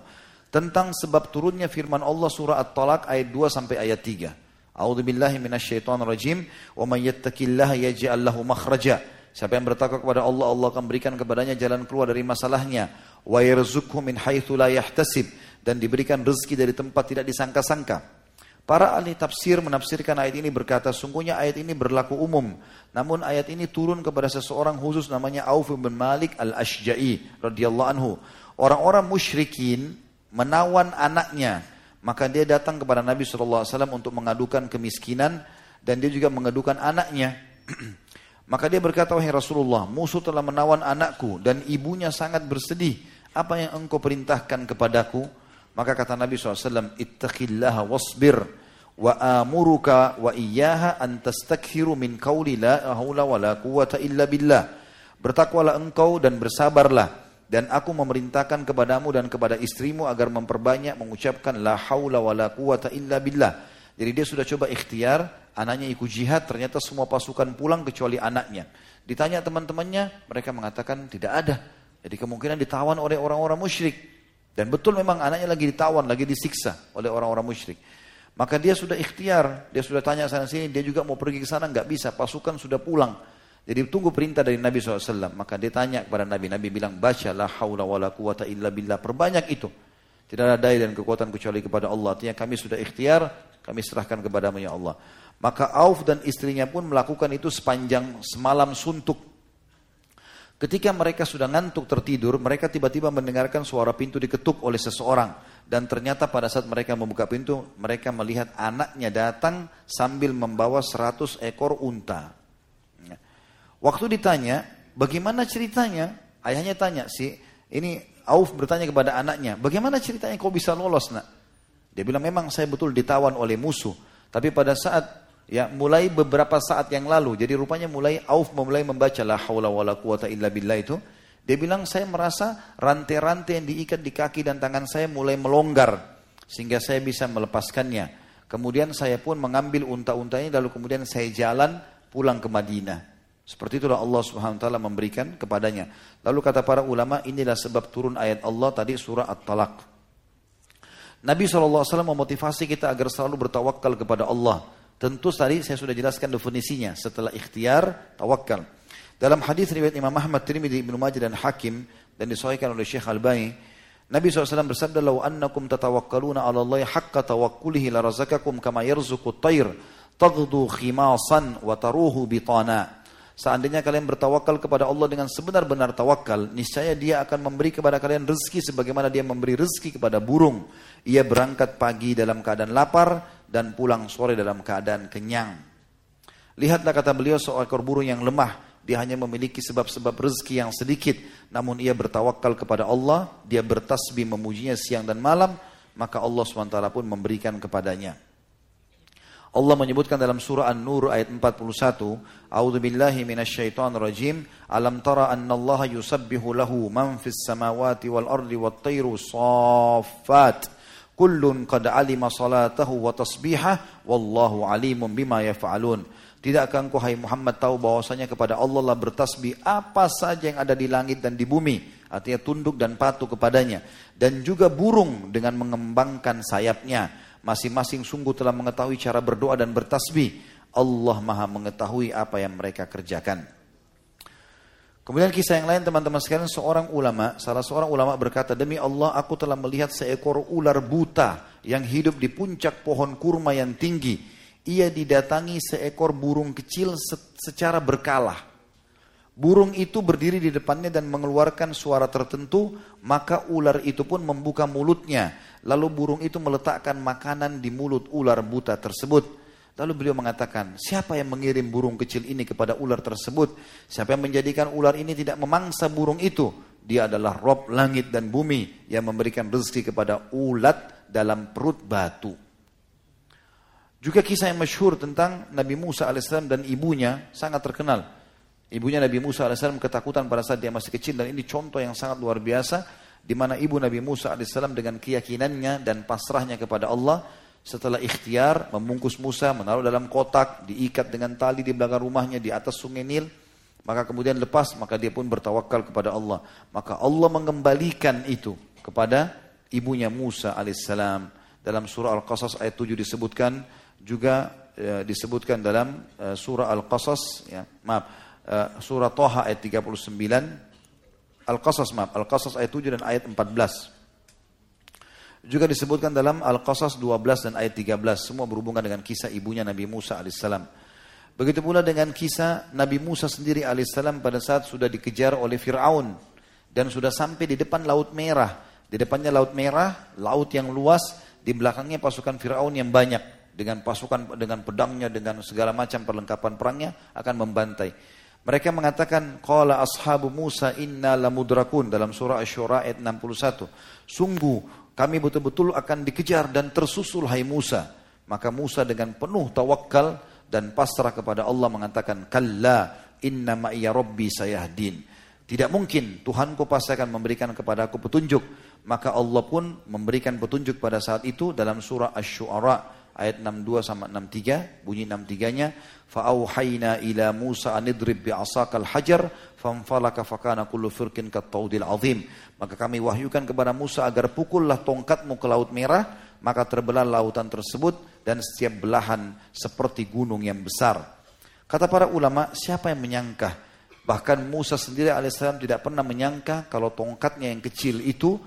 tentang sebab turunnya firman Allah surah At-Talaq ayat 2 sampai ayat 3. A'udzu billahi minasyaitonir rajim. Wa may yattaqillaha yaj'al lahu makhraja. Siapa yang bertakwa kepada Allah, Allah akan berikan kepadanya jalan keluar dari masalahnya. Wa yarzuqhu min haitsu la yahtasib dan diberikan rezeki dari tempat tidak disangka-sangka. Para ahli tafsir menafsirkan ayat ini berkata, sungguhnya ayat ini berlaku umum. Namun ayat ini turun kepada seseorang khusus namanya Auf bin Malik al-Ashja'i radhiyallahu anhu. Orang-orang musyrikin menawan anaknya. Maka dia datang kepada Nabi SAW untuk mengadukan kemiskinan dan dia juga mengadukan anaknya. Maka dia berkata, wahai Rasulullah, musuh telah menawan anakku dan ibunya sangat bersedih. Apa yang engkau perintahkan kepadaku? Maka kata Nabi SAW, ittaqillaha wasbir wa amuruka wa iyyaha an tastakhiru min qawli la haula wa la quwata illa billah. Bertakwalah engkau dan bersabarlah dan aku memerintahkan kepadamu dan kepada istrimu agar memperbanyak mengucapkan la haula wala quwata illa billah. Jadi dia sudah coba ikhtiar, anaknya ikut jihad, ternyata semua pasukan pulang kecuali anaknya. Ditanya teman-temannya, mereka mengatakan tidak ada. Jadi kemungkinan ditawan oleh orang-orang musyrik. Dan betul memang anaknya lagi ditawan, lagi disiksa oleh orang-orang musyrik. Maka dia sudah ikhtiar, dia sudah tanya sana sini, dia juga mau pergi ke sana, nggak bisa, pasukan sudah pulang. Jadi tunggu perintah dari Nabi SAW. Maka dia tanya kepada Nabi. Nabi bilang, baca la hawla wa la quwata illa billah. Perbanyak itu. Tidak ada daya dan kekuatan kecuali kepada Allah. Artinya kami sudah ikhtiar, kami serahkan kepadamu ya Allah. Maka Auf dan istrinya pun melakukan itu sepanjang semalam suntuk. Ketika mereka sudah ngantuk tertidur, mereka tiba-tiba mendengarkan suara pintu diketuk oleh seseorang. Dan ternyata pada saat mereka membuka pintu, mereka melihat anaknya datang sambil membawa seratus ekor unta. Waktu ditanya, bagaimana ceritanya? Ayahnya tanya, si ini Auf bertanya kepada anaknya, bagaimana ceritanya kau bisa lolos nak? Dia bilang memang saya betul ditawan oleh musuh. Tapi pada saat ya mulai beberapa saat yang lalu, jadi rupanya mulai Auf memulai membaca la haula wala quwata illa billah itu. Dia bilang saya merasa rantai-rantai yang diikat di kaki dan tangan saya mulai melonggar sehingga saya bisa melepaskannya. Kemudian saya pun mengambil unta-untanya lalu kemudian saya jalan pulang ke Madinah. Seperti itulah Allah Subhanahu wa taala memberikan kepadanya. Lalu kata para ulama, inilah sebab turun ayat Allah tadi surah At-Talaq. Nabi SAW memotivasi kita agar selalu bertawakal kepada Allah. Tentu tadi saya sudah jelaskan definisinya setelah ikhtiar, tawakal. Dalam hadis riwayat Imam Ahmad, Tirmidzi, Ibnu Majah dan Hakim dan disahihkan oleh Syekh Al-Bani, Nabi SAW bersabda, "Lau annakum tatawakkaluna 'ala Allah haqqa tawakkulihi la razaqakum kama yarzuqu at-tayr taghdu khimasan wa taruhu bitana." Seandainya kalian bertawakal kepada Allah dengan sebenar-benar tawakal, niscaya Dia akan memberi kepada kalian rezeki sebagaimana Dia memberi rezeki kepada burung. Ia berangkat pagi dalam keadaan lapar dan pulang sore dalam keadaan kenyang. Lihatlah kata beliau seekor burung yang lemah, dia hanya memiliki sebab-sebab rezeki yang sedikit, namun ia bertawakal kepada Allah, dia bertasbih memujinya siang dan malam, maka Allah SWT pun memberikan kepadanya. Allah menyebutkan dalam surah An-Nur ayat 41, A'udzu billahi minasyaitonir rajim, alam tara anna Allah yusabbihu lahu man fis samawati wal ardi wat tayru saffat. Kullun qad alima salatahu wa tasbihah wallahu alimun bima yaf'alun. Tidakkah engkau hai Muhammad tahu bahwasanya kepada Allah lah bertasbih apa saja yang ada di langit dan di bumi, artinya tunduk dan patuh kepadanya dan juga burung dengan mengembangkan sayapnya Masing-masing sungguh telah mengetahui cara berdoa dan bertasbih. Allah maha mengetahui apa yang mereka kerjakan. Kemudian kisah yang lain teman-teman sekalian seorang ulama, salah seorang ulama berkata, demi Allah aku telah melihat seekor ular buta yang hidup di puncak pohon kurma yang tinggi. Ia didatangi seekor burung kecil secara berkala. Burung itu berdiri di depannya dan mengeluarkan suara tertentu, maka ular itu pun membuka mulutnya. Lalu burung itu meletakkan makanan di mulut ular buta tersebut. Lalu beliau mengatakan, siapa yang mengirim burung kecil ini kepada ular tersebut? Siapa yang menjadikan ular ini tidak memangsa burung itu? Dia adalah Rob langit dan bumi yang memberikan rezeki kepada ulat dalam perut batu. Juga kisah yang masyhur tentang Nabi Musa alaihissalam dan ibunya sangat terkenal. Ibunya Nabi Musa AS ketakutan pada saat dia masih kecil dan ini contoh yang sangat luar biasa di mana ibu Nabi Musa AS dengan keyakinannya dan pasrahnya kepada Allah setelah ikhtiar membungkus Musa menaruh dalam kotak diikat dengan tali di belakang rumahnya di atas sungai Nil maka kemudian lepas maka dia pun bertawakal kepada Allah. Maka Allah mengembalikan itu kepada ibunya Musa alaihissalam dalam surah Al-Qasas ayat 7 disebutkan juga ya, disebutkan dalam uh, surah Al-Qasas ya maaf uh, surah Toha ayat 39, Al-Qasas maaf, Al-Qasas ayat 7 dan ayat 14. Juga disebutkan dalam Al-Qasas 12 dan ayat 13, semua berhubungan dengan kisah ibunya Nabi Musa alaihissalam. Begitu pula dengan kisah Nabi Musa sendiri alaihissalam pada saat sudah dikejar oleh Fir'aun dan sudah sampai di depan Laut Merah. Di depannya laut merah, laut yang luas, di belakangnya pasukan Firaun yang banyak dengan pasukan dengan pedangnya dengan segala macam perlengkapan perangnya akan membantai. Mereka mengatakan qala ashabu Musa inna lamudrakun dalam surah Asy-Syura ayat 61. Sungguh kami betul-betul akan dikejar dan tersusul hai Musa. Maka Musa dengan penuh tawakal dan pasrah kepada Allah mengatakan kalla inna ma iya rabbi sayahdin. Tidak mungkin Tuhanku pasti akan memberikan kepada aku petunjuk. Maka Allah pun memberikan petunjuk pada saat itu dalam surah Asy-Syu'ara ayat 62 sama 63 bunyi 63-nya fa'auhayna ila Musa anidrib bi'asakal hajar famfalaka fakana kullu firqin kattaudil azim. Maka kami wahyukan kepada Musa agar pukullah tongkatmu ke laut merah maka terbelah lautan tersebut dan setiap belahan seperti gunung yang besar. Kata para ulama siapa yang menyangka? Bahkan Musa sendiri alaihissalam tidak pernah menyangka kalau tongkatnya yang kecil itu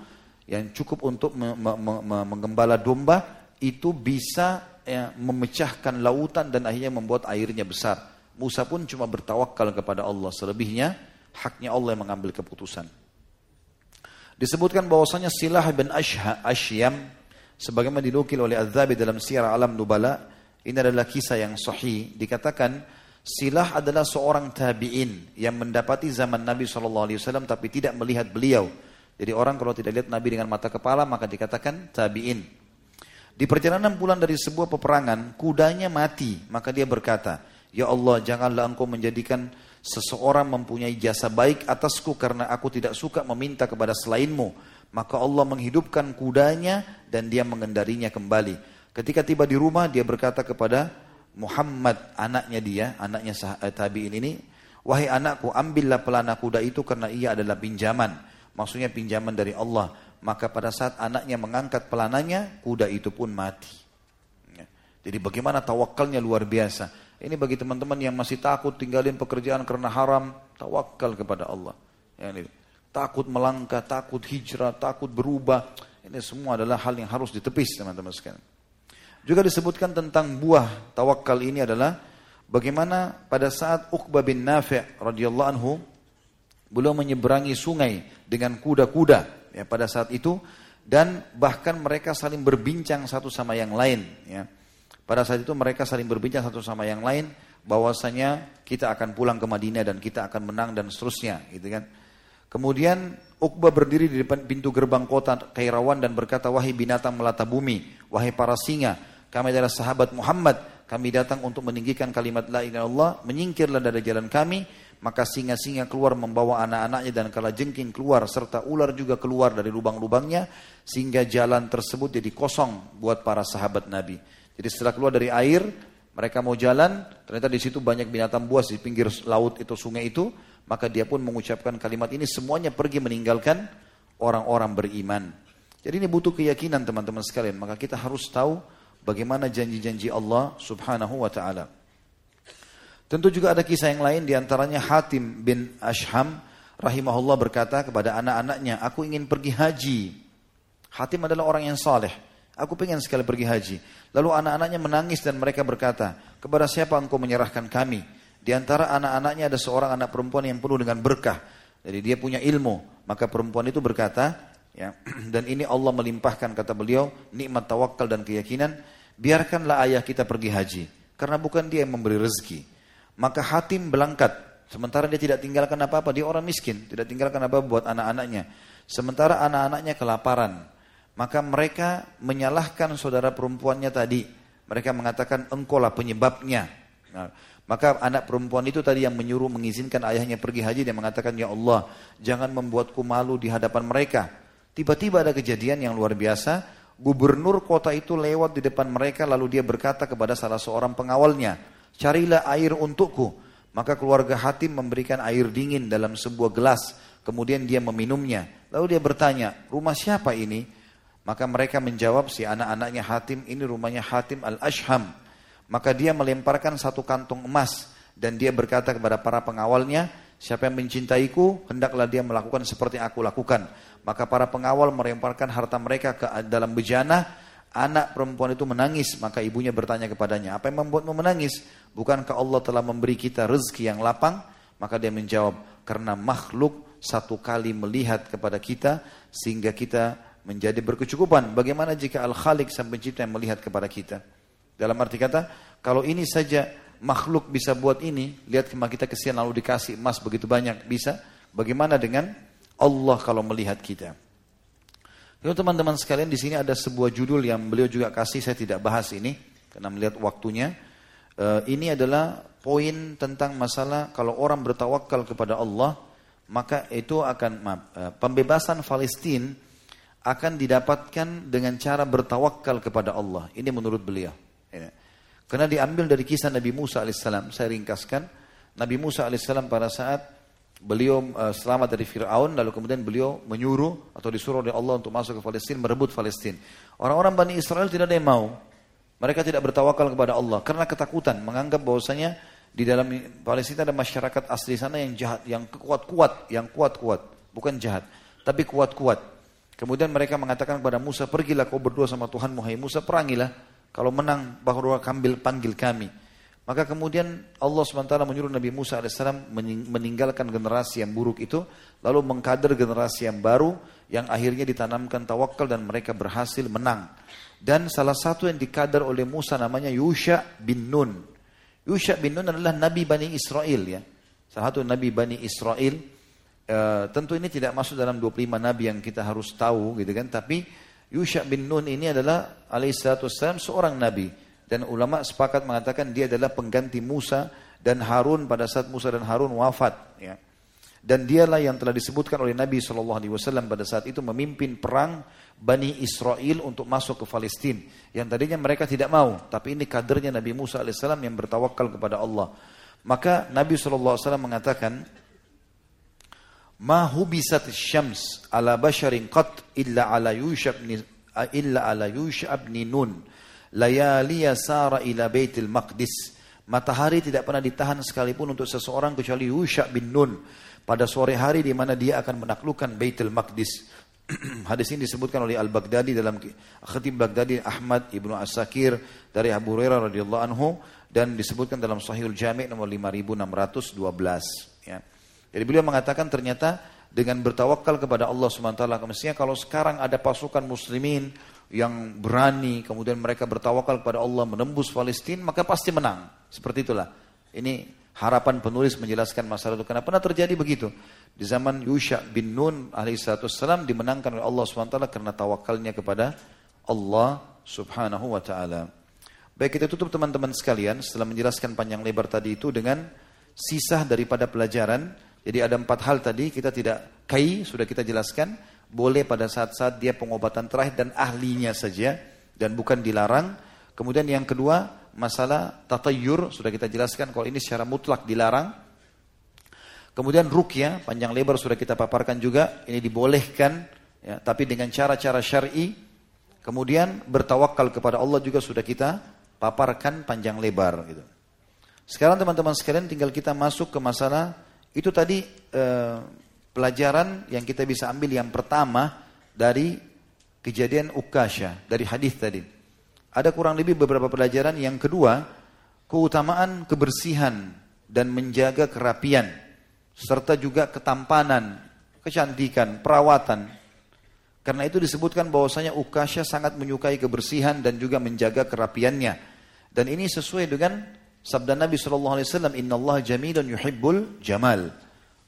yang cukup untuk menggembala domba itu bisa ya, memecahkan lautan dan akhirnya membuat airnya besar. Musa pun cuma bertawakal kepada Allah. Selebihnya haknya Allah yang mengambil keputusan. Disebutkan bahwasanya Silah bin Ashha, Ashyam sebagaimana dinukil oleh Az-Zabi dalam Sirah Alam Nubala, ini adalah kisah yang sahih. Dikatakan Silah adalah seorang tabi'in yang mendapati zaman Nabi SAW tapi tidak melihat beliau. Jadi orang kalau tidak lihat Nabi dengan mata kepala maka dikatakan tabi'in. Di perjalanan pulang dari sebuah peperangan, kudanya mati. Maka dia berkata, Ya Allah, janganlah engkau menjadikan seseorang mempunyai jasa baik atasku karena aku tidak suka meminta kepada selainmu. Maka Allah menghidupkan kudanya dan dia mengendarinya kembali. Ketika tiba di rumah, dia berkata kepada Muhammad, anaknya dia, anaknya eh, tabi'in ini, Wahai anakku, ambillah pelana kuda itu karena ia adalah pinjaman. Maksudnya pinjaman dari Allah maka pada saat anaknya mengangkat pelananya, kuda itu pun mati. Ya. Jadi bagaimana tawakalnya luar biasa. Ini bagi teman-teman yang masih takut tinggalin pekerjaan karena haram, tawakal kepada Allah. Ya, ini. Takut melangkah, takut hijrah, takut berubah. Ini semua adalah hal yang harus ditepis teman-teman sekalian. Juga disebutkan tentang buah tawakal ini adalah bagaimana pada saat Uqbah bin Nafi' radhiyallahu anhu beliau menyeberangi sungai dengan kuda-kuda ya pada saat itu dan bahkan mereka saling berbincang satu sama yang lain ya. Pada saat itu mereka saling berbincang satu sama yang lain bahwasanya kita akan pulang ke Madinah dan kita akan menang dan seterusnya gitu kan. Kemudian Uqbah berdiri di depan pintu gerbang kota Kairawan dan berkata, Wahai binatang melata bumi, wahai para singa, kami adalah sahabat Muhammad, kami datang untuk meninggikan kalimat la ilaha illallah, menyingkirlah dari jalan kami, maka singa-singa keluar membawa anak-anaknya dan kala jengking keluar serta ular juga keluar dari lubang-lubangnya sehingga jalan tersebut jadi kosong buat para sahabat Nabi. Jadi setelah keluar dari air, mereka mau jalan, ternyata di situ banyak binatang buas di pinggir laut itu sungai itu, maka dia pun mengucapkan kalimat ini semuanya pergi meninggalkan orang-orang beriman. Jadi ini butuh keyakinan teman-teman sekalian, maka kita harus tahu bagaimana janji-janji Allah Subhanahu wa taala. Tentu juga ada kisah yang lain di antaranya Hatim bin Ashham rahimahullah berkata kepada anak-anaknya, aku ingin pergi haji. Hatim adalah orang yang saleh. Aku ingin sekali pergi haji. Lalu anak-anaknya menangis dan mereka berkata, kepada siapa engkau menyerahkan kami? Di antara anak-anaknya ada seorang anak perempuan yang penuh dengan berkah. Jadi dia punya ilmu. Maka perempuan itu berkata, ya, dan ini Allah melimpahkan kata beliau, nikmat tawakal dan keyakinan, biarkanlah ayah kita pergi haji. Karena bukan dia yang memberi rezeki. Maka Hatim berangkat. Sementara dia tidak tinggalkan apa-apa. Dia orang miskin. Tidak tinggalkan apa-apa buat anak-anaknya. Sementara anak-anaknya kelaparan. Maka mereka menyalahkan saudara perempuannya tadi. Mereka mengatakan engkaulah penyebabnya. Nah, maka anak perempuan itu tadi yang menyuruh mengizinkan ayahnya pergi haji dan mengatakan ya Allah jangan membuatku malu di hadapan mereka. Tiba-tiba ada kejadian yang luar biasa. Gubernur kota itu lewat di depan mereka lalu dia berkata kepada salah seorang pengawalnya, carilah air untukku. Maka keluarga Hatim memberikan air dingin dalam sebuah gelas. Kemudian dia meminumnya. Lalu dia bertanya, rumah siapa ini? Maka mereka menjawab si anak-anaknya Hatim, ini rumahnya Hatim al-Ashham. Maka dia melemparkan satu kantong emas. Dan dia berkata kepada para pengawalnya, siapa yang mencintaiku, hendaklah dia melakukan seperti aku lakukan. Maka para pengawal melemparkan harta mereka ke dalam bejana Anak perempuan itu menangis, maka ibunya bertanya kepadanya, apa yang membuatmu menangis? Bukankah Allah telah memberi kita rezeki yang lapang? Maka dia menjawab, karena makhluk satu kali melihat kepada kita, sehingga kita menjadi berkecukupan. Bagaimana jika Al-Khaliq sang pencipta yang melihat kepada kita? Dalam arti kata, kalau ini saja makhluk bisa buat ini, lihat kemah kita kesian lalu dikasih emas begitu banyak, bisa. Bagaimana dengan Allah kalau melihat kita? Lalu teman-teman sekalian di sini ada sebuah judul yang beliau juga kasih, saya tidak bahas ini karena melihat waktunya. Uh, ini adalah poin tentang masalah kalau orang bertawakal kepada Allah, maka itu akan maaf, uh, pembebasan Palestina akan didapatkan dengan cara bertawakal kepada Allah. Ini menurut beliau. Karena diambil dari kisah Nabi Musa alaihissalam. Saya ringkaskan. Nabi Musa alaihissalam pada saat beliau uh, selamat dari Fir'aun, lalu kemudian beliau menyuruh atau disuruh oleh Allah untuk masuk ke Palestina, merebut Palestina. Orang-orang Bani Israel tidak ada yang mau. Mereka tidak bertawakal kepada Allah karena ketakutan, menganggap bahwasanya di dalam Palestina ada masyarakat asli sana yang jahat, yang kuat-kuat, yang kuat-kuat, bukan jahat, tapi kuat-kuat. Kemudian mereka mengatakan kepada Musa, pergilah kau berdua sama Tuhan Muhammad Musa, perangilah. Kalau menang, baru kambil panggil kami. Maka kemudian Allah SWT menyuruh Nabi Musa AS meninggalkan generasi yang buruk itu, lalu mengkader generasi yang baru, yang akhirnya ditanamkan tawakal dan mereka berhasil menang. Dan salah satu yang dikader oleh Musa namanya Yusha bin Nun. Yusha bin Nun adalah Nabi Bani Israel ya. Salah satu Nabi Bani Israel. Uh, tentu ini tidak masuk dalam 25 Nabi yang kita harus tahu gitu kan. Tapi Yusha bin Nun ini adalah alaihissalam seorang nabi dan ulama sepakat mengatakan dia adalah pengganti Musa dan Harun pada saat Musa dan Harun wafat ya. Dan dialah yang telah disebutkan oleh Nabi SAW pada saat itu memimpin perang Bani Israel untuk masuk ke Palestina. Yang tadinya mereka tidak mau, tapi ini kadernya Nabi Musa AS yang bertawakal kepada Allah. Maka Nabi SAW mengatakan, ma hubisat syams ala basharin qat illa ala yusha ibn illa ala yusha ibn nun layaliya sara ila baitil maqdis. Matahari tidak pernah ditahan sekalipun untuk seseorang kecuali Yusha bin Nun. Pada sore hari di mana dia akan menaklukkan Baitul Maqdis. Hadis ini disebutkan oleh Al-Baghdadi dalam Khatib Baghdadi Ahmad Ibnu As-Sakir dari Abu Hurairah radhiyallahu anhu dan disebutkan dalam Sahihul Jami' nomor 5612 ya. Jadi beliau mengatakan ternyata dengan bertawakal kepada Allah SWT, mestinya kalau sekarang ada pasukan muslimin yang berani, kemudian mereka bertawakal kepada Allah menembus Palestina, maka pasti menang. Seperti itulah. Ini harapan penulis menjelaskan masalah itu. Karena pernah terjadi begitu. Di zaman Yusha bin Nun alaihissalam dimenangkan oleh Allah SWT karena tawakalnya kepada Allah subhanahu wa ta'ala. Baik kita tutup teman-teman sekalian setelah menjelaskan panjang lebar tadi itu dengan sisa daripada pelajaran jadi ada empat hal tadi kita tidak kai sudah kita jelaskan boleh pada saat-saat dia pengobatan terakhir dan ahlinya saja dan bukan dilarang. Kemudian yang kedua masalah tatayur sudah kita jelaskan kalau ini secara mutlak dilarang. Kemudian rukyah panjang lebar sudah kita paparkan juga ini dibolehkan ya, tapi dengan cara-cara syar'i. Kemudian bertawakal kepada Allah juga sudah kita paparkan panjang lebar gitu. Sekarang teman-teman sekalian tinggal kita masuk ke masalah itu tadi eh, pelajaran yang kita bisa ambil yang pertama dari kejadian Ukasha, dari hadis tadi. Ada kurang lebih beberapa pelajaran. Yang kedua, keutamaan kebersihan dan menjaga kerapian, serta juga ketampanan, kecantikan, perawatan. Karena itu disebutkan bahwasanya Ukasha sangat menyukai kebersihan dan juga menjaga kerapiannya. Dan ini sesuai dengan Sabda Nabi Wasallam, Inna Allah jamilun yuhibbul jamal.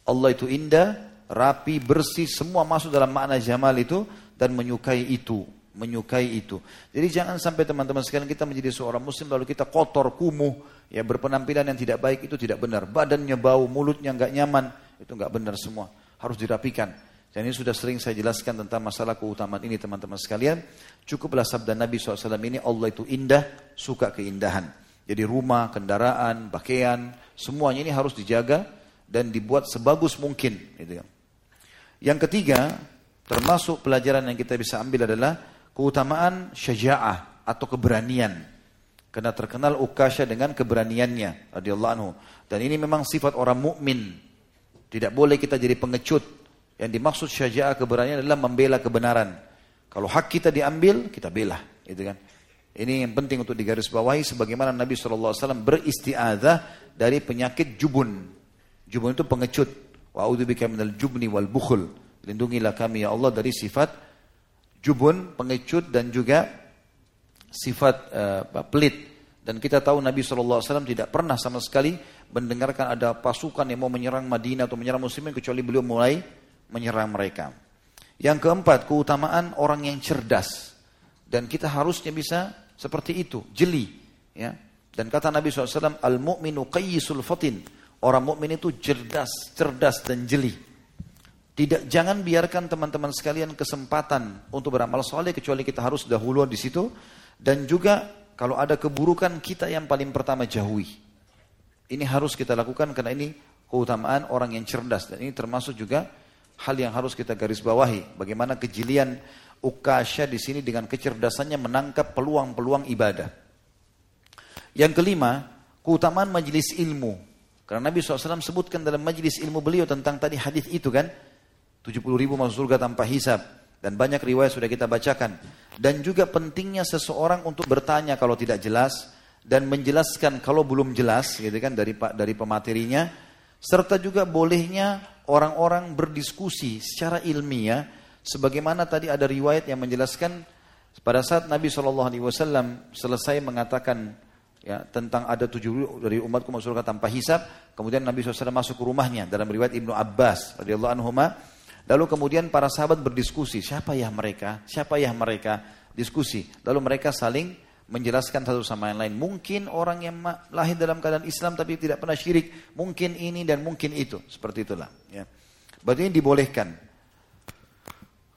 Allah itu indah, rapi, bersih, semua masuk dalam makna jamal itu dan menyukai itu, menyukai itu. Jadi jangan sampai teman-teman sekalian kita menjadi seorang muslim lalu kita kotor, kumuh, ya berpenampilan yang tidak baik itu tidak benar. Badannya bau, mulutnya nggak nyaman, itu nggak benar semua. Harus dirapikan. Dan ini sudah sering saya jelaskan tentang masalah keutamaan ini teman-teman sekalian. Cukuplah sabda Nabi SAW ini Allah itu indah, suka keindahan. Jadi rumah, kendaraan, pakaian, semuanya ini harus dijaga dan dibuat sebagus mungkin. Gitu ya. Yang ketiga, termasuk pelajaran yang kita bisa ambil adalah keutamaan syaja'ah atau keberanian. Karena terkenal Ukasha dengan keberaniannya radhiyallahu anhu. Dan ini memang sifat orang mukmin. Tidak boleh kita jadi pengecut. Yang dimaksud syaja'ah keberanian adalah membela kebenaran. Kalau hak kita diambil, kita bela, gitu kan. Ini yang penting untuk digarisbawahi sebagaimana Nabi SAW beristiadah dari penyakit jubun. Jubun itu pengecut. Wa minal jubni wal bukhul. Lindungilah kami ya Allah dari sifat jubun, pengecut dan juga sifat uh, pelit. Dan kita tahu Nabi SAW tidak pernah sama sekali mendengarkan ada pasukan yang mau menyerang Madinah atau menyerang muslimin kecuali beliau mulai menyerang mereka. Yang keempat, keutamaan orang yang cerdas. Dan kita harusnya bisa seperti itu, jeli. Ya. Dan kata Nabi SAW, Al-mu'minu qayyisul fatin. Orang mukmin itu cerdas, cerdas dan jeli. Tidak jangan biarkan teman-teman sekalian kesempatan untuk beramal soleh kecuali kita harus dahulu di situ dan juga kalau ada keburukan kita yang paling pertama jauhi. Ini harus kita lakukan karena ini keutamaan orang yang cerdas dan ini termasuk juga hal yang harus kita garis bawahi. Bagaimana kejelian Ukasha di sini dengan kecerdasannya menangkap peluang-peluang ibadah. Yang kelima, keutamaan majelis ilmu. Karena Nabi SAW sebutkan dalam majelis ilmu beliau tentang tadi hadis itu kan, 70 ribu masuk surga tanpa hisab. Dan banyak riwayat sudah kita bacakan. Dan juga pentingnya seseorang untuk bertanya kalau tidak jelas dan menjelaskan kalau belum jelas gitu kan dari dari pematerinya serta juga bolehnya orang-orang berdiskusi secara ilmiah sebagaimana tadi ada riwayat yang menjelaskan pada saat Nabi Wasallam selesai mengatakan ya tentang ada tujuh dari umatku masuk surga tanpa hisab kemudian Nabi SAW masuk ke rumahnya dalam riwayat Ibnu Abbas radhiyallahu anhu Lalu kemudian para sahabat berdiskusi, siapa ya mereka? Siapa ya mereka? Diskusi. Lalu mereka saling menjelaskan satu sama yang lain. Mungkin orang yang lahir dalam keadaan Islam tapi tidak pernah syirik, mungkin ini dan mungkin itu. Seperti itulah. Ya. Berarti ini dibolehkan.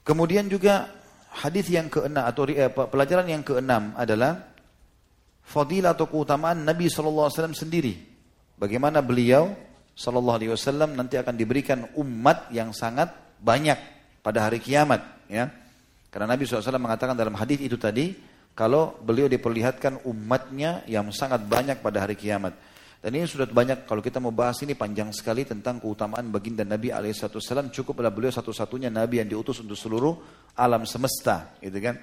Kemudian juga hadis yang keenam atau eh, pelajaran yang keenam adalah fadilah atau keutamaan Nabi SAW sendiri. Bagaimana beliau SAW nanti akan diberikan umat yang sangat banyak pada hari kiamat ya. Karena Nabi SAW mengatakan dalam hadis itu tadi kalau beliau diperlihatkan umatnya yang sangat banyak pada hari kiamat. Dan ini sudah banyak kalau kita mau bahas ini panjang sekali tentang keutamaan baginda Nabi Alaihissalam cukuplah beliau satu-satunya Nabi yang diutus untuk seluruh alam semesta, gitu kan?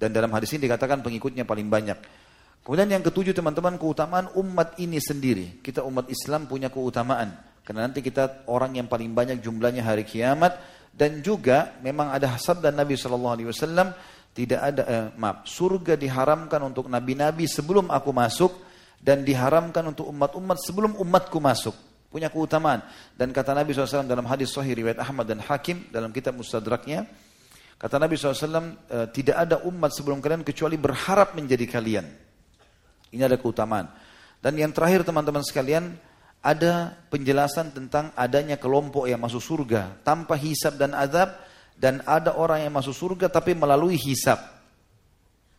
Dan dalam hadis ini dikatakan pengikutnya paling banyak. Kemudian yang ketujuh teman-teman keutamaan umat ini sendiri. Kita umat Islam punya keutamaan. Karena nanti kita orang yang paling banyak jumlahnya hari kiamat dan juga memang ada sabda Nabi Shallallahu Alaihi Wasallam tidak ada eh, maaf surga diharamkan untuk nabi-nabi sebelum aku masuk dan diharamkan untuk umat-umat sebelum umatku masuk punya keutamaan dan kata Nabi SAW dalam hadis Sahih riwayat Ahmad dan Hakim dalam kitab Mustadraknya kata Nabi SAW eh, tidak ada umat sebelum kalian kecuali berharap menjadi kalian ini ada keutamaan dan yang terakhir teman-teman sekalian ada penjelasan tentang adanya kelompok yang masuk surga tanpa hisab dan azab dan ada orang yang masuk surga tapi melalui hisab.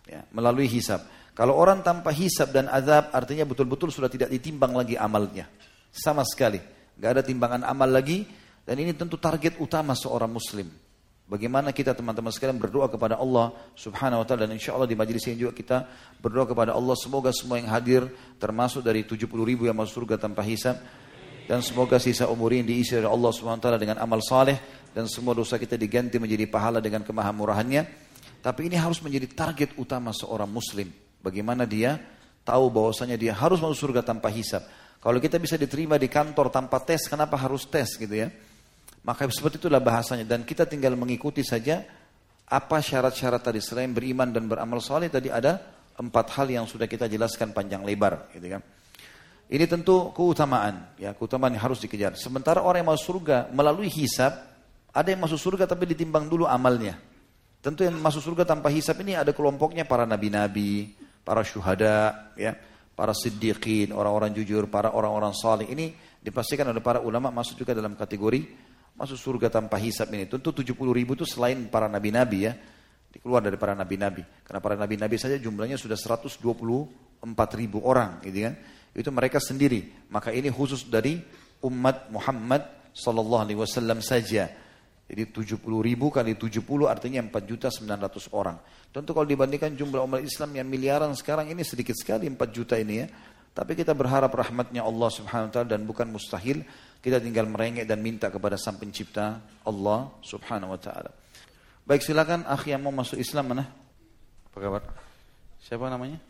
Ya, melalui hisab. Kalau orang tanpa hisab dan azab artinya betul-betul sudah tidak ditimbang lagi amalnya. Sama sekali. Gak ada timbangan amal lagi dan ini tentu target utama seorang muslim. Bagaimana kita teman-teman sekalian berdoa kepada Allah subhanahu wa ta'ala? Dan insya Allah di majlis ini juga kita berdoa kepada Allah. Semoga semua yang hadir termasuk dari 70 ribu yang masuk surga tanpa hisab dan semoga sisa umur ini diisi oleh Allah subhanahu wa ta'ala dengan amal saleh dan semua dosa kita diganti menjadi pahala dengan kemahamurahannya. Tapi ini harus menjadi target utama seorang muslim. Bagaimana dia tahu bahwasanya dia harus masuk surga tanpa hisab? Kalau kita bisa diterima di kantor tanpa tes kenapa harus tes gitu ya maka seperti itulah bahasanya dan kita tinggal mengikuti saja apa syarat-syarat tadi selain beriman dan beramal soleh tadi ada empat hal yang sudah kita jelaskan panjang lebar, gitu kan? Ini tentu keutamaan, ya keutamaan yang harus dikejar. Sementara orang yang masuk surga melalui hisab, ada yang masuk surga tapi ditimbang dulu amalnya. Tentu yang masuk surga tanpa hisab ini ada kelompoknya para nabi-nabi, para syuhada, ya, para siddiqin, orang-orang jujur, para orang-orang saleh. Ini dipastikan oleh para ulama masuk juga dalam kategori masuk surga tanpa hisap ini. Tentu 70 ribu itu selain para nabi-nabi ya. Dikeluar dari para nabi-nabi. Karena para nabi-nabi saja jumlahnya sudah 124 ribu orang gitu kan. Itu mereka sendiri. Maka ini khusus dari umat Muhammad Sallallahu Alaihi Wasallam saja. Jadi 70 ribu kali 70 artinya 4 juta 900 orang. Tentu kalau dibandingkan jumlah umat Islam yang miliaran sekarang ini sedikit sekali 4 juta ini ya. Tapi kita berharap rahmatnya Allah subhanahu wa ta'ala dan bukan mustahil kita tinggal merengek dan minta kepada sang pencipta Allah subhanahu wa ta'ala. Baik silakan akhi yang mau masuk Islam mana? Apa kabar? Siapa namanya?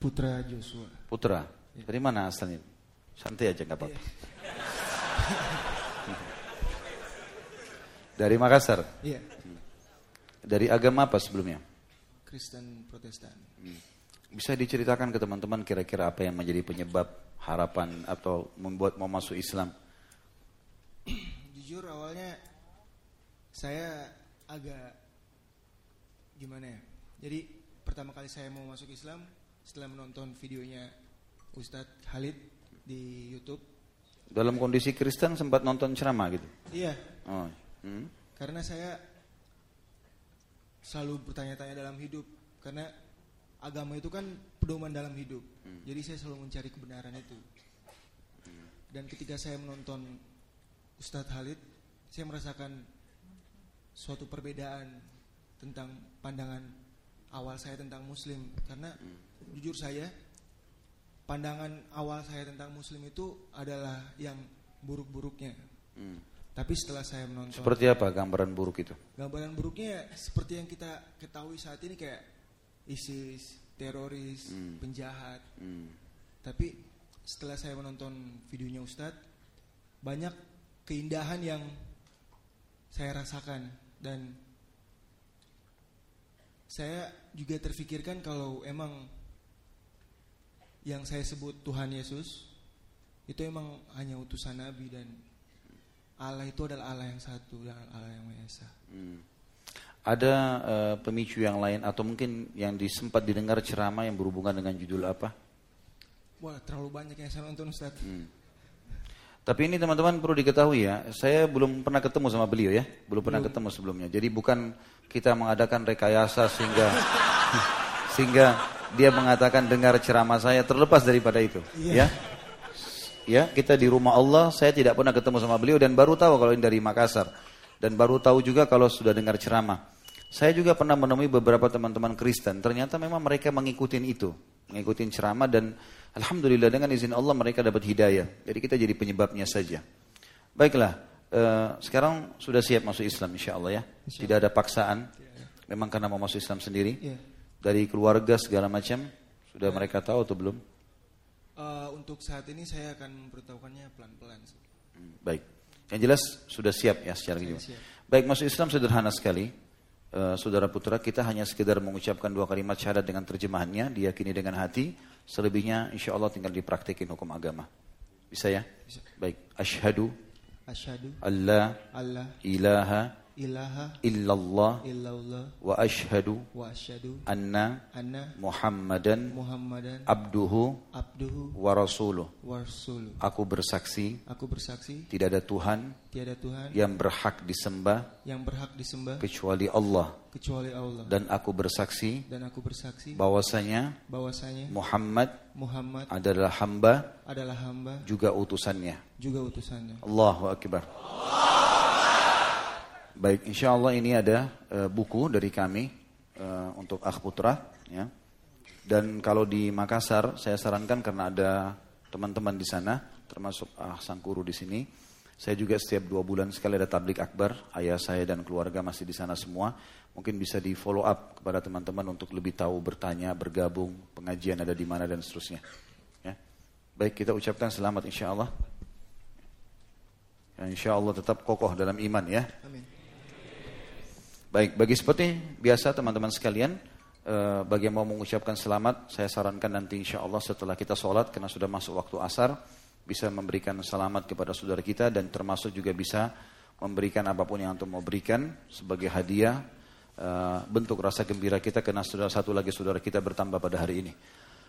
Putra Joshua. Putra. Ya. Dari mana asalnya? Santai aja nggak apa-apa. Dari Makassar. Iya. Dari agama apa sebelumnya? Kristen Protestan. Bisa diceritakan ke teman-teman kira-kira apa yang menjadi penyebab harapan atau membuat mau masuk Islam? Jujur awalnya saya agak gimana ya? Jadi pertama kali saya mau masuk Islam setelah menonton videonya Ustadz Khalid di YouTube. Dalam kondisi Kristen sempat nonton ceramah gitu? Iya, Oh. hmm. karena saya selalu bertanya-tanya dalam hidup karena agama itu kan pedoman dalam hidup. Jadi saya selalu mencari kebenaran itu. Dan ketika saya menonton Ustadz Khalid, saya merasakan suatu perbedaan tentang pandangan awal saya tentang Muslim. Karena jujur saya, pandangan awal saya tentang Muslim itu adalah yang buruk-buruknya. Hmm. Tapi setelah saya menonton Seperti apa gambaran buruk itu? gambaran buruknya ya seperti yang kita ketahui saat ini kayak ISIS, teroris, Hmm. penjahat. Hmm. Tapi setelah saya menonton videonya Ustadz, banyak keindahan yang saya rasakan dan saya juga terfikirkan kalau emang yang saya sebut Tuhan Yesus itu emang hanya utusan Nabi dan Allah itu adalah Allah yang satu dan Allah yang Maha Esa. Hmm. Ada eh, pemicu yang lain atau mungkin yang disempat didengar ceramah yang berhubungan dengan judul apa? Wah terlalu banyak yang saya nonton Ustadz. Hmm. Tapi ini teman-teman perlu diketahui ya, saya belum pernah ketemu sama beliau ya, belum pernah ketemu sebelumnya. Jadi bukan kita mengadakan rekayasa sehingga sehingga dia mengatakan dengar ceramah saya terlepas daripada itu, ya. Ya, kita di rumah Allah, saya tidak pernah ketemu sama beliau dan baru tahu kalau ini dari Makassar dan baru tahu juga kalau sudah dengar ceramah. Saya juga pernah menemui beberapa teman-teman Kristen, ternyata memang mereka mengikuti itu, mengikuti ceramah dan alhamdulillah dengan izin Allah mereka dapat hidayah. Jadi kita jadi penyebabnya saja. Baiklah, eh, sekarang sudah siap masuk Islam insya Allah ya. Tidak ada paksaan, memang karena mau masuk Islam sendiri. Iya. Dari keluarga segala macam, sudah mereka tahu atau belum? Eh, untuk saat ini saya akan memberitahukannya pelan-pelan. sih. Hmm, Baik. Yang jelas sudah siap ya secara siap. Baik, masuk Islam sederhana sekali. Eh, Saudara putra kita hanya sekedar mengucapkan dua kalimat syahadat dengan terjemahannya, diyakini dengan hati. Selebihnya insya Allah tinggal dipraktikin hukum agama. Bisa ya? Bisa. Baik. Ashhadu Asyhadu alla Allah ilaha ilaha illallah illallah wa ashhadu wa asyhadu anna anna Muhammadan Muhammadan abduhu abduhu wa rasuluh. wa rasuluh. Aku bersaksi Aku bersaksi tidak ada Tuhan tiada Tuhan yang berhak disembah yang berhak disembah kecuali Allah kecuali Allah. dan aku bersaksi Dan aku bersaksi bahwasanya bahwasanya Muhammad Muhammad adalah hamba adalah hamba juga utusannya. juga utusannya. Allahu Akbar. Baik, insya Allah ini ada eh, buku dari kami eh, untuk Akh Putra. Ya. Dan kalau di Makassar, saya sarankan karena ada teman-teman di sana, termasuk Ah Sangkuru di sini. Saya juga setiap dua bulan sekali ada tablik akbar. Ayah saya dan keluarga masih di sana semua. Mungkin bisa di follow up kepada teman-teman untuk lebih tahu, bertanya, bergabung, pengajian ada di mana dan seterusnya. Ya. Baik, kita ucapkan selamat insya Allah. Ya, insya Allah tetap kokoh dalam iman ya. Amin. Baik, bagi seperti biasa teman-teman sekalian, eh, bagi yang mau mengucapkan selamat, saya sarankan nanti insya Allah setelah kita sholat, karena sudah masuk waktu asar, bisa memberikan selamat kepada saudara kita dan termasuk juga bisa memberikan apa pun yang antum mau berikan sebagai hadiah, eh, bentuk rasa gembira kita karena saudara satu lagi saudara kita bertambah pada hari ini.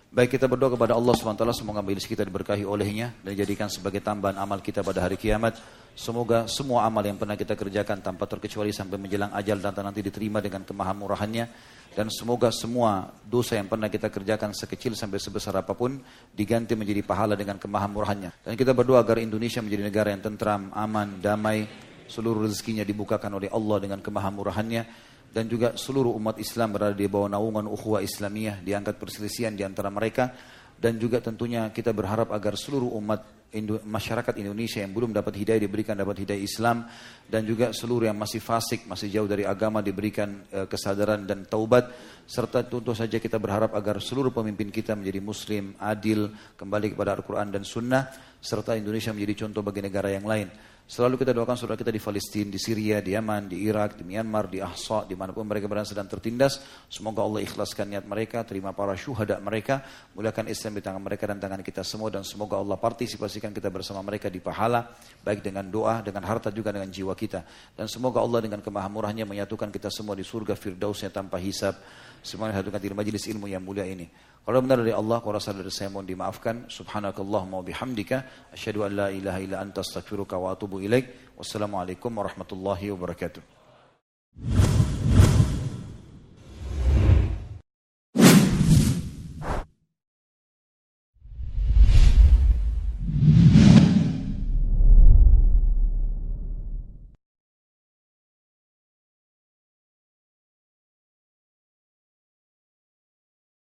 Baik kita berdoa kepada Allah SWT semoga majelis kita diberkahi olehnya dan dijadikan sebagai tambahan amal kita pada hari kiamat. Semoga semua amal yang pernah kita kerjakan tanpa terkecuali sampai menjelang ajal dan nanti diterima dengan kemahamurahannya. Dan semoga semua dosa yang pernah kita kerjakan sekecil sampai sebesar apa pun diganti menjadi pahala dengan kemahamurahannya. Dan kita berdoa agar Indonesia menjadi negara yang tentram, aman, damai, seluruh rezekinya dibukakan oleh Allah dengan kemahamurahannya dan juga seluruh umat Islam berada di bawah naungan ukhuwah Islamiyah, diangkat perselisihan di antara mereka. Dan juga tentunya kita berharap agar seluruh umat Indo- masyarakat Indonesia yang belum dapat hidayah diberikan dapat hidayah Islam. Dan juga seluruh yang masih fasik, masih jauh dari agama diberikan eh, kesadaran dan taubat. Serta tentu saja kita berharap agar seluruh pemimpin kita menjadi muslim, adil, kembali kepada Al-Quran dan Sunnah. Serta Indonesia menjadi contoh bagi negara yang lain. Selalu kita doakan saudara kita di Palestina, di Syria, di Yaman, di Irak, di Myanmar, di Ahsa, di mana pun mereka berada sedang tertindas. Semoga Allah ikhlaskan niat mereka, terima para syuhada mereka, muliakan Islam di tangan mereka dan tangan kita semua dan semoga Allah partisipasikan kita bersama mereka di pahala, baik dengan doa, dengan harta juga dengan jiwa kita. Dan semoga Allah dengan kemahamurahnya menyatukan kita semua di surga firdausnya tanpa hisab. Semua yang hadirkan di majlis ilmu yang mulia ini. Kalau benar dari Allah, kalau salah dari saya mohon dimaafkan. Subhanakallahumma wa bihamdika. Asyadu an la ilaha illa anta astagfiruka wa atubu ilaik. Wassalamualaikum warahmatullahi wabarakatuh.